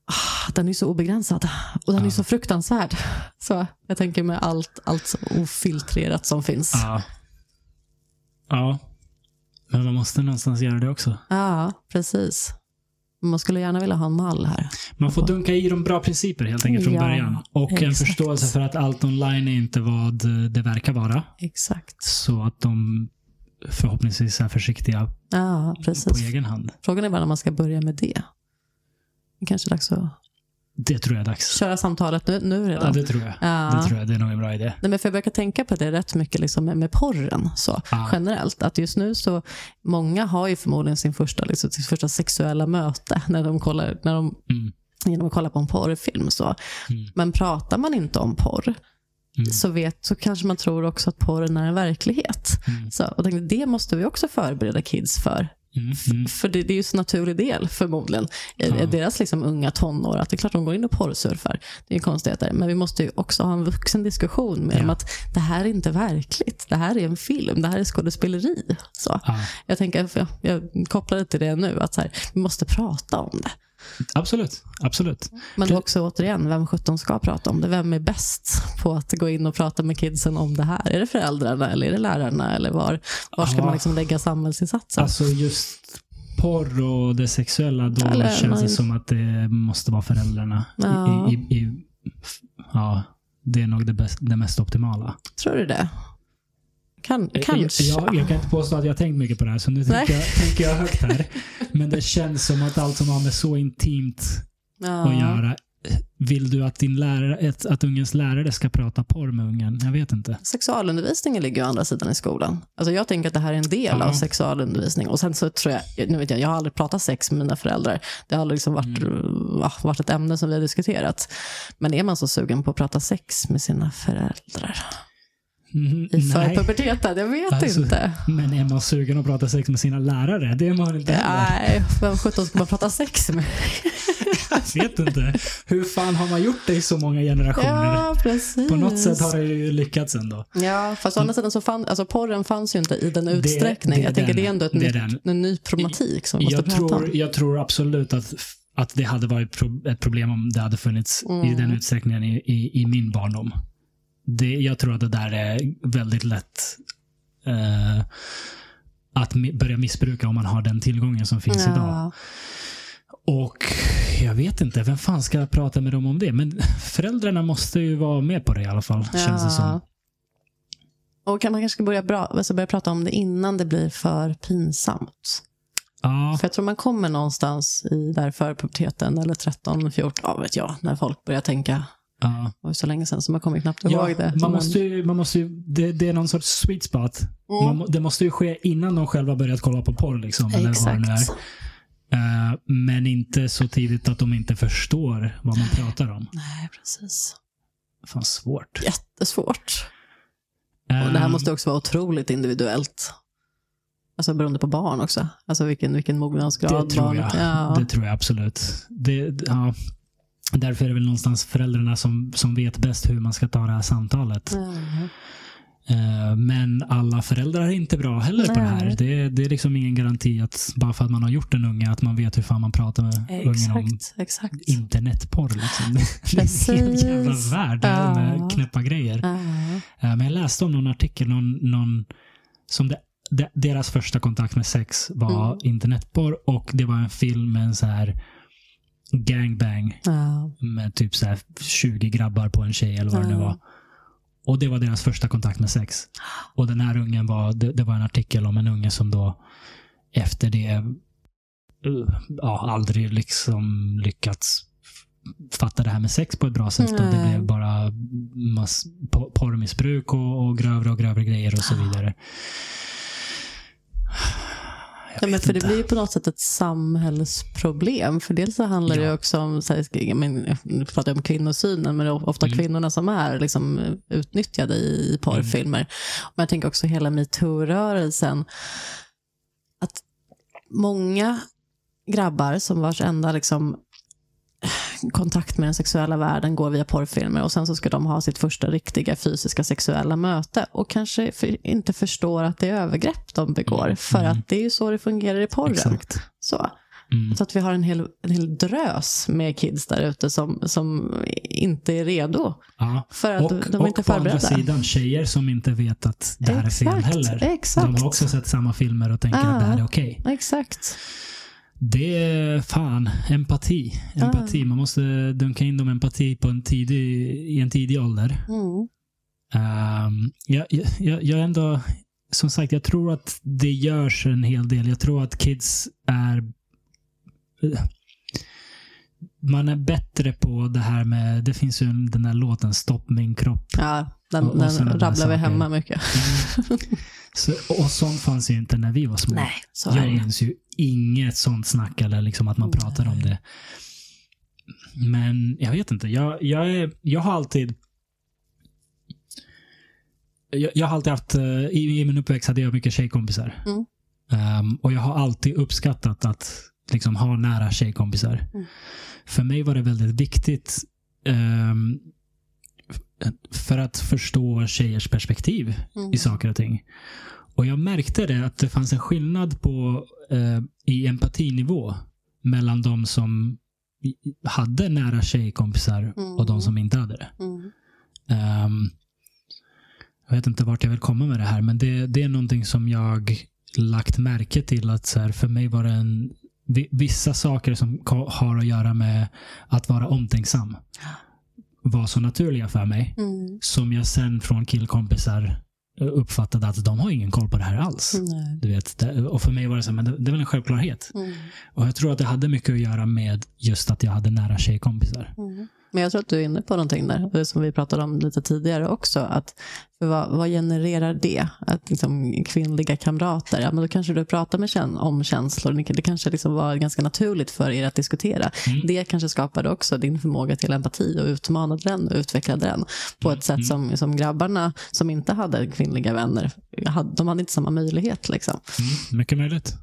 Speaker 2: Ah, Den är så obegränsad och den är
Speaker 1: Ja.
Speaker 2: så fruktansvärd. Så jag tänker med allt, allt så ofiltrerat som finns.
Speaker 1: Ja. ja. Men man måste någonstans göra det också.
Speaker 2: Ja, precis. Man skulle gärna vilja ha en mall här.
Speaker 1: Man får dunka i de bra principer helt enkelt från
Speaker 2: Ja,
Speaker 1: början. Och en
Speaker 2: exakt.
Speaker 1: förståelse för att allt online är inte vad det verkar vara.
Speaker 2: Exakt.
Speaker 1: Så att de förhoppningsvis är försiktiga
Speaker 2: Ja,
Speaker 1: på egen hand.
Speaker 2: Frågan är bara när man ska börja med det. Det kanske är dags att
Speaker 1: Det tror jag är dags.
Speaker 2: köra samtalet nu, nu redan.
Speaker 1: Ja, det tror jag.
Speaker 2: Ja.
Speaker 1: Det tror jag. Det är nog en bra idé.
Speaker 2: Nej, men för jag brukar tänka på det rätt mycket liksom med, med porren så,
Speaker 1: Ja.
Speaker 2: generellt. Att just nu så, många har ju förmodligen sin första, liksom, sitt första sexuella möte när de kollar, när de,
Speaker 1: Mm.
Speaker 2: genom att kolla på en porrfilm. Så.
Speaker 1: Mm.
Speaker 2: Men pratar man inte om porr
Speaker 1: Mm.
Speaker 2: så, vet, så kanske man tror också att porren är en verklighet.
Speaker 1: Mm.
Speaker 2: Så, och tänkte, det måste vi också förbereda kids för.
Speaker 1: Mm. Mm.
Speaker 2: För det, det är ju en naturlig del förmodligen.
Speaker 1: Ja.
Speaker 2: Deras liksom unga tonår. Att det är klart de går in och porrsurfar. Det är ju konstigheter. Men vi måste ju också ha en vuxen diskussion med
Speaker 1: Ja.
Speaker 2: dem. Att det här är inte verkligt. Det här är en film. Det här är skådespeleri. Så.
Speaker 1: Ja,
Speaker 2: Jag tänker, jag, jag kopplar det till det nu. Att så här, vi måste prata om det.
Speaker 1: Absolut. Absolut.
Speaker 2: Men också återigen, vem 17 ska prata om det? Vem är bäst på att gå in och prata med kidsen om det här? Är det föräldrarna eller är det lärarna? Eller var, var ska
Speaker 1: Ja.
Speaker 2: man liksom lägga samhällsinsatsen?
Speaker 1: Alltså just porr och det sexuella, då
Speaker 2: Eller
Speaker 1: känns det som att det måste vara föräldrarna.
Speaker 2: Ja.
Speaker 1: I, i, i, ja, det är nog det, bäst, det mest optimala.
Speaker 2: Tror du det? Kan, kanske.
Speaker 1: Jag, jag kan inte påstå att jag tänkt mycket på det här, så nu tänker jag, tänker jag högt här. Men det känns som att allt som har med så intimt
Speaker 2: ja.
Speaker 1: att göra. Vill du att, din lärare, att, ungens lärare ska prata porr med ungen? Jag vet inte.
Speaker 2: Sexualundervisningen ligger ju andra sidan i skolan. Alltså jag tänker att det här är en del
Speaker 1: Ja.
Speaker 2: av sexualundervisning. Och sen så tror jag, nu vet jag, jag har aldrig pratat sex med mina föräldrar. Det har aldrig liksom varit,
Speaker 1: Mm.
Speaker 2: va, varit ett ämne som vi har diskuterat. Men är man så sugen på att prata sex med sina föräldrar?
Speaker 1: Mm,
Speaker 2: I för
Speaker 1: nej.
Speaker 2: puberteten? Jag vet
Speaker 1: Alltså,
Speaker 2: inte.
Speaker 1: Men är man sugen att prata sex med sina lärare? Det är man inte heller.
Speaker 2: Nej, vem sjutton ska man prata sex med?
Speaker 1: Jag vet inte. Hur fan har man gjort det i så många generationer?
Speaker 2: Ja, precis.
Speaker 1: På något sätt har det ju lyckats ändå.
Speaker 2: Ja, fast å andra sidan så fann, alltså porren fanns ju inte i den
Speaker 1: Det-
Speaker 2: utsträckning.
Speaker 1: det är
Speaker 2: jag tänker
Speaker 1: den.
Speaker 2: det är ändå ett
Speaker 1: Det är
Speaker 2: nytt, en ny problematik som vi måste
Speaker 1: Jag
Speaker 2: prata om.
Speaker 1: tror, jag tror absolut att, att det hade varit ett problem om det hade funnits i
Speaker 2: Mm.
Speaker 1: den utsträckningen i, i, i min barndom. Det, jag tror att det där är väldigt lätt eh, att börja missbruka om man har den tillgången som finns idag.
Speaker 2: Ja,
Speaker 1: Och jag vet inte, vem fan ska jag prata med dem om det? Men föräldrarna måste ju vara med på det i alla fall, känns det som.
Speaker 2: Och kan man kanske ska börja, bra, alltså börja prata om det innan det blir för pinsamt.
Speaker 1: Ja,
Speaker 2: För jag tror man kommer någonstans i där för puberteten eller 13, 14, ja vet jag, när folk börjar tänka,
Speaker 1: ja.
Speaker 2: det var så länge sedan så man kommer knappt
Speaker 1: Ja,
Speaker 2: ihåg det.
Speaker 1: man
Speaker 2: Men-
Speaker 1: måste ju, man måste ju, det, det är någon sorts sweet spot.
Speaker 2: Mm.
Speaker 1: Man, det måste ju ske innan de själva börjat kolla på porr. Liksom, eller vad det är. Eh, men inte så tidigt att de inte förstår vad man pratar om.
Speaker 2: Nej, precis.
Speaker 1: Fan svårt.
Speaker 2: Jättesvårt. Och det här
Speaker 1: Eh,
Speaker 2: måste också vara otroligt individuellt. Alltså beroende på barn också. Alltså vilken, vilken mognadsgrad
Speaker 1: Det tror
Speaker 2: barnet
Speaker 1: jag.
Speaker 2: Ja.
Speaker 1: Det tror jag absolut. Det, ja. Därför är det väl någonstans föräldrarna som, som vet bäst hur man ska ta det här samtalet. Eh, Men alla föräldrar är inte bra heller på det här.
Speaker 2: Nej.
Speaker 1: Det, det är liksom ingen garanti att bara för att man har gjort en unge att man vet hur fan man pratar med ungen om
Speaker 2: Exakt, exakt.
Speaker 1: internetporr. Liksom. Det är en hel jävla
Speaker 2: Precis.
Speaker 1: värld
Speaker 2: Ja.
Speaker 1: med knäppa grejer.
Speaker 2: Ja.
Speaker 1: Eh, Men jag läste om någon artikel, någon, någon som det, de, deras första kontakt med sex var
Speaker 2: Mm.
Speaker 1: internetporr och det var en film med en så här gangbang
Speaker 2: Ja.
Speaker 1: med typ så här 20 grabbar på en tjej eller vad det nu var. Och det var deras första kontakt med sex. Och den här ungen var, det, det var en artikel om en unge som då efter det uh, ja, aldrig liksom lyckats fatta det här med sex på ett bra sätt. Och det blev bara mass, po- porrmissbruk och, och grövre och grövre grejer och så vidare.
Speaker 2: Ja, men för det blir ju på något sätt ett samhällsproblem. För dels så handlar det
Speaker 1: Ja.
Speaker 2: också om, så här, jag men, nu pratar jag om kvinnosynen, men det är ofta
Speaker 1: Mm.
Speaker 2: kvinnorna som är liksom, utnyttjade i porrfilmer. Men jag tänker också hela metoo-rörelsen. Att många grabbar som vars enda liksom, kontakt med den sexuella världen går via porrfilmer och sen så ska de ha sitt första riktiga fysiska sexuella möte och kanske för, inte förstår att det är övergrepp de begår.
Speaker 1: Mm,
Speaker 2: För
Speaker 1: mm.
Speaker 2: att det är ju så det fungerar i porren.
Speaker 1: Exakt.
Speaker 2: Så.
Speaker 1: Mm.
Speaker 2: så att vi har en hel, en hel drös med kids där ute som, som inte är redo.
Speaker 1: Ja.
Speaker 2: För att
Speaker 1: Och,
Speaker 2: de är inte
Speaker 1: och på andra
Speaker 2: förberedda.
Speaker 1: sidan tjejer som inte vet att det här är fel
Speaker 2: Exakt,
Speaker 1: heller.
Speaker 2: exakt.
Speaker 1: De har också sett samma filmer och tänker
Speaker 2: Ja.
Speaker 1: att det här är okej.
Speaker 2: Exakt.
Speaker 1: Det är fan empati. empati. Man måste dunka in dem empati på en tidig, i en tidig ålder.
Speaker 2: Mm.
Speaker 1: Um, jag, jag, jag ändå, som sagt, jag tror att det görs en hel del. Jag tror att kids är man är bättre på det här med, det finns ju en- den där låten Stopp min kropp.
Speaker 2: Ja, den,
Speaker 1: Och- och
Speaker 2: den rabblar vi hemma mycket.
Speaker 1: Så, och sånt fanns ju inte när vi var små.
Speaker 2: Nej, så
Speaker 1: jag minns ju inget sånt snack eller liksom att man pratar om det. Men jag vet inte. Jag, jag, är, jag har alltid jag, jag har alltid haft, eh, i, i min uppväxt hade jag mycket tjejkompisar.
Speaker 2: Mm.
Speaker 1: Ehm, och jag har alltid uppskattat att liksom ha nära tjejkompisar.
Speaker 2: Mm.
Speaker 1: För mig var det väldigt viktigt f- för att förstå tjejers perspektiv
Speaker 2: Mm.
Speaker 1: i saker och ting. Och jag märkte det att det fanns en skillnad på eh, i empatinivå mellan de som hade nära tjejkompisar
Speaker 2: Mm.
Speaker 1: och de som inte hade det.
Speaker 2: Mm.
Speaker 1: Ehm, jag vet inte vart jag vill komma med det här, men det, det är någonting som jag lagt märke till att så här, för mig var det en vi- vissa saker som har att göra med att vara omtänksam var så naturliga för mig
Speaker 2: Mm.
Speaker 1: som jag sen från killkompisar uppfattade att de har ingen koll på det här alls.
Speaker 2: Nej.
Speaker 1: Du vet, och för mig var det så här, men det, det är väl en självklarhet.
Speaker 2: Mm.
Speaker 1: Och jag tror att det hade mycket att göra med just att jag hade nära tjejkompisar.
Speaker 2: Mm. Men jag tror att du är inne på någonting där, som vi pratade om lite tidigare också. Att, vad, vad genererar det? Att liksom, kvinnliga kamrater, ja, men då kanske du pratar med kän, om känslor. Det kanske liksom var ganska naturligt för er att diskutera.
Speaker 1: Mm.
Speaker 2: Det kanske skapade också din förmåga till empati och utmanade den och utvecklade den på ett sätt som, som grabbarna som inte hade kvinnliga vänner, hade, de hade inte samma möjlighet. Liksom.
Speaker 1: Mm, mycket möjligt.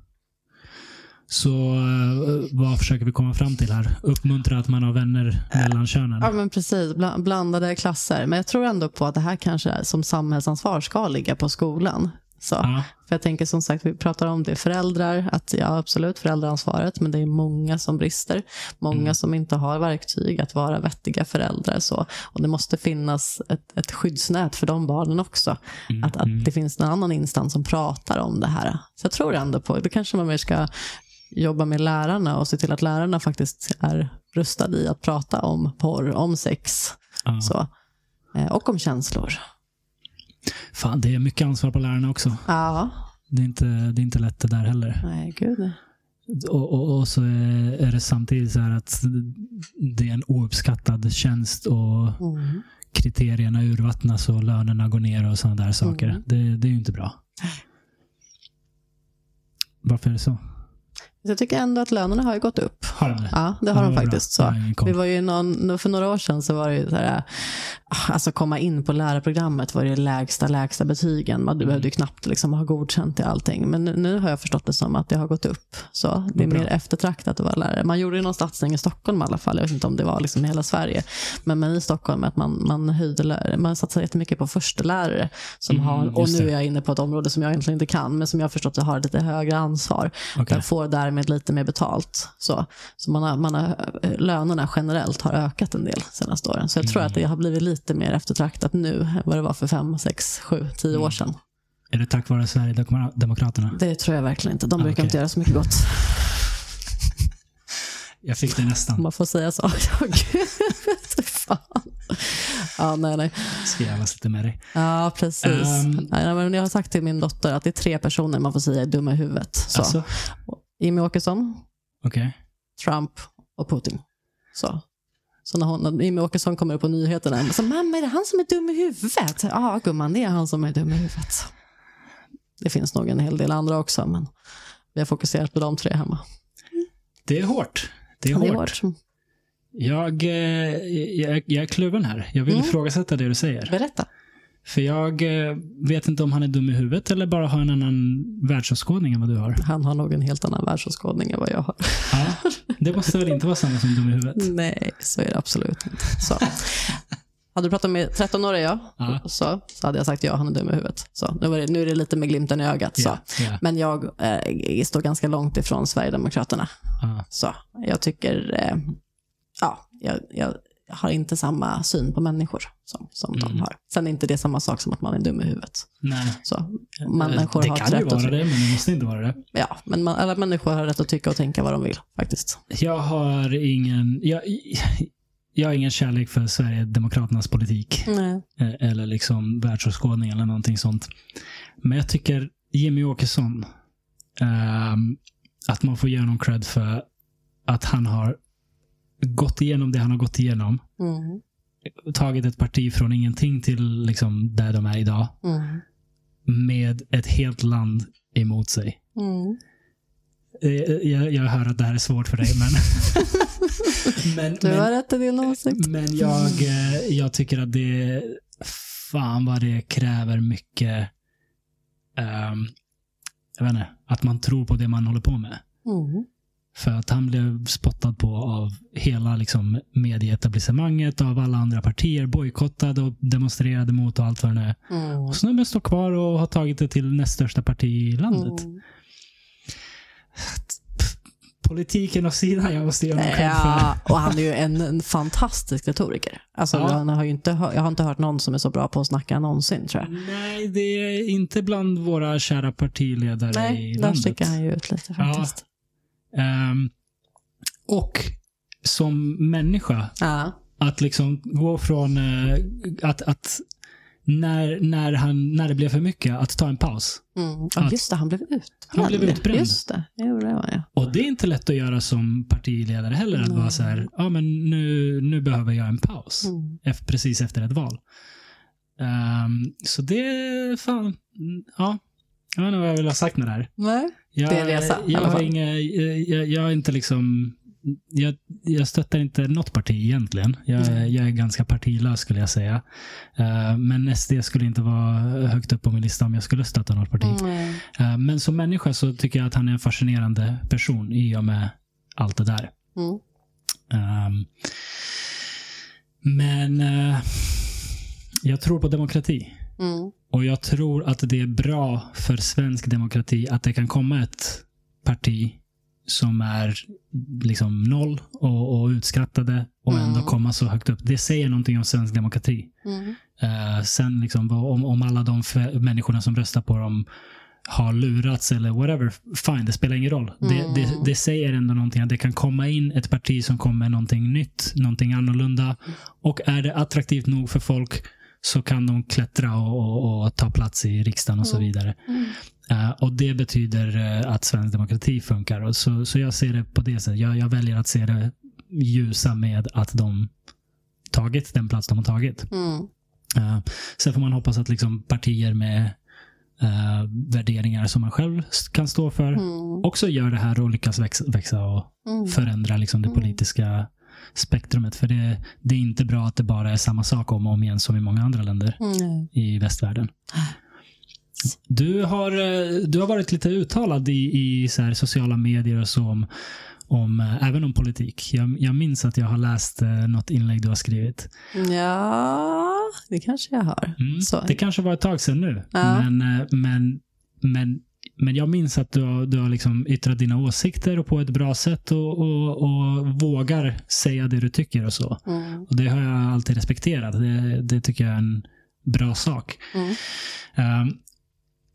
Speaker 1: Så eh, vad försöker vi komma fram till här? Uppmuntra att man har vänner mellan könen.
Speaker 2: Ja, men precis. Bla- Blandade klasser. Men jag tror ändå på att det här kanske är som samhällsansvar ska ligga på skolan. Så.
Speaker 1: Ja.
Speaker 2: För jag tänker som sagt, vi pratar om det, föräldrar, att ja absolut föräldraansvaret, men det är många som brister. Många
Speaker 1: Mm.
Speaker 2: som inte har verktyg att vara vettiga föräldrar. Så. Och det måste finnas ett, ett skyddsnät för de barnen också.
Speaker 1: Mm,
Speaker 2: Att, att det finns en annan instans som pratar om det här. Så jag tror ändå på, det kanske man mer ska jobba med lärarna och se till att lärarna faktiskt är rustade i att prata om porr, om sex
Speaker 1: Ja.
Speaker 2: så. Eh, och om känslor.
Speaker 1: Fan, det är mycket ansvar på lärarna också.
Speaker 2: Ja,
Speaker 1: Det är inte, det är inte lätt det där heller.
Speaker 2: nej gud.
Speaker 1: Och, och, och så är är det samtidigt så här att det är en ouppskattad tjänst och
Speaker 2: Mm.
Speaker 1: kriterierna urvattnas och lönerna går ner och sådana där saker.
Speaker 2: Mm.
Speaker 1: Det, det är ju inte bra. Varför är det så?
Speaker 2: Jag tycker ändå att lönerna har gått upp.
Speaker 1: Har de det?
Speaker 2: Ja, det har
Speaker 1: Ja,
Speaker 2: de faktiskt. Så.
Speaker 1: koll.
Speaker 2: Vi var ju någon, för några år sedan så var det ju så här, ah, alltså komma in på lärarprogrammet var det lägsta, lägsta betygen. Man
Speaker 1: Mm.
Speaker 2: behövde ju knappt liksom ha godkänt i allting. Men nu, nu har jag förstått det som att det har gått upp. Så det är mer eftertraktat att vara lärare. Man gjorde ju någon satsning i Stockholm i alla fall. Jag vet inte om det var liksom i hela Sverige. Men, men i Stockholm att man, man höjde lärare. Man satsar jättemycket på förstelärare. Som
Speaker 1: Mm,
Speaker 2: har, och nu är jag inne på ett område som jag egentligen inte kan. Men som jag har förstått har lite högre ansvar.
Speaker 1: Okej.
Speaker 2: Den får därmed lite mer betalt. Så, så man har, man har, eh, lönerna generellt har ökat en del senaste åren. Så jag tror att det har blivit lite mer eftertraktat nu än vad det var för fem, sex, sju, tio år sedan.
Speaker 1: Är det tack vare Sverigedemokraterna?
Speaker 2: Det tror jag verkligen inte. De
Speaker 1: Ah,
Speaker 2: brukar
Speaker 1: okej.
Speaker 2: inte göra så mycket gott.
Speaker 1: Jag fick det nästan.
Speaker 2: man får säga så. Ja, gud. Fan. Ja, nej, nej.
Speaker 1: Ska jävlas lite med dig.
Speaker 2: Ja, precis.
Speaker 1: Ehm.
Speaker 2: nej, men jag har sagt till min dotter att det är tre personer man får säga är dumma i huvudet. Så.
Speaker 1: Alltså,
Speaker 2: Jimmy Åkesson,
Speaker 1: okej.
Speaker 2: Trump och Putin. Så. Så när, hon, när Jimmie Åkesson kommer upp på nyheterna, så mamma är det han som är dum i huvudet? Ja gumman, det är han som är dum i huvudet. Det finns nog en hel del andra också, men vi har fokuserat på de tre hemma.
Speaker 1: Det är hårt. Det är
Speaker 2: det är
Speaker 1: hårt.
Speaker 2: hårt.
Speaker 1: Jag, eh, jag, jag är kluven här. Jag vill
Speaker 2: Mm.
Speaker 1: ifrågasätta det du säger.
Speaker 2: Berätta.
Speaker 1: För jag eh, vet inte om han är dum i huvudet eller bara har en annan världsåskådning än vad du har.
Speaker 2: Han har nog en helt annan världsåskådning än vad jag har.
Speaker 1: Ja, det måste väl inte vara samma som dum i huvudet?
Speaker 2: Nej, så är det absolut inte. Så. Hade du pratat med 13-åriga
Speaker 1: Ja.
Speaker 2: så, så hade jag sagt ja, han är dum i huvudet. Så, nu, det, nu är det lite med glimten i ögat. Så.
Speaker 1: Ja, ja,
Speaker 2: Men jag eh, står ganska långt ifrån Sverigedemokraterna.
Speaker 1: ja.
Speaker 2: Så jag tycker, eh, ja, jag, jag har inte samma syn på människor som, som
Speaker 1: Mm.
Speaker 2: de har. Sen är inte det samma sak som att man är dum i huvudet.
Speaker 1: Nej.
Speaker 2: Så, människor
Speaker 1: det
Speaker 2: har
Speaker 1: kan ju
Speaker 2: rätt att
Speaker 1: vara
Speaker 2: ty-
Speaker 1: det, men det måste inte vara det.
Speaker 2: Ja, men man, alla människor har rätt att tycka och tänka vad de vill faktiskt.
Speaker 1: Jag har ingen, jag, jag har ingen kärlek för Sverigedemokraternas politik.
Speaker 2: Nej.
Speaker 1: eh, Eller liksom världsåskådning eller någonting sånt. Men jag tycker Jimmy Åkesson, ehm, att man får ge honom cred för att han har gått igenom det han har gått igenom.
Speaker 2: Mm.
Speaker 1: Tagit ett parti från ingenting till liksom där de är idag.
Speaker 2: Mm.
Speaker 1: Med ett helt land emot sig.
Speaker 2: Mm.
Speaker 1: Eh, Jag, jag hör att det här är svårt för dig, men... men,
Speaker 2: Du har
Speaker 1: men,
Speaker 2: rätt i din åsikt.
Speaker 1: men jag, eh, jag tycker att det... Fan vad det kräver mycket... ehm, jag vet inte, att man tror på det man håller på med.
Speaker 2: Mm.
Speaker 1: För att han blev spottad på av hela liksom, medieetablissemanget, av alla andra partier, bojkottad och demonstrerade mot och allt vad det nu är.
Speaker 2: Mm.
Speaker 1: Och snubben står kvar och har tagit det till näst största parti i landet.
Speaker 2: Mm.
Speaker 1: Politiken åt sidan, jag måste göra mig själv för.
Speaker 2: Ja, och han är ju en, en fantastisk retoriker. Alltså,
Speaker 1: Ja.
Speaker 2: han har ju inte, jag har inte hört någon som är så bra på att snacka någonsin, tror jag.
Speaker 1: Nej, det är inte bland våra kära partiledare
Speaker 2: Nej,
Speaker 1: i
Speaker 2: där
Speaker 1: landet.
Speaker 2: sticker han ju ut lite faktiskt.
Speaker 1: Ehm, och som människa,
Speaker 2: Ja.
Speaker 1: att liksom gå från eh, att, att när, när, han, när det blev för mycket, att ta en paus.
Speaker 2: Mm.
Speaker 1: Att-
Speaker 2: just det, han blev utbränd.
Speaker 1: Han blev utbränd.
Speaker 2: Just det, jo, det var jag.
Speaker 1: Och det är inte lätt att göra som partiledare heller. Att
Speaker 2: Nej.
Speaker 1: vara så här, ja men nu, nu behöver jag en paus.
Speaker 2: Mm.
Speaker 1: Efter, precis efter ett val. Ehm, så det, fan, ja. Jag vet inte vad jag vill ha sagt med det här.
Speaker 2: Nej.
Speaker 1: Jag,
Speaker 2: Det är en resa,
Speaker 1: jag, har inga, jag, jag, är inte liksom, jag, jag stöttar inte något parti egentligen. Jag,
Speaker 2: Mm.
Speaker 1: jag är ganska partilös skulle jag säga. Eh, men SD skulle inte vara högt upp på min lista om jag skulle stötta något parti.
Speaker 2: Mm.
Speaker 1: Eh, men som människa så tycker jag att han är en fascinerande person i och med allt det där.
Speaker 2: Mm.
Speaker 1: Ehm, men eh, jag tror på demokrati.
Speaker 2: Mm.
Speaker 1: Och jag tror att det är bra för svensk demokrati att det kan komma ett parti som är liksom noll och, och utskrattade och
Speaker 2: Mm.
Speaker 1: ändå komma så högt upp. Det säger någonting om svensk demokrati.
Speaker 2: Mm.
Speaker 1: Eh, sen liksom, om, om alla de människorna som röstar på dem har lurats eller whatever, fine, det spelar ingen roll. Det,
Speaker 2: Mm.
Speaker 1: det, det säger ändå någonting att det kan komma in ett parti som kommer med någonting nytt, någonting annorlunda. Och är det attraktivt nog för folk så kan de klättra och, och, och ta plats i riksdagen och så
Speaker 2: Mm.
Speaker 1: vidare.
Speaker 2: Mm.
Speaker 1: Eh, och det betyder eh, att svensk demokrati funkar. Och så, så jag ser det på det sättet. Jag, jag väljer att se det ljusa med att de tagit den plats de har tagit.
Speaker 2: Mm.
Speaker 1: Uh, sen får man hoppas att liksom partier med eh, värderingar som man själv kan stå för.
Speaker 2: Mm.
Speaker 1: Också gör det här och lyckas växa, växa och
Speaker 2: Mm.
Speaker 1: förändra liksom det
Speaker 2: Mm.
Speaker 1: politiska spektrumet. För det, det är inte bra att det bara är samma sak om och om igen som i många andra länder
Speaker 2: Mm.
Speaker 1: i västvärlden. Du har, eh, du har varit lite uttalad i, i så sociala medier och så om, om eh, även om politik. Jag, jag minns att jag har läst eh, något inlägg du har skrivit.
Speaker 2: Ja, det kanske jag har.
Speaker 1: Mm. Det kanske var ett tag sedan nu.
Speaker 2: Ja.
Speaker 1: Men, men, men, men jag minns att du har, du har liksom yttrat dina åsikter och på ett bra sätt och, och, och vågar säga det du tycker och så.
Speaker 2: Mm.
Speaker 1: Och Det har jag alltid respekterat. Det, det tycker jag är en bra sak.
Speaker 2: Mm.
Speaker 1: Um,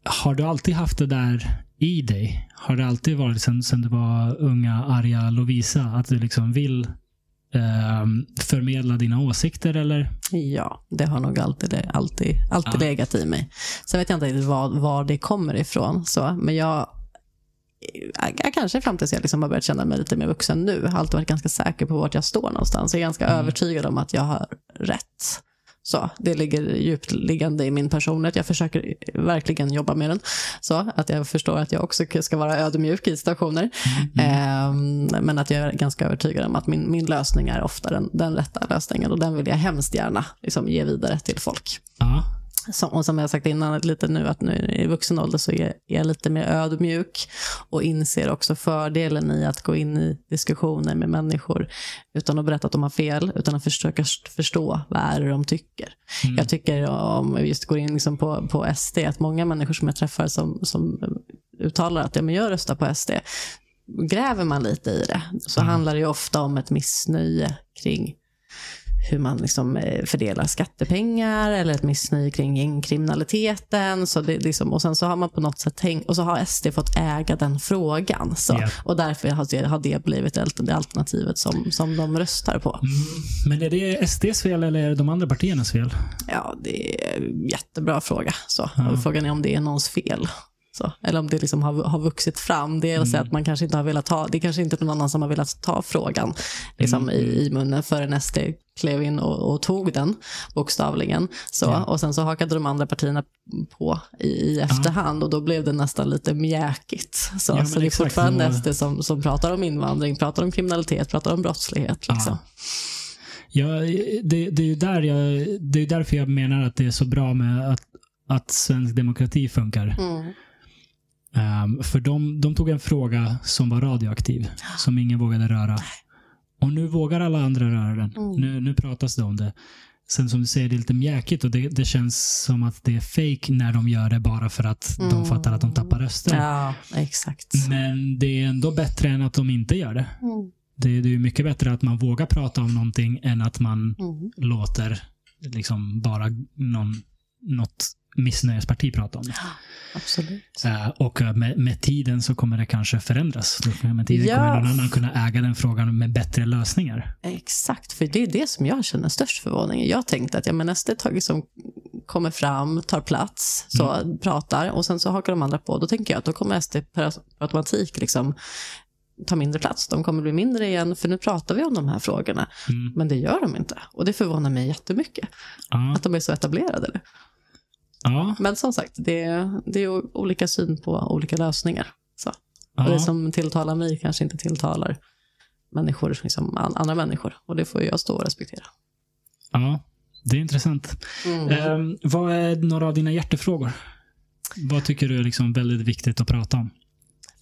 Speaker 1: har du alltid haft det där i dig? Har det alltid varit sen, sen du var unga arga Lovisa att du liksom vill ehm, förmedla dina åsikter eller?
Speaker 2: Ja, det har nog alltid, alltid, alltid
Speaker 1: Ja.
Speaker 2: legat i mig. Sen vet jag inte var, var det kommer ifrån. Så, men jag, jag, jag kanske fram tills jag liksom har börjat känna mig lite mer vuxen nu, har alltid varit ganska säker på vart jag står någonstans. Jag är ganska
Speaker 1: Mm.
Speaker 2: övertygad om att jag har rätt. Så, det ligger djupt liggande i min personlighet. Jag försöker verkligen jobba med den. Så att jag förstår att jag också ska vara ödmjuk i situationer. Ehm, men att jag är ganska övertygad om att min, min lösning är ofta den, den rätta lösningen. Och den vill jag hemskt gärna liksom, ge vidare till folk.
Speaker 1: Ja.
Speaker 2: Som, och som jag sagt innan lite nu, att nu i vuxen ålder så är jag lite mer ödmjuk och inser också fördelen i att gå in i diskussioner med människor utan att berätta att de har fel, utan att försöka förstå vad är det de tycker.
Speaker 1: Mm.
Speaker 2: Jag tycker om vi just går in liksom på, på SD, att många människor som jag träffar som, som uttalar att ja, men jag röstar på SD, gräver man lite i det så
Speaker 1: Mm.
Speaker 2: handlar det ju ofta om ett missnöje kring hur man liksom eh, fördelar skattepengar eller ett missnöje kring gängkriminaliteten. Så det, liksom, och sen så har man på något sätt tänkt, och så har SD fått äga den frågan. Så,
Speaker 1: Ja.
Speaker 2: Och därför har det, har det blivit det alternativet som, som de röstar på.
Speaker 1: Mm. Men är det SDs fel eller är det de andra partiernas fel?
Speaker 2: Ja, det är en jättebra fråga. Så.
Speaker 1: Ja.
Speaker 2: Frågan är om det är någons fel. Så. Eller om det liksom har, har vuxit fram. Det är
Speaker 1: Mm.
Speaker 2: mm. att man kanske inte har velat ta, det är kanske inte någon annan som har velat ta frågan liksom,
Speaker 1: Mm.
Speaker 2: i, i munnen förrän SD klev in och, och tog den, bokstavligen. Så,
Speaker 1: Ja.
Speaker 2: Och sen så hakade de andra partierna på i, i efterhand och då blev det nästan lite mjäkigt. Så,
Speaker 1: Ja,
Speaker 2: så det är fortfarande SD som, som pratar om invandring, pratar om kriminalitet, pratar om brottslighet. Liksom.
Speaker 1: Ja, det, det, är där jag, det är därför jag menar att det är så bra med att, att svensk demokrati funkar.
Speaker 2: Mm.
Speaker 1: Ehm, för de, de tog en fråga som var radioaktiv, som ingen vågade röra. Och nu vågar alla andra röra den.
Speaker 2: Mm.
Speaker 1: Nu, nu pratas det om det. Sen som du säger, det är lite mjäkigt och det, det känns som att det är fake när de gör det bara för att de
Speaker 2: Mm.
Speaker 1: fattar att de tappar röster.
Speaker 2: Ja, exakt.
Speaker 1: Men det är ändå bättre än att de inte gör det.
Speaker 2: Mm.
Speaker 1: Det, det är mycket bättre att man vågar prata om någonting än att man
Speaker 2: Mm.
Speaker 1: låter liksom bara någon, något missnöjesparti prata om det.
Speaker 2: Absolut.
Speaker 1: Eh, och med, med tiden så kommer det kanske förändras. Med tiden
Speaker 2: Ja.
Speaker 1: kommer någon annan kunna äga den frågan med bättre lösningar.
Speaker 2: Exakt, för det är det som jag känner störst förvåning. Jag tänkte att ja, men SD tar liksom, kommer fram, tar plats, så pratar och sen så hakar de andra på. Då tänker jag att då kommer SD per automatik liksom ta mindre plats. De kommer bli mindre igen, för nu pratar vi om de här frågorna.
Speaker 1: Mm.
Speaker 2: Men det gör de inte. Och det förvånar mig jättemycket
Speaker 1: Ja.
Speaker 2: att de är så etablerade.
Speaker 1: Ja.
Speaker 2: Men som sagt, det är, det är olika syn på olika lösningar. Så. Och det
Speaker 1: Ja.
Speaker 2: som tilltalar mig kanske inte tilltalar människor, liksom, an- andra människor. Och det får jag stå och respektera.
Speaker 1: ja. Det är intressant.
Speaker 2: Mm.
Speaker 1: Eh, vad är några av dina hjärtefrågor? Vad tycker du är liksom väldigt viktigt att prata om?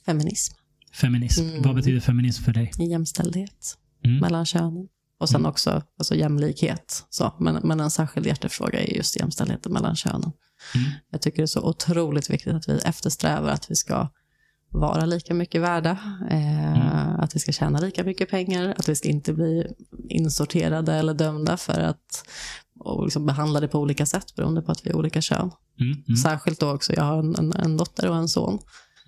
Speaker 2: Feminism,
Speaker 1: Feminism.
Speaker 2: Mm.
Speaker 1: Vad betyder feminism för dig?
Speaker 2: jämställdhet
Speaker 1: Mm.
Speaker 2: mellan könen. Och sen
Speaker 1: Mm.
Speaker 2: också alltså jämlikhet. Så, men, men en särskild hjärtefråga är just jämställdheten mellan könen.
Speaker 1: Mm.
Speaker 2: Jag tycker det är så otroligt viktigt att vi eftersträvar att vi ska vara lika mycket värda, eh,
Speaker 1: Mm.
Speaker 2: att vi ska tjäna lika mycket pengar, att vi ska inte bli insorterade eller dömda för att och liksom behandlade på olika sätt beroende på att vi är olika kön.
Speaker 1: Mm. Mm.
Speaker 2: Särskilt då också, jag har en, en, en dotter och en son.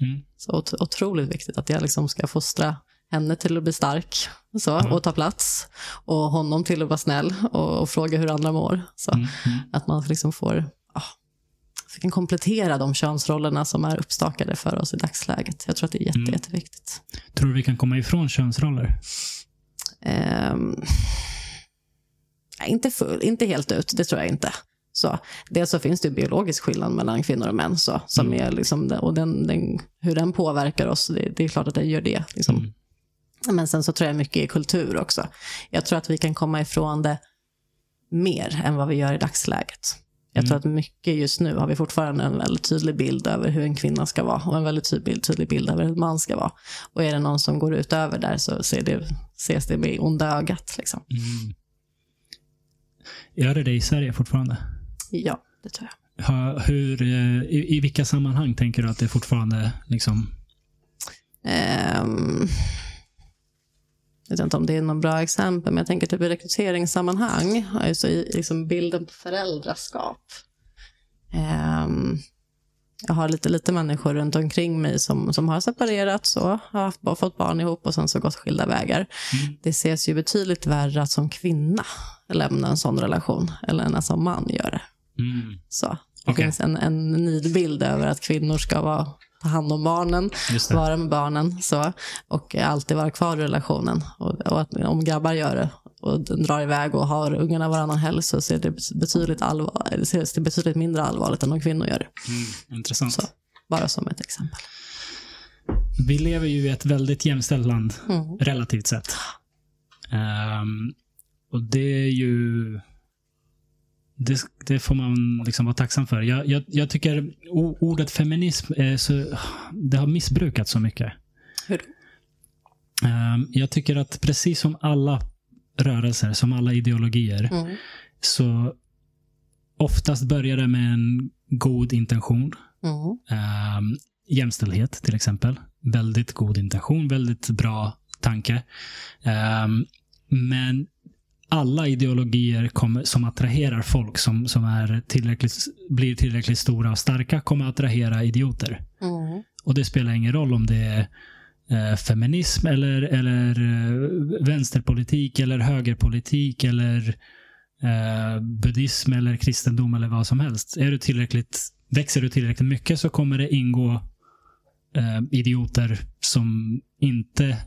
Speaker 1: Mm.
Speaker 2: Så ot- otroligt viktigt att jag liksom ska fostra henne till att bli stark så,
Speaker 1: Ja.
Speaker 2: och ta plats. Och honom till att vara snäll och, och fråga hur andra mår. Så
Speaker 1: Mm. Mm.
Speaker 2: Att man liksom får så vi kan komplettera de könsrollerna som är uppstakade för oss i dagsläget. Jag tror att det är jätte,
Speaker 1: Mm.
Speaker 2: jätteviktigt.
Speaker 1: Tror du vi kan komma ifrån könsroller?
Speaker 2: Nej, inte, full, inte helt ut, det tror jag inte. Så, dels så finns det ju biologisk skillnad mellan kvinnor och män. Så, som
Speaker 1: Mm.
Speaker 2: är liksom, och den, den, hur den påverkar oss, det, det är klart att den gör det. Liksom.
Speaker 1: Mm.
Speaker 2: Men sen så tror jag mycket i kultur också. Jag tror att vi kan komma ifrån det mer än vad vi gör i dagsläget. Jag
Speaker 1: Mm.
Speaker 2: tror att mycket just nu har vi fortfarande en väldigt tydlig bild över hur en kvinna ska vara och en väldigt tydlig, tydlig bild över hur en man ska vara. Och är det någon som går utöver där så ser det, ses det med onda ögat. Liksom.
Speaker 1: Mm. Gör det det i Sverige fortfarande?
Speaker 2: Ja, det tror jag.
Speaker 1: Ha, hur, eh, i, I vilka sammanhang tänker du att det fortfarande liksom...
Speaker 2: Ehm, jag vet inte om det är något bra exempel, men jag tänker typ i rekryteringssammanhang, alltså i liksom bilden på föräldraskap. Ehm, jag har lite, lite människor runt omkring mig som, som har separerat, så, har haft, fått barn ihop och sen så gått skilda vägar.
Speaker 1: Mm.
Speaker 2: Det ses ju betydligt värre att som kvinna lämna en sån relation, eller än att som man gör det.
Speaker 1: Mm.
Speaker 2: Så. Det
Speaker 1: Okej.
Speaker 2: finns en, en nidbild över att kvinnor ska vara, ta hand om barnen, vara med barnen så, och alltid vara kvar i relationen. Och, och att om grabbar gör det och drar iväg och har ungarna varannan helg så ser det betydligt, allvar, ses det betydligt mindre allvarligt än om kvinnor gör det.
Speaker 1: Mm. Intressant.
Speaker 2: Så. Bara som ett exempel.
Speaker 1: Vi lever ju i ett väldigt jämställt land,
Speaker 2: Mm.
Speaker 1: relativt sett. Ehm, och det är ju... Det, det får man liksom vara tacksam för. Jag, jag, jag tycker ordet feminism så, det har missbrukats så mycket.
Speaker 2: Hur?
Speaker 1: Ehm, jag tycker att precis som alla rörelser, som alla ideologier,
Speaker 2: Mm.
Speaker 1: så oftast börjar det med en god intention.
Speaker 2: Mm.
Speaker 1: Um, jämställdhet till exempel. Väldigt god intention, väldigt bra tanke. Ehm, men alla ideologier kommer, som attraherar folk som, som är tillräckligt, blir tillräckligt stora och starka kommer attrahera idioter.
Speaker 2: Mm.
Speaker 1: Och det spelar ingen roll om det är eh, feminism eller, eller eh, vänsterpolitik eller högerpolitik eller eh, buddhism eller kristendom eller vad som helst. Är du tillräckligt, växer du tillräckligt mycket så kommer det ingå idioter som inte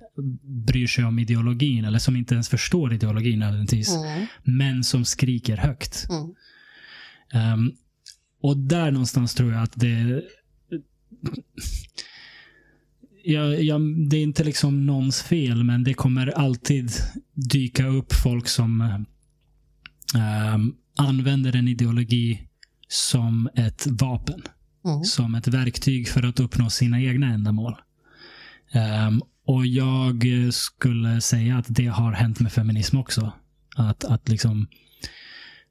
Speaker 1: bryr sig om ideologin eller som inte ens förstår ideologin nödvändigtvis.
Speaker 2: Mm.
Speaker 1: Men som skriker högt.
Speaker 2: Mm.
Speaker 1: Ehm, och där någonstans tror jag att det... Jag, jag, det är inte liksom någons fel, men det kommer alltid dyka upp folk som ehm, använder en ideologi som ett vapen.
Speaker 2: Mm.
Speaker 1: Som ett verktyg för att uppnå sina egna ändamål. Ehm, och jag skulle säga att det har hänt med feminism också. Att, att liksom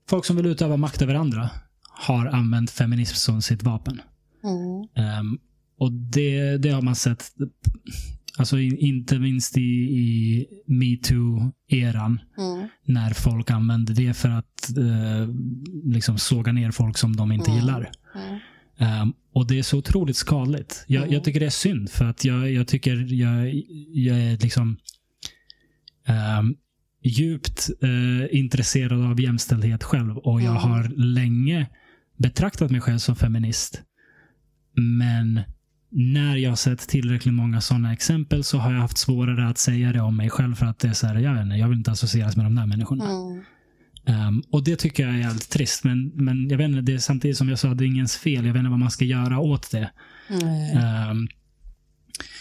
Speaker 1: folk som vill utöva makt över andra har använt feminism som sitt vapen.
Speaker 2: Mm.
Speaker 1: Ehm, och det, det har man sett, alltså i- inte minst i, i metoo-eran,
Speaker 2: Mm.
Speaker 1: när folk använde det för att eh, liksom såga ner folk som de inte
Speaker 2: Mm.
Speaker 1: gillar. Ehm, och det är så otroligt skadligt. Jag,
Speaker 2: Mm.
Speaker 1: jag tycker det är synd för att jag, jag tycker jag, jag är liksom ehm, djupt eh, intresserad av jämställdhet själv och jag
Speaker 2: Mm.
Speaker 1: har länge betraktat mig själv som feminist. Men när jag har sett tillräckligt många sådana exempel så har jag haft svårare att säga det om mig själv för att det är så här, jag, vet inte, jag vill inte associeras med de där människorna.
Speaker 2: Mm.
Speaker 1: Um, och det tycker jag är jävligt trist. Men, men jag vet inte, det är samtidigt som jag sa, det är ingens fel. Jag vet inte vad man ska göra åt det.
Speaker 2: Nej.
Speaker 1: Um,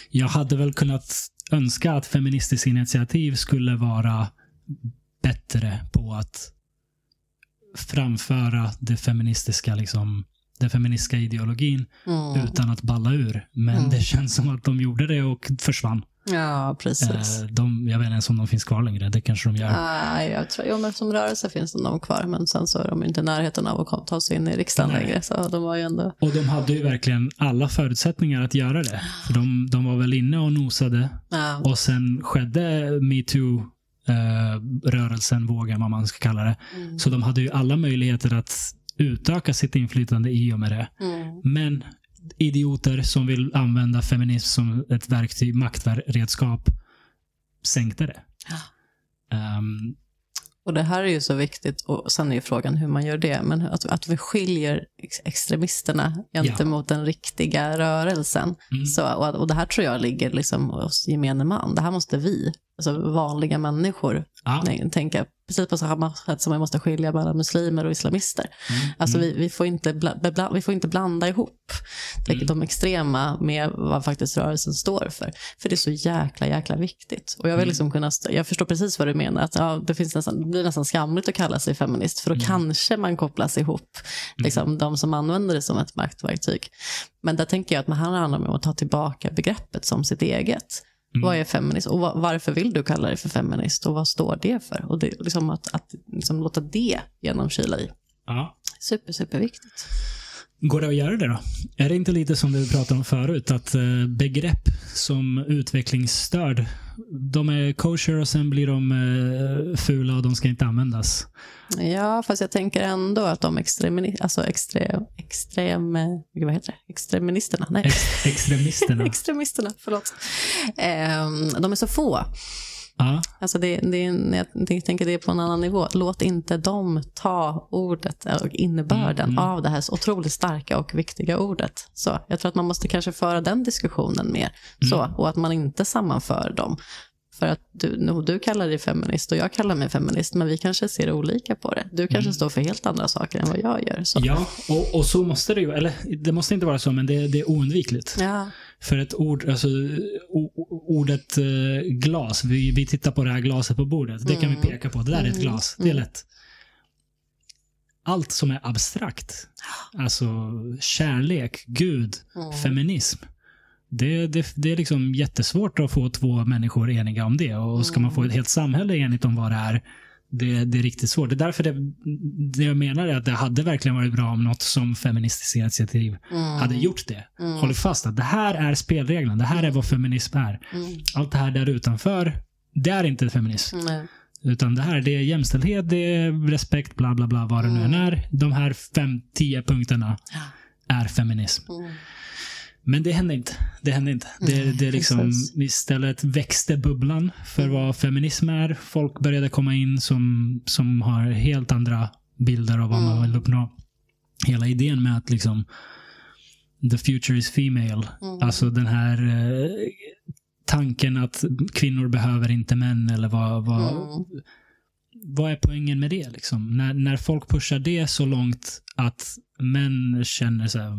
Speaker 1: jag hade väl kunnat önska att Feministiskt initiativ skulle vara bättre på att framföra det feministiska, liksom, den feministiska ideologin
Speaker 2: Mm.
Speaker 1: utan att balla ur. Men
Speaker 2: Mm.
Speaker 1: det känns som att de gjorde det och försvann.
Speaker 2: Ja, precis.
Speaker 1: Uh, de, jag vet inte ens om de finns kvar längre. Det kanske de gör.
Speaker 2: Nej, jag tror, jo, men som rörelse finns nog kvar, men sen så är de inte i närheten av att ta sig in i riksdagen
Speaker 1: Nej.
Speaker 2: längre. Så de var ju ändå...
Speaker 1: Och de hade ju verkligen alla förutsättningar att göra det. För de, de var väl inne och nosade.
Speaker 2: Ja.
Speaker 1: Och sen skedde metoo-rörelsen, vågen vad man ska kalla det.
Speaker 2: Mm.
Speaker 1: Så de hade ju alla möjligheter att utöka sitt inflytande i och med det.
Speaker 2: Mm.
Speaker 1: Men idioter som vill använda feminism som ett verktyg, maktredskap, sänkte det. Ehm,
Speaker 2: Och det här är ju så viktigt, och sen är ju frågan hur man gör det, men att, att vi skiljer ex- extremisterna gentemot den riktiga rörelsen.
Speaker 1: mm,
Speaker 2: Så, och, och det här tror jag ligger liksom hos gemene man. Det här måste vi alltså vanliga människor
Speaker 1: Ja.
Speaker 2: Tänka precis på samma sätt som vi måste skilja mellan muslimer och islamister.
Speaker 1: Mm.
Speaker 2: Alltså
Speaker 1: mm.
Speaker 2: vi, vi, får inte bla, vi får inte blanda ihop
Speaker 1: Mm.
Speaker 2: de extrema med vad faktiskt rörelsen står för. För det är så jäkla, jäkla viktigt. Och jag vill
Speaker 1: Mm.
Speaker 2: liksom kunna, jag förstår precis vad du menar, att ja, det, finns nästan, det blir nästan skamligt att kalla sig feminist, för då
Speaker 1: Mm.
Speaker 2: kanske man kopplas ihop, liksom, de som använder det som ett maktverktyg. Men där tänker jag att det handlar om att ta tillbaka begreppet som sitt eget.
Speaker 1: Mm.
Speaker 2: Vad är feminist och va- varför vill du kalla dig för feminist och vad står det för? Och det, liksom att, att liksom låta det genomkyla i.
Speaker 1: Ja.
Speaker 2: Super, superviktigt.
Speaker 1: Går det att göra det då? Är det inte lite som det vi pratade om förut, att eh, begrepp som utvecklingsstörd, de är kosher och sen blir de eh, fula och de ska inte användas.
Speaker 2: Ja, fast jag tänker ändå att de alltså extrem, extrem, eh, vad heter det? extremisterna, nej,
Speaker 1: Ex extremisterna.
Speaker 2: extremisterna, förlåt. Ehm, de är så få.
Speaker 1: Ja.
Speaker 2: Alltså det, det, jag tänker det är på en annan nivå. Låt inte dem ta ordet och innebörden
Speaker 1: Mm, mm.
Speaker 2: av det här så otroligt starka och viktiga ordet. Så jag tror att man måste kanske föra den diskussionen mer. Så,
Speaker 1: Mm.
Speaker 2: och att man inte sammanför dem. För att du, du kallar dig feminist och jag kallar mig feminist, men vi kanske ser olika på det. Du kanske
Speaker 1: Mm.
Speaker 2: står för helt andra saker än vad jag gör. Så.
Speaker 1: Ja, och, och så måste det ju, eller det måste inte vara så, men det, det är oundvikligt.
Speaker 2: Ja.
Speaker 1: För ett ord, alltså o, ordet eh, glas, vi, vi tittar på det här glaset på bordet, det kan
Speaker 2: Mm.
Speaker 1: vi peka på. Det där är ett
Speaker 2: Mm.
Speaker 1: glas, det är
Speaker 2: Mm.
Speaker 1: lätt. Allt som är abstrakt, alltså kärlek, Gud,
Speaker 2: Mm.
Speaker 1: feminism. Det, det, det är liksom jättesvårt att få två människor eniga om det. Och ska man få ett helt samhälle enigt om vad det är, det, det är riktigt svårt. Det är därför det, det jag menar är att det hade verkligen varit bra om något som Feministiskt initiativ
Speaker 2: Mm.
Speaker 1: hade gjort det.
Speaker 2: Mm.
Speaker 1: Hållit fast att det här är spelreglerna. Det här är vad feminism är.
Speaker 2: Mm.
Speaker 1: Allt det här där utanför, det är inte feminism.
Speaker 2: Nej.
Speaker 1: Utan det här det är jämställdhet, det är respekt, bla bla bla, vad det nu än
Speaker 2: Mm.
Speaker 1: är. De här fem, tio punkterna är feminism.
Speaker 2: Mm.
Speaker 1: Men det hände inte. Det hände inte. Det,
Speaker 2: Nej,
Speaker 1: det liksom,
Speaker 2: precis.
Speaker 1: istället växte bubblan för
Speaker 2: Mm.
Speaker 1: vad feminism är. Folk började komma in som, som har helt andra bilder av vad man
Speaker 2: Mm.
Speaker 1: vill uppnå. Hela idén med att liksom the future is female.
Speaker 2: Mm.
Speaker 1: Alltså den här eh, tanken att kvinnor behöver inte män eller vad, vad,
Speaker 2: Mm.
Speaker 1: vad är poängen med det? Liksom? När, när folk pushar det så långt att män känner så här,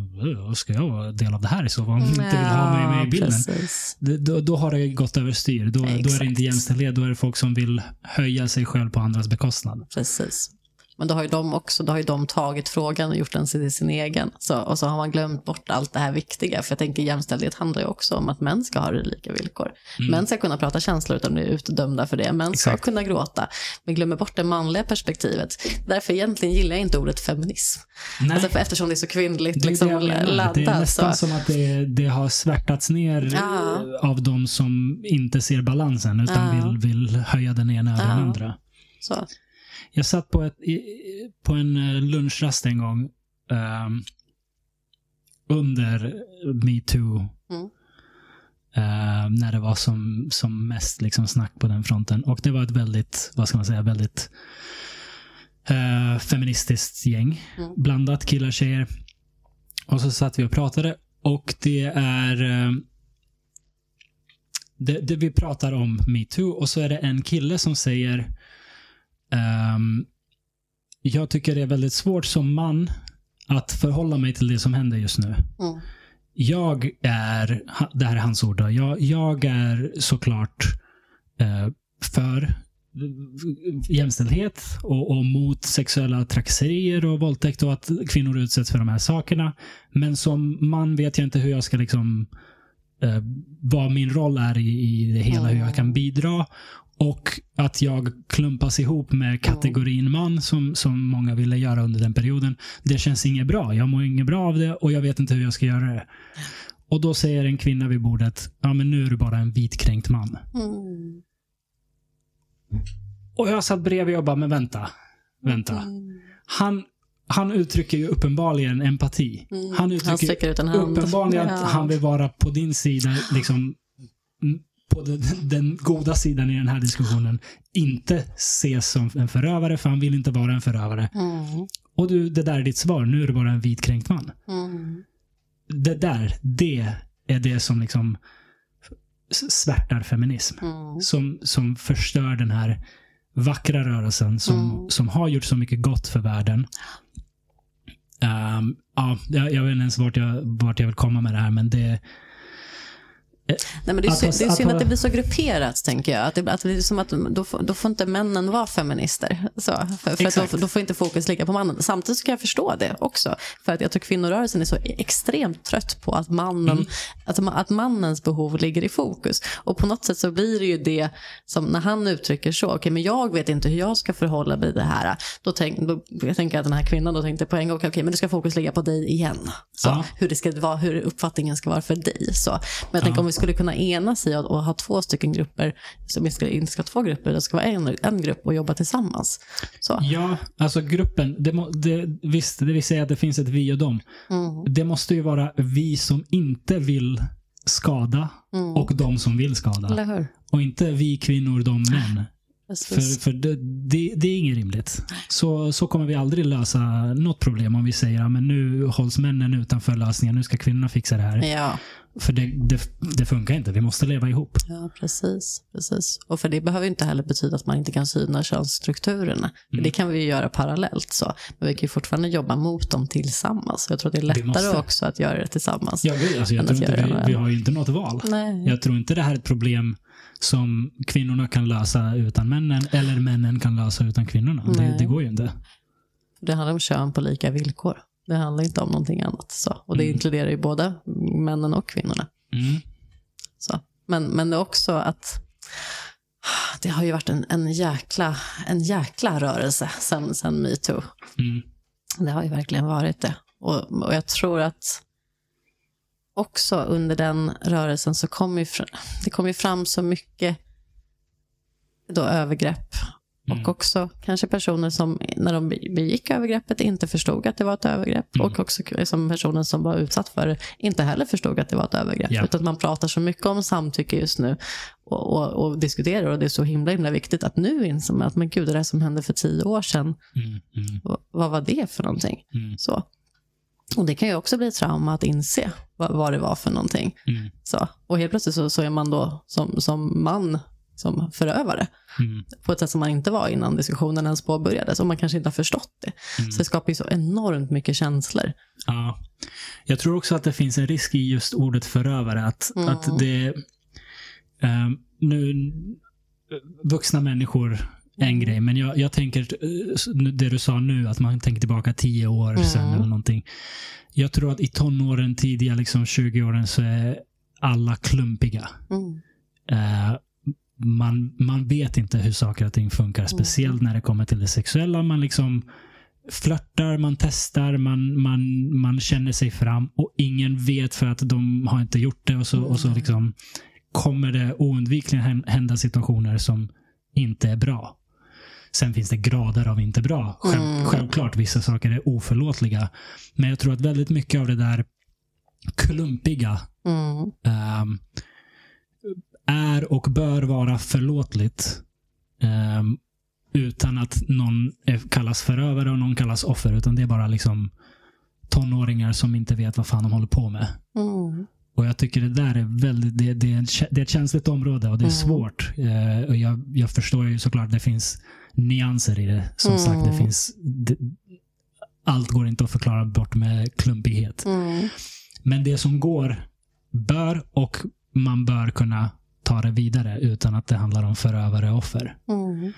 Speaker 1: "Åh, ska jag vara del av det här i så fall? Om inte vill ha mig med i bilden. Då, då har det gått överstyr. Då, då är det inte jämställdhet. Då är det folk som vill höja sig själv på andras bekostnad.
Speaker 2: Precis. Men då har ju de också då har ju de tagit frågan och gjort den till sin egen. Så, och så har man glömt bort allt det här viktiga. För jag tänker jämställdhet handlar ju också om att män ska ha lika villkor.
Speaker 1: Mm.
Speaker 2: Män ska kunna prata känslor utan att bli utdömda för det. Män ska
Speaker 1: Exakt.
Speaker 2: kunna gråta. Men glömmer bort det manliga perspektivet. Därför egentligen gillar jag inte ordet feminism.
Speaker 1: Nej,
Speaker 2: Alltså för, eftersom det är så kvinnligt
Speaker 1: det
Speaker 2: liksom,
Speaker 1: det
Speaker 2: laddat.
Speaker 1: Det är nästan
Speaker 2: så.
Speaker 1: som att det, det har svärtats ner
Speaker 2: Ja.
Speaker 1: eh, av de som inte ser balansen utan
Speaker 2: Ja.
Speaker 1: vill, vill höja den ena över den
Speaker 2: Ja.
Speaker 1: andra.
Speaker 2: Så.
Speaker 1: Jag satt på, ett, på en eh, lunchrast en gång ehm, under metoo.
Speaker 2: Mm.
Speaker 1: eh, när det var som, som mest liksom snack på den fronten. Och det var ett väldigt, vad ska man säga, väldigt eh, feministiskt gäng.
Speaker 2: Mm.
Speaker 1: Blandat killar och tjejer. Och så satt vi och pratade. Och det är... eh, det, det vi pratar om metoo och så är det en kille som säger ehm, Jag tycker det är väldigt svårt som man att förhålla mig till det som händer just nu.
Speaker 2: Mm.
Speaker 1: Jag är, det här är hans ord då, jag, jag är såklart eh, för jämställdhet och, och mot sexuella trakasserier och våldtäkt och att kvinnor utsätts för de här sakerna. Men som man vet jag inte hur jag ska liksom eh, vad min roll är i, i det hela, hur jag kan bidra. Och att jag klumpas ihop med kategorin man som, som många ville göra under den perioden. Det känns inget bra. Jag mår inget bra av det och jag vet inte hur jag ska göra det. Och då säger en kvinna vid bordet, ja men nu är du bara en vitkränkt man.
Speaker 2: Mm.
Speaker 1: Och jag satt bredvid och bara, men vänta. Vänta.
Speaker 2: Mm.
Speaker 1: Han, han uttrycker ju uppenbarligen empati.
Speaker 2: Mm.
Speaker 1: Han uttrycker
Speaker 2: sträcker ut en hand.
Speaker 1: uppenbarligen att
Speaker 2: Ja.
Speaker 1: han vill vara på din sida, liksom på den, den goda sidan i den här diskussionen. Inte ses som en förövare, för han vill inte vara en förövare.
Speaker 2: Mm.
Speaker 1: Och du, det där är ditt svar. Nu är du bara en vitkränkt man.
Speaker 2: Mm.
Speaker 1: Det där, det är det som liksom svärtar feminism.
Speaker 2: Mm.
Speaker 1: Som, som förstör den här vackra rörelsen som,
Speaker 2: Mm.
Speaker 1: som har gjort så mycket gott för världen. Ehm, ja, jag, jag vet inte ens vart jag, vart jag vill komma med det här, men det...
Speaker 2: Nej, men det är,
Speaker 1: Att
Speaker 2: synd, det är
Speaker 1: att
Speaker 2: synd att det blir så grupperat, tänker jag. Att det, att det som att då, får, då får inte männen vara feminister. Så, för för då, då får inte fokus ligga på mannen. Samtidigt kan jag förstå det också. För att jag tror kvinnorörelsen är så extremt trött på att, mannen,
Speaker 1: Mm.
Speaker 2: att, att mannens behov ligger i fokus. Och på något sätt så blir det ju det som när han uttrycker så, okej men jag vet inte hur jag ska förhålla mig till det här. Då, tänk, då jag tänker att den här kvinnan då tänkte på en gång, okej men det ska fokus ligga på dig igen. Så,
Speaker 1: Ja.
Speaker 2: hur, det ska vara, hur uppfattningen ska vara för dig. Så. Men jag tänker om vi skulle kunna enas i att och ha två stycken grupper, som vi ska, inte ska ha två grupper, det ska vara en, en grupp och jobba tillsammans. Så.
Speaker 1: Ja, alltså gruppen, det, må, det, visst, det vill säga att det finns ett vi och dem.
Speaker 2: Mm,
Speaker 1: Det måste ju vara vi som inte vill skada
Speaker 2: mm.
Speaker 1: och de som vill skada. Och inte vi kvinnor, de män. För, för det, det, det är inget rimligt. Så, så kommer vi aldrig lösa något problem om vi säger att nu hålls männen utanför lösningen, nu ska kvinnorna fixa det här.
Speaker 2: Ja,
Speaker 1: För det, det, det funkar inte, vi måste leva ihop.
Speaker 2: ja precis, precis. Och för det behöver ju inte heller betyda att man inte kan syna könsstrukturerna.
Speaker 1: Mm.
Speaker 2: Det kan vi ju göra parallellt. Så. Men vi kan ju fortfarande jobba mot dem tillsammans. Jag tror att det är
Speaker 1: Vi
Speaker 2: lättare också att göra det tillsammans.
Speaker 1: Jag, vet, alltså, jag tror inte vi, vi har ju inte något val.
Speaker 2: Nej.
Speaker 1: Jag tror inte det här är ett problem som kvinnorna kan lösa utan männen, eller männen kan lösa utan kvinnorna. Det, det går ju inte.
Speaker 2: Det handlar om kön på lika villkor. Det handlar inte om någonting annat. Så. Och det
Speaker 1: Mm.
Speaker 2: inkluderar ju både männen och kvinnorna.
Speaker 1: Mm.
Speaker 2: Så. Men, men det är också att det har ju varit en, en, jäkla, en jäkla rörelse sen, sen metoo.
Speaker 1: Mm.
Speaker 2: Det har ju verkligen varit det. Och, och jag tror att också under den rörelsen så kom ju det kom ju fram så mycket då övergrepp.
Speaker 1: Mm.
Speaker 2: Och också kanske personer som när de begick övergreppet inte förstod att det var ett övergrepp.
Speaker 1: Mm.
Speaker 2: Och också som personen som var utsatt för det inte heller förstod att det var ett övergrepp.
Speaker 1: Ja.
Speaker 2: Utan man pratar så mycket om samtycke just nu och, och, och diskuterar och det är så himla himla viktigt att nu inser man att men gud, det där som hände för tio år sedan,
Speaker 1: Mm. Mm.
Speaker 2: vad, vad var det för någonting?
Speaker 1: Mm.
Speaker 2: Så. Och det kan ju också bli ett trauma att inse vad, vad det var för någonting.
Speaker 1: Mm.
Speaker 2: Så. Och helt plötsligt så, så är man då som, som man som förövare
Speaker 1: Mm.
Speaker 2: på ett sätt som man inte var innan diskussionen ens påbörjades och man kanske inte har förstått det.
Speaker 1: Mm.
Speaker 2: Så det skapar ju så enormt mycket känslor.
Speaker 1: Ja. Jag tror också att det finns en risk i just ordet förövare. Att,
Speaker 2: Mm.
Speaker 1: att det... ehm, nu, vuxna människor en
Speaker 2: Mm.
Speaker 1: grej, men jag, jag tänker eh, det du sa nu, att man tänker tillbaka tio år
Speaker 2: Mm.
Speaker 1: sedan eller någonting. Jag tror att i tonåren, tidiga liksom 20-åren, så är alla klumpiga.
Speaker 2: Mm.
Speaker 1: Man, man vet inte hur saker och ting funkar,
Speaker 2: Mm.
Speaker 1: speciellt när det kommer till det sexuella. Man liksom flörtar, man testar, man, man, man känner sig fram och ingen vet för att de har inte gjort det och så, och så
Speaker 2: Mm.
Speaker 1: liksom kommer det oundvikligen hän- hända situationer som inte är bra. Sen finns det grader av inte bra. Själv,
Speaker 2: Mm.
Speaker 1: Självklart, vissa saker är oförlåtliga. Men jag tror att väldigt mycket av det där klumpiga
Speaker 2: Mm.
Speaker 1: ehm, är och bör vara förlåtligt. ehm, utan att någon kallas förövare och någon kallas offer. Utan det är bara liksom tonåringar som inte vet vad fan de håller på med.
Speaker 2: Mm.
Speaker 1: Och jag tycker det där är väldigt, det, det, är, en, det är ett känsligt område och det är
Speaker 2: Mm.
Speaker 1: svårt. Eh, och jag, jag förstår ju såklart det finns nyanser i det. Som
Speaker 2: Mm.
Speaker 1: sagt, det finns det, allt går inte att förklara bort med klumpighet.
Speaker 2: Mm.
Speaker 1: Men det som går bör och man bör kunna ta det vidare utan att det handlar om förövare och offer.
Speaker 2: Mm.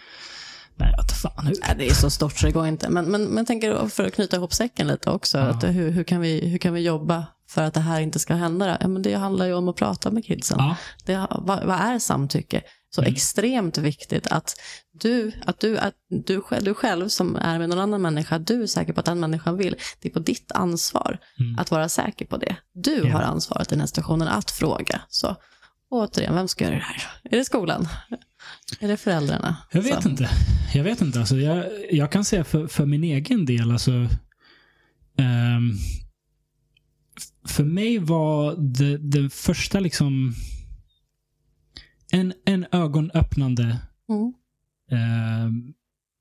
Speaker 1: Men jag fan hur.
Speaker 2: Nej, det är så stort så det går inte. Men, men, men tänker för att knyta ihop säcken lite också.
Speaker 1: Ja.
Speaker 2: Att hur, hur, kan vi, hur kan vi jobba för att det här inte ska hända? Ja, men det handlar ju om att prata med kidsen.
Speaker 1: Ja,
Speaker 2: Det, vad, vad är samtycke? Så
Speaker 1: Mm.
Speaker 2: extremt viktigt att du, att, du, att du, du själv som är med någon annan människa, du är säker på att den människan vill. Det är på ditt ansvar
Speaker 1: Mm.
Speaker 2: att vara säker på det. Du
Speaker 1: Ja.
Speaker 2: har ansvaret i den här situationen att fråga. Så återigen, vem ska göra det här? Är det skolan? Är det föräldrarna?
Speaker 1: jag vet
Speaker 2: så.
Speaker 1: inte. Jag vet inte. Alltså, jag, jag kan säga för, för min egen del, alltså, f- för mig var det, det första liksom en, en ögonöppnande
Speaker 2: Mm.
Speaker 1: ehm,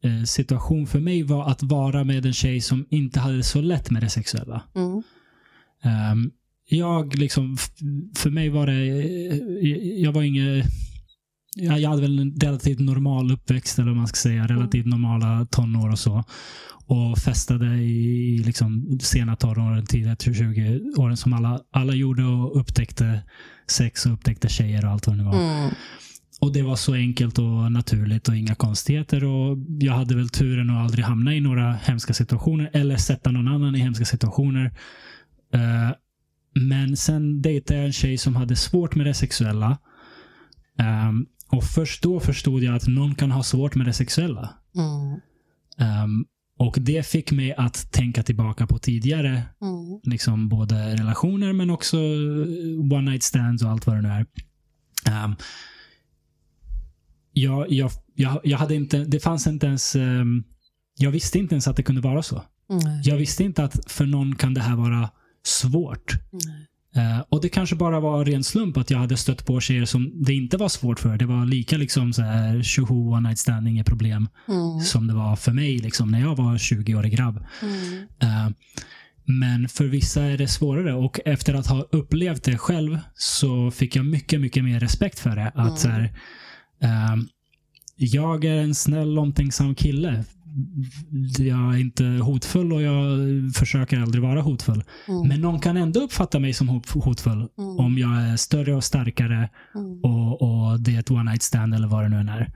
Speaker 1: eh, situation för mig var att vara med en tjej som inte hade det så lätt med det sexuella.
Speaker 2: Mm.
Speaker 1: Ehm, jag liksom, för mig var det, jag var inget... Jag, hade väl en relativt normal uppväxt, eller vad man ska säga. Relativt normala tonår och så. Och festade i, i liksom sena tonåren, tidiga 20 åren som alla, alla gjorde och upptäckte sex och upptäckte tjejer och allt vad det var.
Speaker 2: Mm.
Speaker 1: Och det var så enkelt och naturligt och inga konstigheter. Och jag hade väl turen att aldrig hamna i några hemska situationer eller sätta någon annan i hemska situationer. Eh, men sen dejtade jag en tjej som hade svårt med det sexuella. Ehm, och först då förstod jag att någon kan ha svårt med det sexuella.
Speaker 2: Mm.
Speaker 1: Ehm, och det fick mig att tänka tillbaka på tidigare
Speaker 2: Mm.
Speaker 1: liksom både relationer men också eh, one night stands och allt vad det nu är. Um, jag, jag, jag, jag hade inte, det fanns inte ens, ehm, jag visste inte ens att det kunde vara så.
Speaker 2: Nej.
Speaker 1: Jag visste inte att för någon kan det här vara svårt. Eh, och det kanske bara var ren slump att jag hade stött på tjejer som det inte var svårt för. Det var lika liksom så här, tjoho, one night stand, inget problem.
Speaker 2: Mm.
Speaker 1: Som det var för mig liksom, när jag var 20-årig grabb.
Speaker 2: Mm.
Speaker 1: Eh, Men för vissa är det svårare och efter att ha upplevt det själv så fick jag mycket, mycket mer respekt för det. Att
Speaker 2: Mm.
Speaker 1: så här, eh, jag är en snäll, omtänksam kille. Jag är inte hotfull och jag försöker aldrig vara hotfull.
Speaker 2: Mm.
Speaker 1: Men någon kan ändå uppfatta mig som hot- hotfull
Speaker 2: Mm.
Speaker 1: om jag är större och starkare
Speaker 2: Mm.
Speaker 1: och, och det är ett one night stand eller vad det nu än är.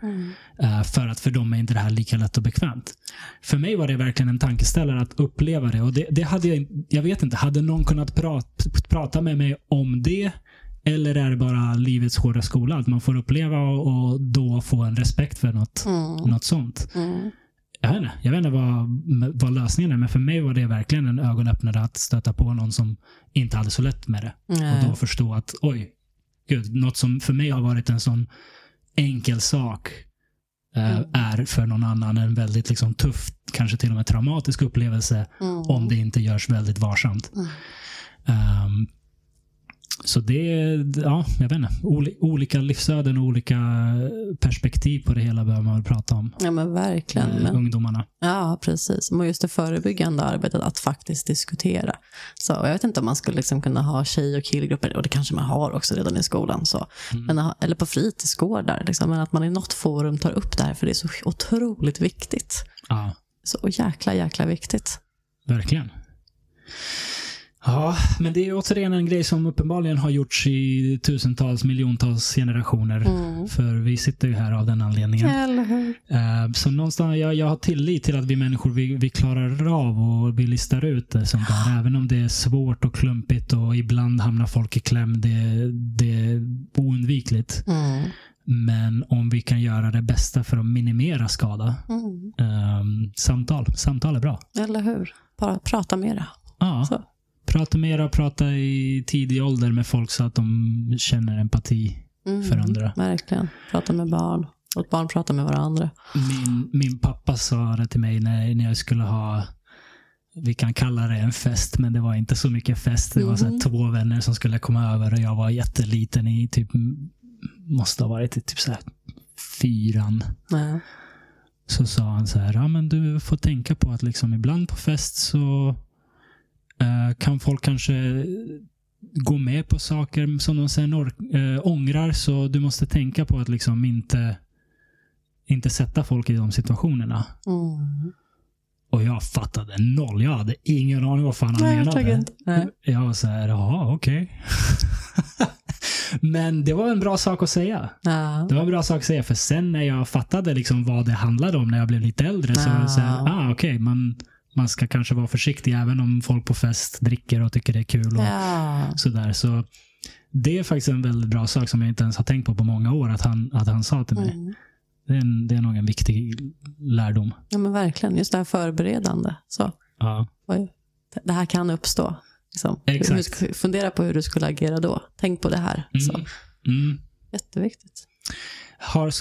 Speaker 1: Eh, för att för dem är inte det här lika lätt och bekvämt. För mig var det verkligen en tankeställare att uppleva det. Och det, det hade jag, jag vet inte, hade någon kunnat prata, prata med mig om det? Eller är det bara livets hårda skola? Att man får uppleva och, och då få en respekt för något,
Speaker 2: Mm.
Speaker 1: något sånt.
Speaker 2: Mm.
Speaker 1: Jag vet inte, jag vet inte vad, vad lösningen är, men för mig var det verkligen en ögonöppnare att stöta på någon som inte hade så lätt med det. Och
Speaker 2: Nej.
Speaker 1: då förstå att oj, gud, något som för mig har varit en sån enkel sak eh,
Speaker 2: Mm.
Speaker 1: är för någon annan en väldigt liksom, tuff, kanske till och med traumatisk upplevelse
Speaker 2: Mm.
Speaker 1: om det inte görs väldigt varsamt.
Speaker 2: Mm.
Speaker 1: Ehm, så det ja, jag vet inte. Oli, olika livsöden och olika perspektiv på det hela behöver man väl prata om.
Speaker 2: Ja men verkligen.
Speaker 1: med
Speaker 2: Men,
Speaker 1: ungdomarna.
Speaker 2: ja precis. Och just det förebyggande arbetet att faktiskt diskutera. Så, jag vet inte om man skulle liksom kunna ha tjej och killgrupper, och det kanske man har också redan i skolan. Så.
Speaker 1: Mm.
Speaker 2: Men, eller på fritidsgårdar. Liksom, men att man i något forum tar upp det här, för det är så otroligt viktigt.
Speaker 1: Ja,
Speaker 2: Så jäkla, jäkla viktigt.
Speaker 1: verkligen. Ja, men det är återigen en grej som uppenbarligen har gjorts i tusentals, miljontals generationer.
Speaker 2: Mm.
Speaker 1: För vi sitter ju här av den anledningen. Eh, Så någonstans, jag, jag har tillit till att vi människor, vi, vi klarar av och vi listar ut det sånt där. Även om det är svårt och klumpigt och ibland hamnar folk i kläm. Det, det är oundvikligt.
Speaker 2: Mm.
Speaker 1: Men om vi kan göra det bästa för att minimera skada.
Speaker 2: Mm.
Speaker 1: ehm, samtal. Samtal är bra.
Speaker 2: Eller hur? Bara prata mera.
Speaker 1: Ja.
Speaker 2: Så.
Speaker 1: Prata mera, prata i tidig ålder med folk så att de känner empati
Speaker 2: Mm.
Speaker 1: för andra.
Speaker 2: Verkligen. Prata med barn. Låt barn prata med varandra.
Speaker 1: Min, min pappa sa det till mig när, när jag skulle ha, vi kan kalla det en fest, men det var inte så mycket fest. Det var så
Speaker 2: Mhm.
Speaker 1: två vänner som skulle komma över och jag var jätteliten i typ, måste ha varit i typ så här fyran.
Speaker 2: Nej.
Speaker 1: Så sa han så här, ja men du får tänka på att liksom ibland på fest så kan folk kanske gå med på saker som de sen eh, ångrar. Så du måste tänka på att liksom inte, inte sätta folk i de situationerna.
Speaker 2: Mm.
Speaker 1: Och jag fattade noll. Jag hade ingen aning vad fan han
Speaker 2: Nej, jag
Speaker 1: menade.
Speaker 2: Nej.
Speaker 1: Jag var så här, jaha okej. Men det var en bra sak att säga.
Speaker 2: Ja.
Speaker 1: Det var en bra sak att säga, för sen när jag fattade liksom vad det handlade om när jag blev lite äldre så var det så här,
Speaker 2: Ja.
Speaker 1: ah, okej, man, man ska kanske vara försiktig även om folk på fest dricker och tycker det är kul. Och
Speaker 2: Ja.
Speaker 1: sådär. Så det är faktiskt en väldigt bra sak som jag inte ens har tänkt på på många år att han, att han sa till mig.
Speaker 2: Mm.
Speaker 1: Det, är en, det är nog en viktig lärdom.
Speaker 2: ja, men verkligen. Just det här förberedande. Så,
Speaker 1: Ja,
Speaker 2: det här kan uppstå. Liksom.
Speaker 1: Exakt.
Speaker 2: Fundera på hur du skulle agera då. Tänk på det här. Så,
Speaker 1: mm. Mm.
Speaker 2: jätteviktigt.
Speaker 1: Har,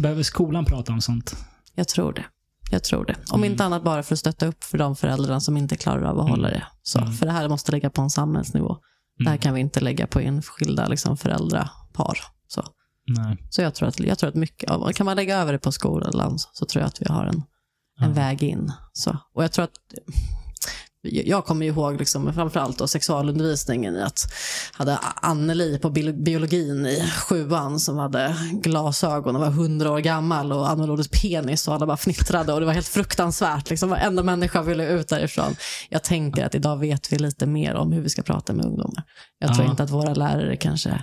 Speaker 1: behöver skolan prata om sånt?
Speaker 2: Jag tror det. Jag tror det. Om
Speaker 1: Mm.
Speaker 2: inte annat bara för att stötta upp för de föräldrarna som inte klarar av att
Speaker 1: Mm.
Speaker 2: hålla det. Så,
Speaker 1: Mm.
Speaker 2: För det här måste ligga på en samhällsnivå. Det här
Speaker 1: Mm.
Speaker 2: kan vi inte lägga på enskilda liksom, föräldrapar. Så,
Speaker 1: Nej.
Speaker 2: så jag, tror att, jag tror att mycket av, kan man lägga över det på skolan så tror jag att vi har en, en
Speaker 1: Ja.
Speaker 2: väg in. Så. Och jag tror att jag kommer ihåg liksom, framförallt då sexualundervisningen i att hade Anneli på biologin i sjuan som hade glasögon och var hundra år gammal och använde ordet penis och alla bara fnittrade och det var helt fruktansvärt. Liksom, varenda människa ville ut därifrån. Jag tänker att idag vet vi lite mer om hur vi ska prata med ungdomar. Jag tror
Speaker 1: Ja.
Speaker 2: inte att våra lärare kanske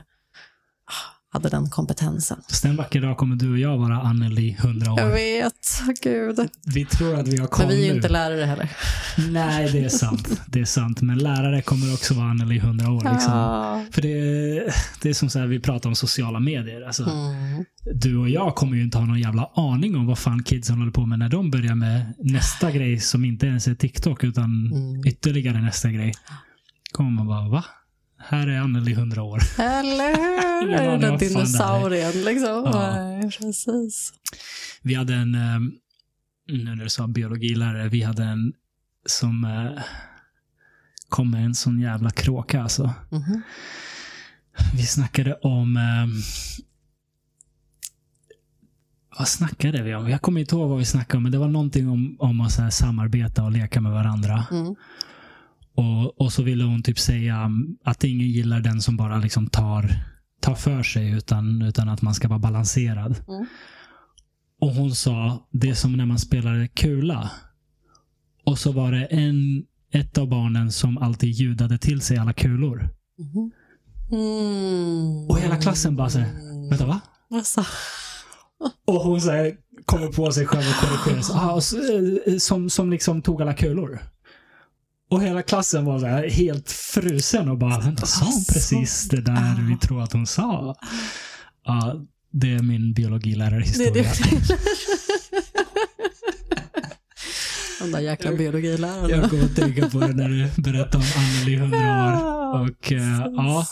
Speaker 2: hade den kompetensen.
Speaker 1: Fast en vacker dag kommer du och jag vara Anneli 100
Speaker 2: Jag
Speaker 1: år.
Speaker 2: vet, gud.
Speaker 1: Vi tror att vi har koll
Speaker 2: Men vi är ju inte lärare heller.
Speaker 1: Nej, det är sant. Det är sant. Men lärare kommer också vara Anneli 100 år. Liksom.
Speaker 2: Ja.
Speaker 1: För det är, det är som så här, vi pratar om sociala medier. Alltså,
Speaker 2: Mm.
Speaker 1: Du och jag kommer ju inte ha någon jävla aning om vad fan kidsen håller på med när de börjar med nästa grej som inte ens är TikTok utan
Speaker 2: Mm.
Speaker 1: ytterligare nästa grej. Kommer man bara, va? Här är Anneli 100 år.
Speaker 2: Eller hur? Är det
Speaker 1: är.
Speaker 2: dinosaurien liksom?
Speaker 1: Ja.
Speaker 2: Nej, precis.
Speaker 1: Vi hade en, eh, nu när du sa biologilärare, vi hade en som eh, kom med en sån jävla kråka alltså.
Speaker 2: Mhm.
Speaker 1: Vi snackade om... Eh, vad snackade vi om? Jag kommer inte ihåg vad vi snackade om, men det var någonting om, om att så samarbeta och leka med varandra.
Speaker 2: Mm.
Speaker 1: Och, och så ville hon typ säga um, att ingen gillar den som bara liksom tar, tar för sig, utan, utan att man ska vara balanserad.
Speaker 2: Mm.
Speaker 1: Och hon sa, det är som när man spelar kula. Och så var det en, ett av barnen som alltid ljudade till sig alla kulor.
Speaker 2: Mhm. Mm.
Speaker 1: Och hela klassen bara så här, vänta va?
Speaker 2: Alltså.
Speaker 1: Och hon så här, kommer på sig själv och korrigerar sig. Ah, eh, som, som liksom tog alla kulor. Och hela klassen var så här, helt frusen och bara, vänta, sa hon
Speaker 2: Alltså.
Speaker 1: precis det där vi tror att hon sa? Ja, det är min
Speaker 2: Det är
Speaker 1: biologilärarhistoria.
Speaker 2: det. Den där jäkla biologiläraren.
Speaker 1: Jag kommer att tänka på det när du berättade om Anneli 100 år. Och eh, ja,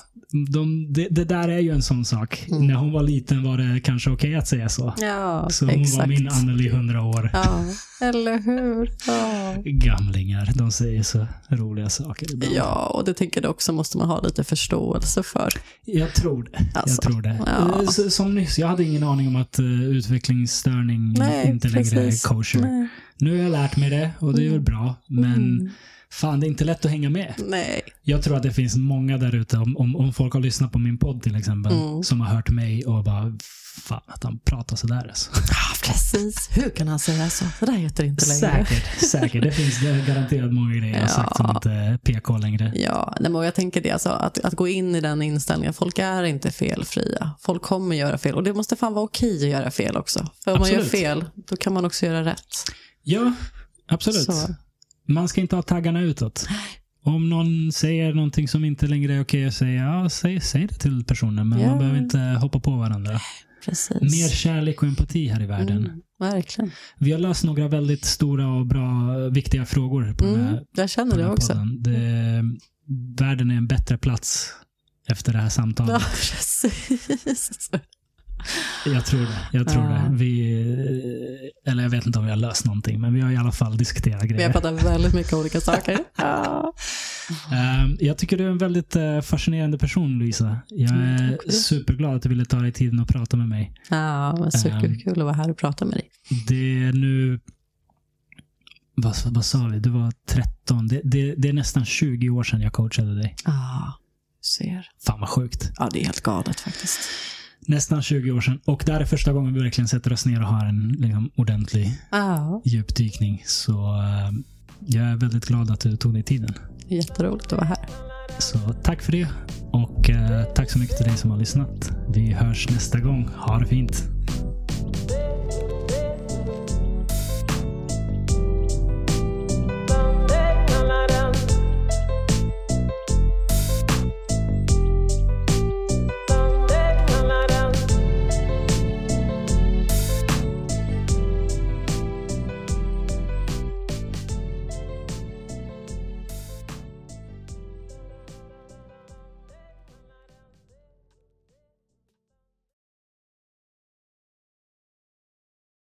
Speaker 1: de, det, det där är ju en sån sak.
Speaker 2: Mm.
Speaker 1: När hon var liten var det kanske okej att säga så.
Speaker 2: Ja,
Speaker 1: Så hon
Speaker 2: exakt.
Speaker 1: var min Anneli 100 år.
Speaker 2: Ja, eller hur? Ja.
Speaker 1: Gamlingar, de säger så roliga saker ibland.
Speaker 2: ja, och det tänker jag också måste man ha lite förståelse för.
Speaker 1: Jag tror det.
Speaker 2: Alltså,
Speaker 1: jag tror det.
Speaker 2: ja.
Speaker 1: Eh, Som nyss, jag hade ingen aning om att uh, utvecklingsstörning
Speaker 2: Nej,
Speaker 1: inte längre
Speaker 2: precis.
Speaker 1: är kosher.
Speaker 2: Nej.
Speaker 1: Nu har jag lärt mig det och det är väl bra. Men
Speaker 2: Mm.
Speaker 1: fan, det är inte lätt att hänga med.
Speaker 2: Nej.
Speaker 1: Jag tror att det finns många där ute, om, om, om folk har lyssnat på min podd till exempel,
Speaker 2: Mm.
Speaker 1: som har hört mig och bara, fan att han pratar sådär alltså.
Speaker 2: Ja, precis. Hur kan han säga så? Det där heter inte längre.
Speaker 1: Säkert, säkert. Det finns det garanterat många grejer jag har sagt som inte är PK längre.
Speaker 2: Ja, nej, men jag tänker det, alltså, att, att gå in i den inställningen. Folk är inte felfria. Folk kommer göra fel. Och det måste fan vara okej att göra fel också. För om man gör
Speaker 1: Absolut.
Speaker 2: fel, då kan man också göra rätt.
Speaker 1: Ja, absolut.
Speaker 2: Så.
Speaker 1: Man ska inte ha taggarna utåt. Om någon säger någonting som inte längre är okej att säga, ja, säg, säg det till personen. Men
Speaker 2: Ja.
Speaker 1: man behöver inte hoppa på varandra.
Speaker 2: Precis.
Speaker 1: Mer kärlek och empati här i världen.
Speaker 2: Mm, verkligen.
Speaker 1: Vi har löst några väldigt stora och bra, viktiga frågor på den
Speaker 2: Mm,
Speaker 1: här,
Speaker 2: jag känner
Speaker 1: den
Speaker 2: det också.
Speaker 1: Det, världen är en bättre plats efter det här samtalet.
Speaker 2: Ja, precis.
Speaker 1: Jag tror det. Jag tror det. Vi, eller jag vet inte om vi har löst någonting, men vi har i alla fall diskuterat
Speaker 2: Vi har
Speaker 1: grejer.
Speaker 2: pratat väldigt mycket olika saker. Ja.
Speaker 1: Ehm, jag tycker du är en väldigt eh, fascinerande person, Louisa. Jag är superglad att du ville ta dig tiden att prata med mig.
Speaker 2: Ja, men superkul att vara här och prata med dig.
Speaker 1: Det är nu... Vad, vad sa vi? Du var 13. Det, det, det är nästan 20 år sedan jag coachade dig.
Speaker 2: Ja, ser.
Speaker 1: Fan vad sjukt.
Speaker 2: Ja, det är helt galet faktiskt.
Speaker 1: Nästan 20 år sedan. Och det här är första gången vi verkligen sätter oss ner och har en liksom, ordentlig
Speaker 2: Ja,
Speaker 1: djupdykning. Så eh, jag är väldigt glad att du tog dig tiden.
Speaker 2: jätteroligt att vara här.
Speaker 1: Så tack för det. Och eh, tack så mycket till dig som har lyssnat. Vi hörs nästa gång. Ha det fint.